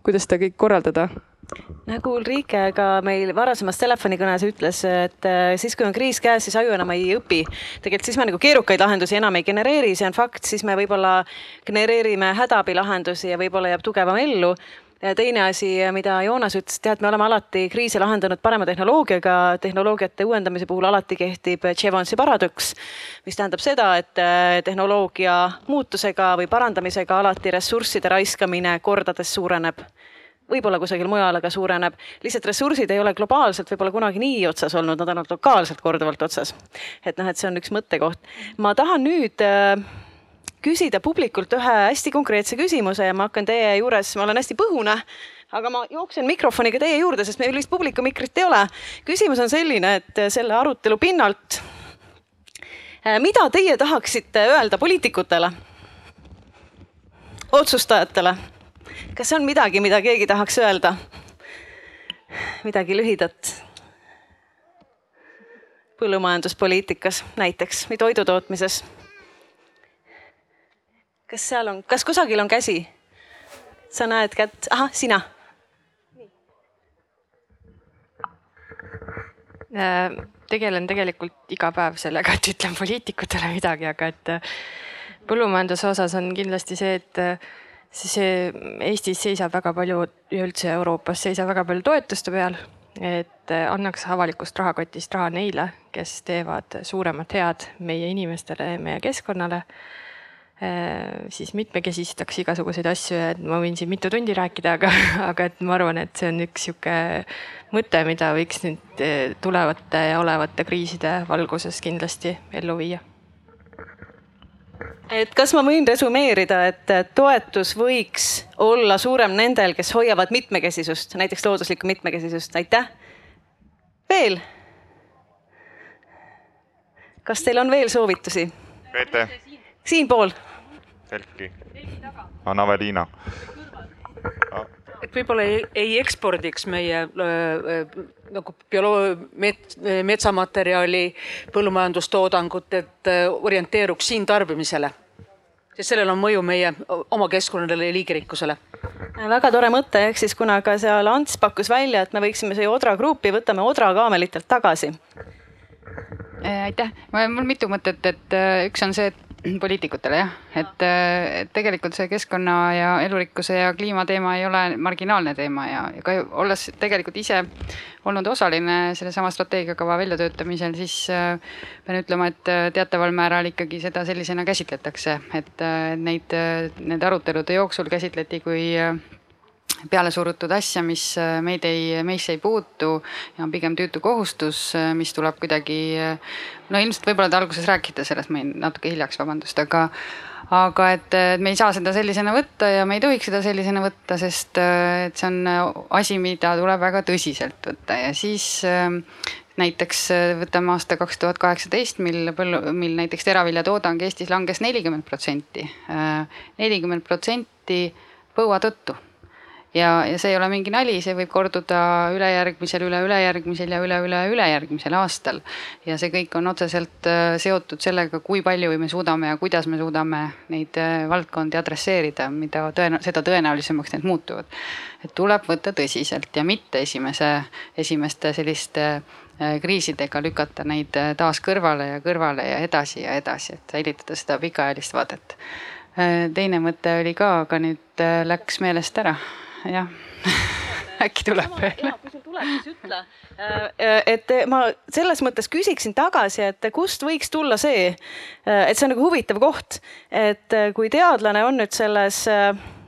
kuidas seda kõik korraldada? nagu Ulrike ka meil varasemas telefonikõnes ütles, et äh, siis, kui on kriis käes, siis aju enam ei õpi. tegelikult siis me nagu keerukaid lahendusi enam ei genereeri, see on fakt, siis me võib-olla genereerime hädaabilahendusi ja võib-olla jääb tugevam ellu teine asi, mida Joonas ütles, tead, me oleme alati kriise lahendanud parema tehnoloogiaga, tehnoloogiate uuendamise puhul alati kehtib Jevonsi paradoks, mis tähendab seda, et äh, tehnoloogia muutusega või parandamisega alati ressursside raiskamine kordades suureneb võib-olla kusagil mujal, aga suureneb. lihtsalt ressursid ei ole globaalselt võib-olla kunagi nii otsas olnud, nad on lokaalselt korduvalt otsas. et noh, et see on üks mõttekoht. ma tahan nüüd äh, küsida publikult ühe hästi konkreetse küsimuse ja ma hakkan teie juures, ma olen hästi põhune, aga ma jooksen mikrofoniga teie juurde, sest meil vist publiku mikrit ei ole. küsimus on selline, et selle arutelu pinnalt, äh, mida teie tahaksite öelda poliitikutele, otsustajatele? kas on midagi, mida keegi tahaks öelda? midagi lühidat? põllumajanduspoliitikas näiteks või toidutootmises kas seal on, kas kusagil on käsi? sa näed kätt, ahah, sina. Äh, tegelen tegelikult iga päev sellega, et ütlen poliitikutele midagi, aga et äh, põllumajanduse osas on kindlasti see, et äh, see Eestis seisab väga palju ja üldse Euroopas seisab väga palju toetuste peal. et annaks avalikust rahakotist raha neile, kes teevad suuremat head meie inimestele ja meie keskkonnale siis mitmekesistaks igasuguseid asju ja et ma võin siin mitu tundi rääkida, aga, aga et ma arvan, et see on üks sihuke mõte, mida võiks nüüd äh, tulevate ja olevate kriiside valguses kindlasti ellu viia. et kas ma võin resümeerida, et toetus võiks olla suurem nendel, kes hoiavad mitmekesisust, näiteks looduslikku mitmekesisust, aitäh. veel? kas teil on veel soovitusi? Peeter. siinpool Erki. Anna-Veliina. et võib-olla ei, ei ekspordiks meie äh, nagu bioloo-, met-, metsamaterjali, põllumajandustoodangut, et äh, orienteeruks siin tarbimisele. sest sellel on mõju meie oma keskkonnale ja liigirikkusele. väga tore mõte, ehk siis kuna ka seal Ants pakkus välja, et me võiksime siia Odra grupi, võtame Odra kaamelitelt tagasi. aitäh, mul mitu mõtet, et üks on see, et poliitikutele jah, et, et tegelikult see keskkonna ja elurikkuse ja kliimateema ei ole marginaalne teema ja, ja ka olles tegelikult ise olnud osaline sellesama strateegiakava väljatöötamisel, siis äh, pean ütlema, et äh, teataval määral ikkagi seda sellisena käsitletakse, et neid, nende arutelude jooksul käsitleti kui peale surutud asja, mis äh, meid ei, meisse ei puutu ja on pigem tüütu kohustus, äh, mis tuleb kuidagi. Äh, no ilmselt võib-olla te alguses rääkisite sellest, ma jäin natuke hiljaks, vabandust, aga aga et, et me ei saa seda sellisena võtta ja me ei tohiks seda sellisena võtta, sest et see on asi, mida tuleb väga tõsiselt võtta ja siis näiteks võtame aasta kaks tuhat kaheksateist, mil põllu, mil näiteks teraviljatoodang Eestis langes nelikümmend protsenti, nelikümmend protsenti põua tõttu ja, ja see ei ole mingi nali, see võib korduda ülejärgmisel, üle-ülejärgmisel ja üle-üle-ülejärgmisel aastal. ja see kõik on otseselt äh, seotud sellega, kui palju me suudame ja kuidas me suudame neid äh, valdkondi adresseerida, mida tõena-, seda tõenäolisemaks need muutuvad. et tuleb võtta tõsiselt ja mitte esimese, esimeste selliste äh, kriisidega lükata neid taas kõrvale ja kõrvale ja edasi ja edasi, et säilitada seda pikaajalist vaadet. teine mõte oli ka, aga nüüd läks meelest ära jah äkki tuleb veel. kui sul tuleb, siis ütle. Äh, äh, et ma selles mõttes küsiksin tagasi, et kust võiks tulla see, äh, et see on nagu huvitav koht, et kui teadlane on nüüd selles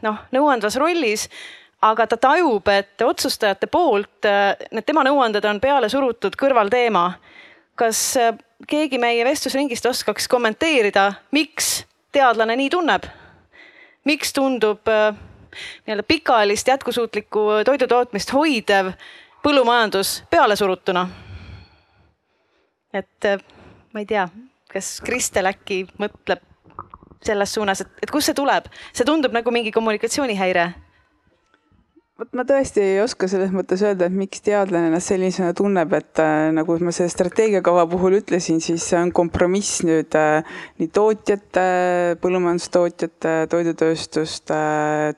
noh, nõuandvas rollis, aga ta tajub, et otsustajate poolt need tema nõuanded on peale surutud kõrvalteema. kas keegi meie vestlusringist oskaks kommenteerida, miks teadlane nii tunneb? miks tundub nii-öelda pikaajalist jätkusuutlikku toidutootmist hoidev põllumajandus pealesurutuna. et äh, ma ei tea, kas Kristel äkki mõtleb selles suunas, et, et kust see tuleb, see tundub nagu mingi kommunikatsioonihäire vot ma tõesti ei oska selles mõttes öelda, et miks teadlane ennast sellisena tunneb, et äh, nagu ma selle strateegiakava puhul ütlesin, siis see on kompromiss nüüd äh, nii tootjate, põllumajandustootjate, toidutööstuste,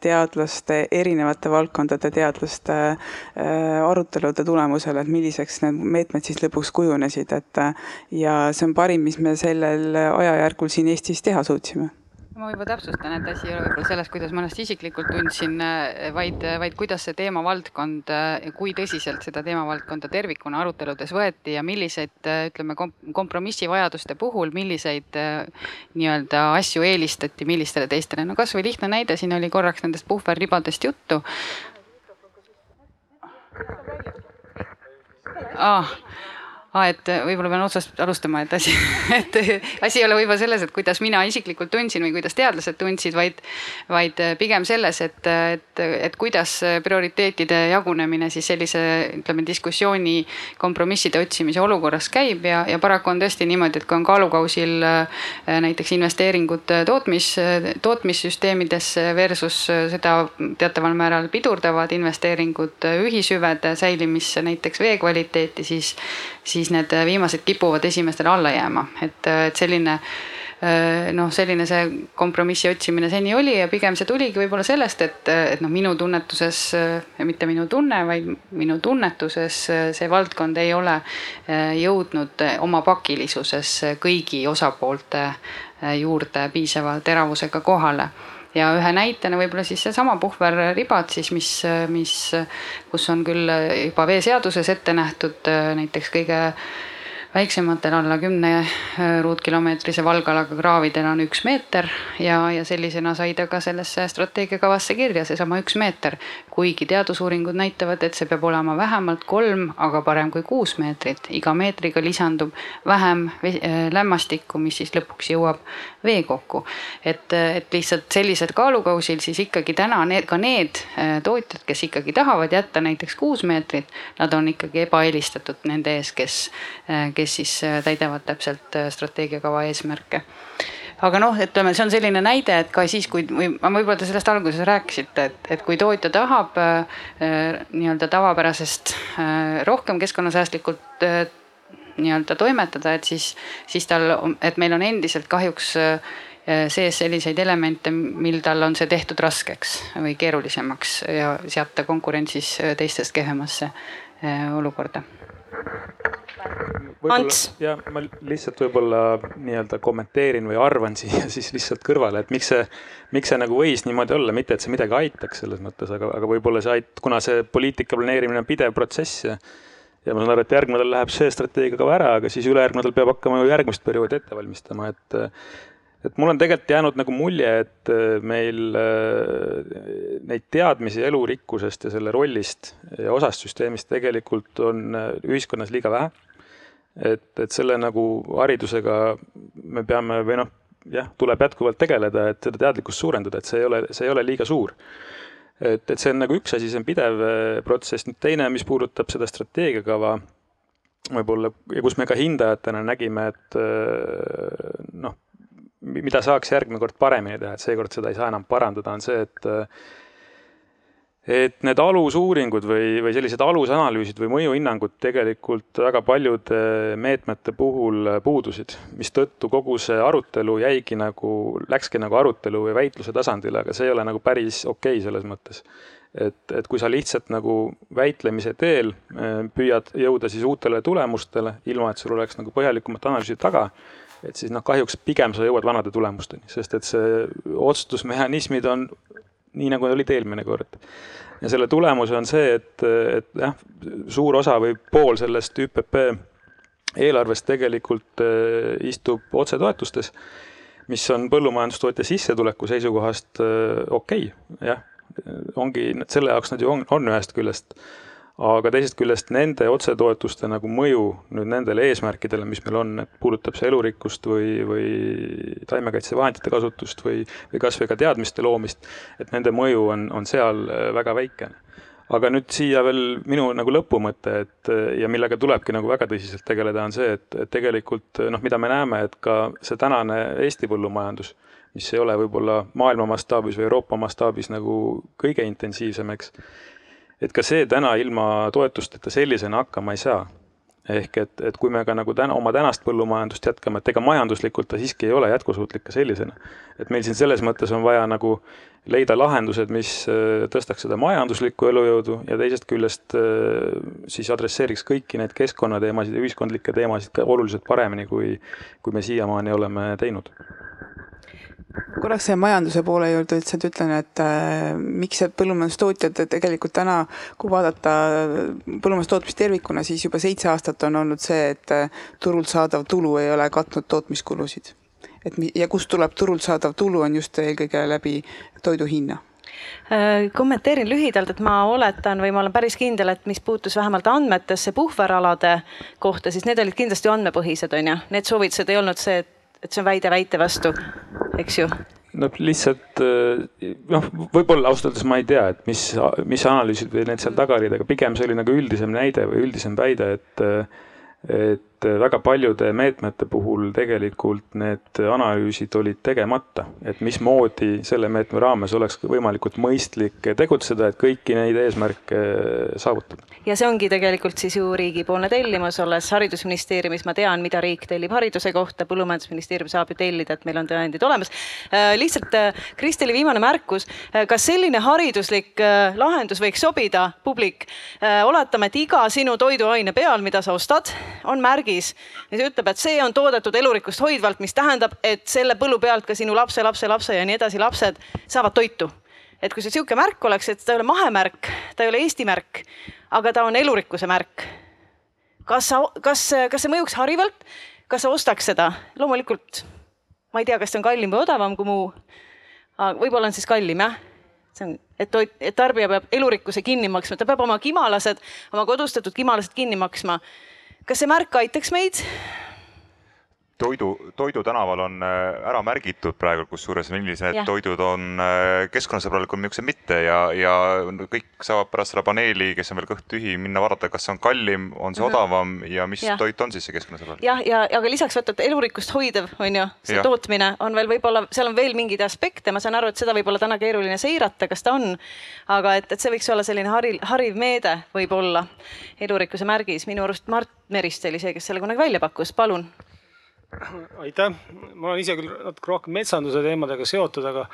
teadlaste, erinevate valdkondade teadlaste äh, arutelude tulemusel, et milliseks need meetmed siis lõpuks kujunesid, et äh, ja see on parim, mis me sellel ajajärgul siin Eestis teha suutsime ma võib-olla täpsustan, et asi ei ole võib-olla selles, kuidas ma ennast isiklikult tundsin, äh, vaid, vaid kuidas see teemavaldkond, äh, kui tõsiselt seda teemavaldkonda tervikuna aruteludes võeti ja milliseid, ütleme, kompromissivajaduste puhul, milliseid nii-öelda asju eelistati millistele teistele. no kasvõi lihtne näide, siin oli korraks nendest puhverribadest juttu. Ah, aa, et võib-olla pean otsast alustama, et asi, et asi ei ole võib-olla selles, et kuidas mina isiklikult tundsin või kuidas teadlased tundsid, vaid, vaid pigem selles, et, et, et kuidas prioriteetide jagunemine siis sellise, ütleme, diskussiooni, kompromisside otsimise olukorras käib ja, ja paraku on tõesti niimoodi, et kui on kaalukausil äh, näiteks investeeringud tootmis, tootmissüsteemidesse versus seda teataval määral pidurdavad investeeringud ühishüvede säilimisse, näiteks vee kvaliteeti, siis, siis siis need viimased kipuvad esimestele alla jääma, et, et selline noh, selline see kompromissi otsimine seni oli ja pigem see tuligi võib-olla sellest, et, et noh, minu tunnetuses, mitte minu tunne, vaid minu tunnetuses see valdkond ei ole jõudnud oma pakilisuses kõigi osapoolte juurde piisava teravusega kohale ja ühe näitena võib-olla siis seesama puhverribad siis, mis, mis, kus on küll juba veeseaduses ette nähtud näiteks kõige väiksematel alla kümne äh, ruutkilomeetrise valgalaga kraavidel on üks meeter ja, ja sellisena sai ta ka sellesse strateegiakavasse kirja, seesama üks meeter. kuigi teadusuuringud näitavad, et see peab olema vähemalt kolm, aga parem kui kuus meetrit. iga meetriga lisandub vähem äh, lämmastikku, mis siis lõpuks jõuab veekokku. et, et lihtsalt sellisel kaalukausil siis ikkagi täna need, ka need äh, tootjad, kes ikkagi tahavad jätta näiteks kuus meetrit, nad on ikkagi ebaeelistatud nende ees, kes, kes kes siis äh, täidavad täpselt äh, strateegiakava eesmärke. Aga noh, ütleme, see on selline näide, et ka siis, kui või võib-olla te sellest alguses rääkisite, et, et kui tootja tahab äh, nii-öelda tavapärasest äh, rohkem keskkonnasäästlikult äh, nii-öelda toimetada, et siis, siis tal, et meil on endiselt kahjuks äh, sees selliseid elemente, mil tal on see tehtud raskeks või keerulisemaks ja seab ta konkurentsis teistest kehvemasse olukorda Ants. jah, ma lihtsalt võib-olla nii-öelda kommenteerin või arvan siia siis lihtsalt kõrvale, et miks see, miks see nagu võis niimoodi olla, mitte et see midagi aitaks selles mõttes, aga, aga võib-olla see ait-, kuna see poliitika planeerimine on pidev protsess ja ja ma saan aru, et järgmine nädal läheb see strateegiakava ära, aga siis ülejärgmine nädal peab hakkama ju järgmist perioodi ette valmistama, et et mul on tegelikult jäänud nagu mulje, et meil neid teadmisi elurikkusest ja selle rollist ja osast süsteemist tegelikult on ühiskonnas liiga vähe et, et selle nagu haridusega me peame või noh, jah, tuleb jätkuvalt tegeleda, et seda teadlikkust suurendada, et see ei ole, see ei ole liiga suur. et, et see on nagu üks asi, see on pidev protsess, nüüd teine, mis puudutab seda strateegiakava, võib-olla, ja kus me ka hindajatena nägime, et noh, mida saaks järgmine kord paremini teha, et seekord seda ei saa enam parandada, on see, et et need alusuuringud või, või sellised alusanalüüsid või mõjuhinnangud tegelikult väga paljude meetmete puhul puudusid, mistõttu kogu see arutelu jäigi nagu, läkski nagu arutelu või väitluse tasandile, aga see ei ole nagu päris okei okay selles mõttes. et, et kui sa lihtsalt nagu väitlemise teel eh, püüad jõuda siis uutele tulemustele, ilma et sul oleks nagu põhjalikumat analüüsi taga, et siis noh, kahjuks pigem sa jõuad vanade tulemusteni, sest et see otsustusmehhanismid on nii nagu olid eelmine kord. ja selle tulemus on see, et, et jah, suur osa või pool sellest ÜPP eelarvest tegelikult äh, istub otsetoetustes, mis on põllumajandustootja sissetuleku seisukohast äh, okei okay,, jah. ongi, selle jaoks nad ju on, on ühest küljest aga teisest küljest nende otsetoetuste nagu mõju nüüd nendele eesmärkidele, mis meil on, et puudutab see elurikkust või, või taimekaitsevahendite kasutust või, või kasvõi ka teadmiste loomist, et nende mõju on, on seal äh, väga väike. aga nüüd siia veel minu nagu lõpumõte, et ja millega tulebki nagu väga tõsiselt tegeleda, on see, et, et tegelikult noh, mida me näeme, et ka see tänane Eesti põllumajandus, mis ei ole võib-olla maailma mastaabis või Euroopa mastaabis nagu kõige intensiivsem, eks et ka see täna ilma toetusteta sellisena hakkama ei saa. ehk et, et kui me ka nagu täna oma tänast põllumajandust jätkame, et ega majanduslikult ta siiski ei ole jätkusuutlik ka sellisena. et meil siin selles mõttes on vaja nagu leida lahendused, mis äh, tõstaks seda majanduslikku elujõudu ja teisest küljest äh, siis adresseeriks kõiki neid keskkonnateemasid ja ühiskondlikke teemasid ka oluliselt paremini, kui, kui me siiamaani oleme teinud korraks selle majanduse poole juurde lihtsalt ütlen, et äh, miks see põllumajandustootjad tegelikult täna, kui vaadata põllumajandustootmist tervikuna, siis juba seitse aastat on olnud see, et äh, turult saadav tulu ei ole katnud tootmiskulusid. et ja kust tuleb turult saadav tulu, on just eelkõige läbi toidu hinna äh, kommenteerin lühidalt, et ma oletan või ma olen päris kindel, et mis puutus vähemalt andmetesse puhveralade kohta, siis need olid kindlasti andmepõhised, on ju. Need soovitused ei olnud see, et et see on väide väite vastu, eks ju? No lihtsalt eh, noh, võib-olla ausalt öeldes ma ei tea, et mis, mis analüüsid või need seal taga olid, aga pigem see oli nagu üldisem näide või üldisem väide, et et väga paljude meetmete puhul tegelikult need analüüsid olid tegemata, et mismoodi selle meetme raames oleks võimalikult mõistlik tegutseda, et kõiki neid eesmärke saavutada. ja see ongi tegelikult siis ju riigipoolne tellimus, olles haridusministeeriumis, ma tean, mida riik tellib hariduse kohta, põllumajandusministeerium saab ju tellida, et meil on tõendid olemas. Äh, lihtsalt Kristeli viimane märkus, kas selline hariduslik lahendus võiks sobida, publik? oletame, et iga sinu toiduaine peal, mida sa ostad, on märgis, mis ütleb, et see on toodetud elurikkust hoidvalt, mis tähendab, et selle põllu pealt ka sinu lapse, lapse, lapse ja nii edasi lapsed saavad toitu. et kui see sihuke märk oleks, et ta ei ole mahemärk, ta ei ole Eesti märk, aga ta on elurikkuse märk. kas sa, kas, kas see mõjuks harivalt? kas sa ostaks seda? loomulikult ma ei tea, kas see on kallim või odavam kui muu. võib-olla on siis kallim jah see on, et toit, et tarbija peab elurikkuse kinni maksma, ta peab oma kimalased, oma kodustatud kimalased kinni maksma kas see märk aitaks meid? Toidu, Toidu tänaval on äh, ära märgitud praegu, kusjuures millised ja. toidud on äh, keskkonnasõbralikud, millised mitte ja, ja kõik saavad pärast seda paneeli, kes on veel kõht tühi, minna vaadata, kas see on kallim, on see -hmm. odavam ja mis ja. toit on siis see keskkonnasõbralik. jah, ja, ja aga lisaks vaata, et elurikkust hoidev on ju, see ja. tootmine on veel võib-olla, seal on veel mingeid aspekte, ma saan aru, et seda võib olla täna keeruline seirata, kas ta on. aga et, et see võiks olla selline hariv, hariv meede võib-olla, elurikkuse märgis, minu arust Mart Meriste oli see, kes selle kunagi välja pakkus, palun aitäh, ma olen ise küll natuke rohkem metsanduse teemadega seotud, aga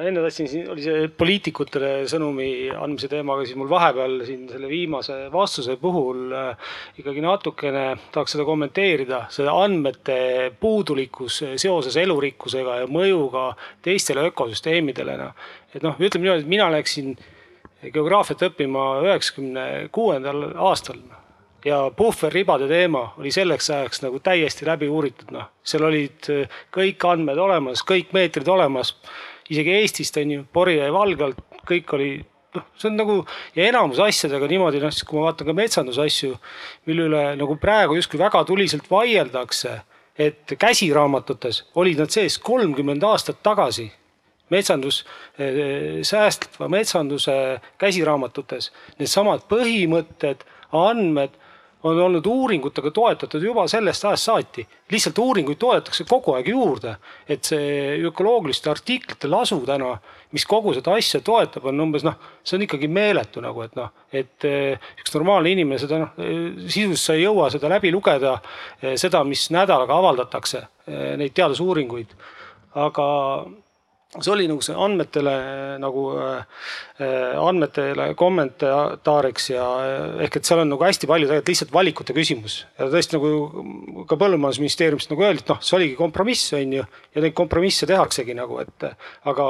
enne tahtsin, siin oli see poliitikutele sõnumi andmise teema, aga siis mul vahepeal siin selle viimase vastuse puhul äh, ikkagi natukene tahaks seda kommenteerida, see andmete puudulikkus seoses elurikkusega ja mõjuga teistele ökosüsteemidele, noh. et noh, ütleme niimoodi, et mina läksin geograafiat õppima üheksakümne kuuendal aastal ja puhverribade teema oli selleks ajaks nagu täiesti läbi uuritud, noh. seal olid äh, kõik andmed olemas, kõik meetrid olemas. isegi Eestist on ju, pori jäi valgalt, kõik oli noh, see on nagu ja enamus asjadega niimoodi, noh siis kui ma vaatan ka metsandusasju, mille üle nagu praegu justkui väga tuliselt vaieldakse, et käsiraamatutes olid nad sees kolmkümmend aastat tagasi metsandus, äh, säästva metsanduse käsiraamatutes, needsamad põhimõtted, andmed on olnud uuringutega toetatud juba sellest ajast saati. lihtsalt uuringuid toodetakse kogu aeg juurde, et see ökoloogiliste artiklite lasu täna, mis kogu seda asja toetab, on umbes noh, see on ikkagi meeletu nagu, et noh, et eh, üks normaalne inimene seda noh, sisuliselt sa ei jõua seda läbi lugeda, eh, seda, mis nädalaga avaldatakse, eh, neid teadusuuringuid. aga see oli nagu see andmetele nagu äh, andmetele kommentaariks ja ehk et seal on nagu hästi palju tegelikult lihtsalt valikute küsimus ja tõesti nagu ka põllumajandusministeeriumist nagu öeldi, et noh, see oligi kompromiss on ju ja neid kompromisse tehaksegi nagu, et aga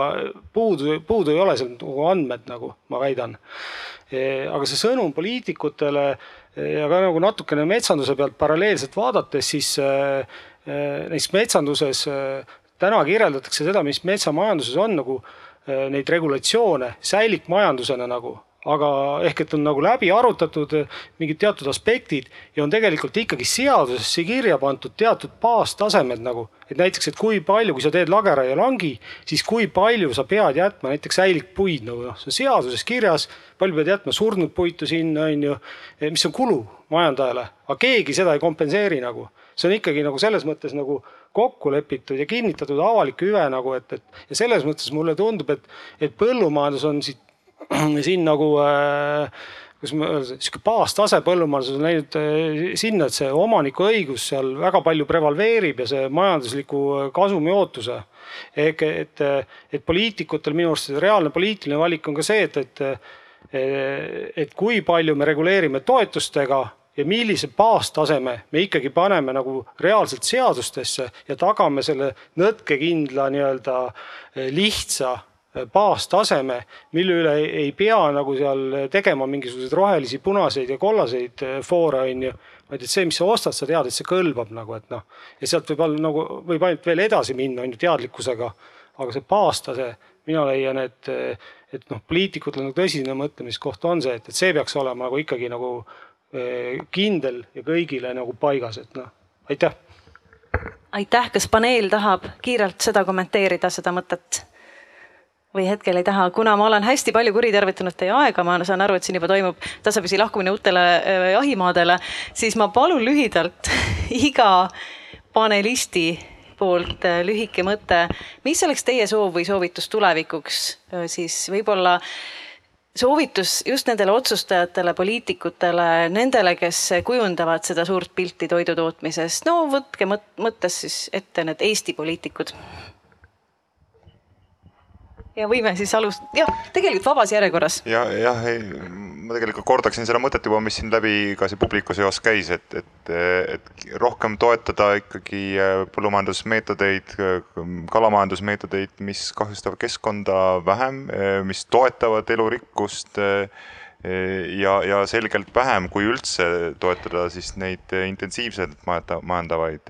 puudu, puudu ei ole seal nagu andmed, nagu ma väidan. aga see sõnum poliitikutele ja ka nagu natukene metsanduse pealt paralleelselt vaadates, siis näiteks metsanduses täna kirjeldatakse seda, mis metsamajanduses on nagu äh, neid regulatsioone säilikmajandusena nagu, aga ehk et on nagu läbi arutatud äh, mingid teatud aspektid ja on tegelikult ikkagi seadusesse kirja pandud teatud baastasemed nagu, et näiteks, et kui palju, kui sa teed lageraielangi, siis kui palju sa pead jätma näiteks säilikpuid nagu noh, see on seaduses kirjas, palju pead jätma surnud puitu sinna, on ju, mis on kulu majandajale, aga keegi seda ei kompenseeri nagu. see on ikkagi nagu selles mõttes nagu kokku lepitud ja kinnitatud avalik hüve nagu, et, et ja selles mõttes mulle tundub, et, et põllumajandus on siit, siin nagu äh, kuidas ma öelda, sihuke baastase põllumajanduses on läinud äh, sinna, et see omaniku õigus seal väga palju prevaleerib ja see majandusliku äh, kasumi ootuse. ehk et, et poliitikutel minu arust reaalne poliitiline valik on ka see, et, et, et kui palju me reguleerime toetustega ja millise baastaseme me ikkagi paneme nagu reaalselt seadustesse ja tagame selle nõtkekindla nii-öelda lihtsa baastaseme, mille üle ei pea nagu seal tegema mingisuguseid rohelisi, punaseid ja kollaseid eh, foore, on ju. vaid et see, mis sa ostad, sa tead, et see kõlbab nagu, et noh, ja sealt võib olla nagu, võib ainult veel edasi minna, on ju, teadlikkusega. aga see baastase, mina leian, et, et noh, poliitikutel nagu tõsine mõtlemiskoht on see, et, et see peaks olema nagu ikkagi nagu Eh, kindel ja kõigile nagu paigas, et noh, aitäh. aitäh, kas paneel tahab kiirelt seda kommenteerida, seda mõtet? Või hetkel ei taha, kuna ma olen hästi palju kuritarvitanud teie aega, ma saan aru, et siin juba toimub tasapisi lahkumine uutele jahimaadele, siis ma palun lühidalt iga panelisti poolt lühike mõte, mis oleks teie soov või soovitus tulevikuks? Siis võib-olla soovitus just nendele otsustajatele, poliitikutele, nendele, kes kujundavad seda suurt pilti toidu tootmisest, no võtke mõttes siis ette need Eesti poliitikud. Ja võime siis alustada, jah, tegelikult vabas järjekorras. ja jah, ei ma tegelikult kordaksin seda mõtet juba, mis siin läbi ka see publiku seos käis, et, et, et rohkem toetada ikkagi äh, põllumajandusmeetodeid, kalamajandusmeetodeid, mis kahjustavad keskkonda vähem, äh, mis toetavad elurikkust äh, ja, ja selgelt vähem, kui üldse toetada siis neid intensiivselt majandavaid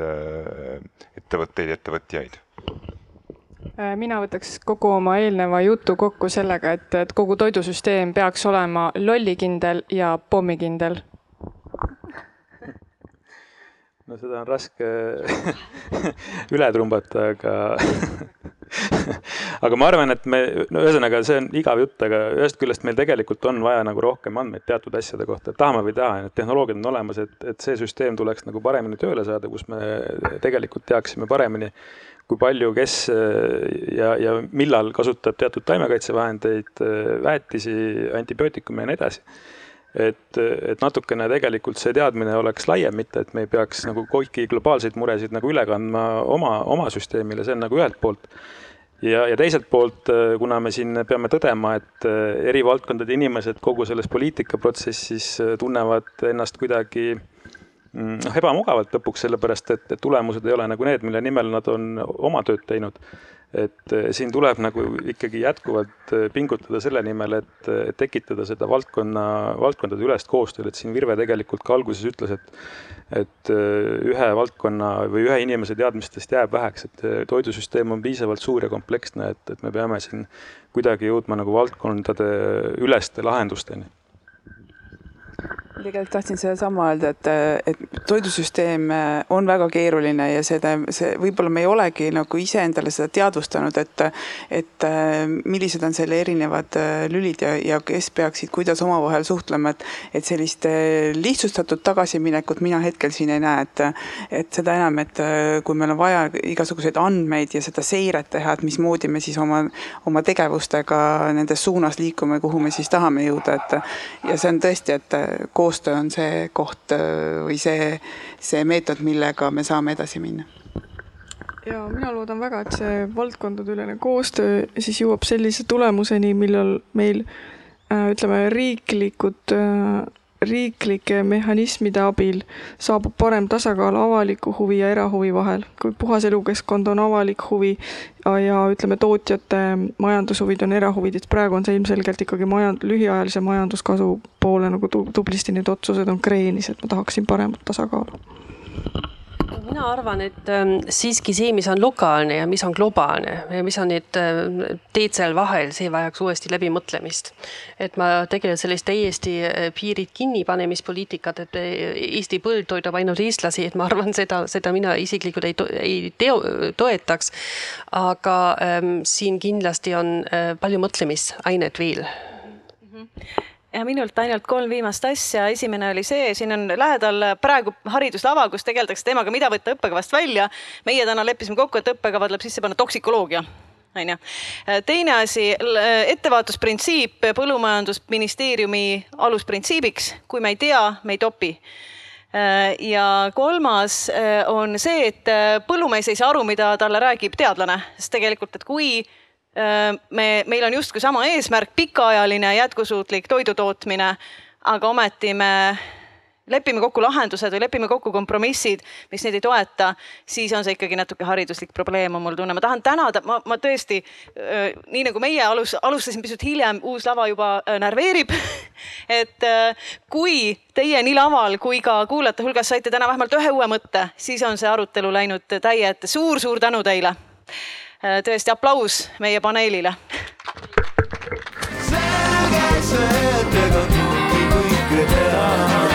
ettevõtteid, ettevõtjaid Äh, mina võtaks kogu oma eelneva jutu kokku sellega, et, et kogu toidusüsteem peaks olema lollikindel ja pommikindel. no seda on raske üle trumbata, aga aga ma arvan, et me, no ühesõnaga, see on igav jutt, aga ühest küljest meil tegelikult on vaja nagu rohkem andmeid teatud asjade kohta, et tahame või ei taha, need tehnoloogiad on olemas, et, et see süsteem tuleks nagu paremini tööle saada, kus me tegelikult teaksime paremini kui palju, kes ja, ja millal kasutab teatud taimekaitsevahendeid, väetisi, antibiootikume ja nii edasi. Et, et natukene tegelikult see teadmine oleks laiem, mitte et me ei peaks nagu kõiki globaalseid muresid nagu üle kandma oma, oma süsteemile, see on nagu ühelt poolt ja, ja teiselt poolt, kuna me siin peame tõdema, et eri valdkondade inimesed kogu selles poliitikaprotsessis tunnevad ennast kuidagi Mm, noh, ebamugavalt lõpuks, sellepärast et tulemused ei ole nagu need, mille nimel nad on oma tööd teinud. Et eh, siin tuleb nagu ikkagi jätkuvalt eh, pingutada selle nimel, et, et tekitada seda valdkonna, valdkondade ülest koostööd, et siin Virve tegelikult ka alguses ütles, et et eh, ühe valdkonna või ühe inimese teadmistest jääb väheks, et toidusüsteem on piisavalt suur ja kompleksne, et, et me peame siin kuidagi jõudma nagu valdkondade üleste lahendusteni tegelikult tahtsin sedasama öelda, et, et toidusüsteem on väga keeruline ja seda, see võib-olla me ei olegi nagu iseendale seda teadvustanud, et, et millised on selle erinevad lülid ja, ja kes peaksid kuidas omavahel suhtlema, et, et sellist lihtsustatud tagasiminekut mina hetkel siin ei näe, et, et seda enam, et kui meil on vaja igasuguseid andmeid ja seda seiret teha, et mismoodi me siis oma, oma tegevustega nendes suunas liikume, kuhu me siis tahame jõuda, et ja see on tõesti, et koostöö on see koht või see, see meetod, millega me saame edasi minna. Ja mina loodan väga, et see valdkondadeülene koostöö siis jõuab sellise tulemuseni, millal meil ütleme, riiklikud riiklike mehhanismide abil saabub parem tasakaal avaliku huvi ja erahuvi vahel. kui puhas elukeskkond on avalik huvi ja, ütleme, tootjate majandushuvid on erahuvid, et praegu on see ilmselgelt ikkagi majand-, lühiajalise majanduskasu poole nagu tublisti need otsused on kreenis, et ma tahaksin paremat tasakaalu mina arvan, et ähm, siiski see, mis on lokaalne ja mis on globaalne ja mis on need äh, teed seal vahel, see vajaks uuesti läbimõtlemist. et ma tegelikult sellist täiesti äh, piirid kinnipanemispoliitikat, et äh, Eesti põld toidab ainult eestlasi, et ma arvan, seda, seda mina isiklikult ei, ei teo, toetaks. aga ähm, siin kindlasti on äh, palju mõtlemisainet veel mm. -hmm ja minult ainult kolm viimast asja. esimene oli see, siin on lähedal praegu hariduslava, kus tegeldakse teemaga, mida võtta õppekavast välja. meie täna leppisime kokku, et õppekava tuleb sisse panna toksikoloogia on ju. teine asi, ettevaatusprintsiip põllumajandusministeeriumi alusprintsiibiks, kui me ei tea, me ei topi ja kolmas on see, et põllumees ei saa aru, mida talle räägib teadlane, sest tegelikult, et kui me, meil on justkui sama eesmärk, pikaajaline jätkusuutlik toidutootmine, aga ometi me lepime kokku lahendused või lepime kokku kompromissid, mis neid ei toeta, siis on see ikkagi natuke hariduslik probleem, on mul tunne. ma tahan tänada, ma, ma tõesti, nii nagu meie alus, alustasin pisut hiljem, uus lava juba närveerib et kui teie nii laval kui ka kuulajate hulgas saite täna vähemalt ühe uue mõtte, siis on see arutelu läinud täie ette suur,. suur-suur tänu teile Äh, tõesti aplaus meie paneelile. selge see, et ega kõike kõike teha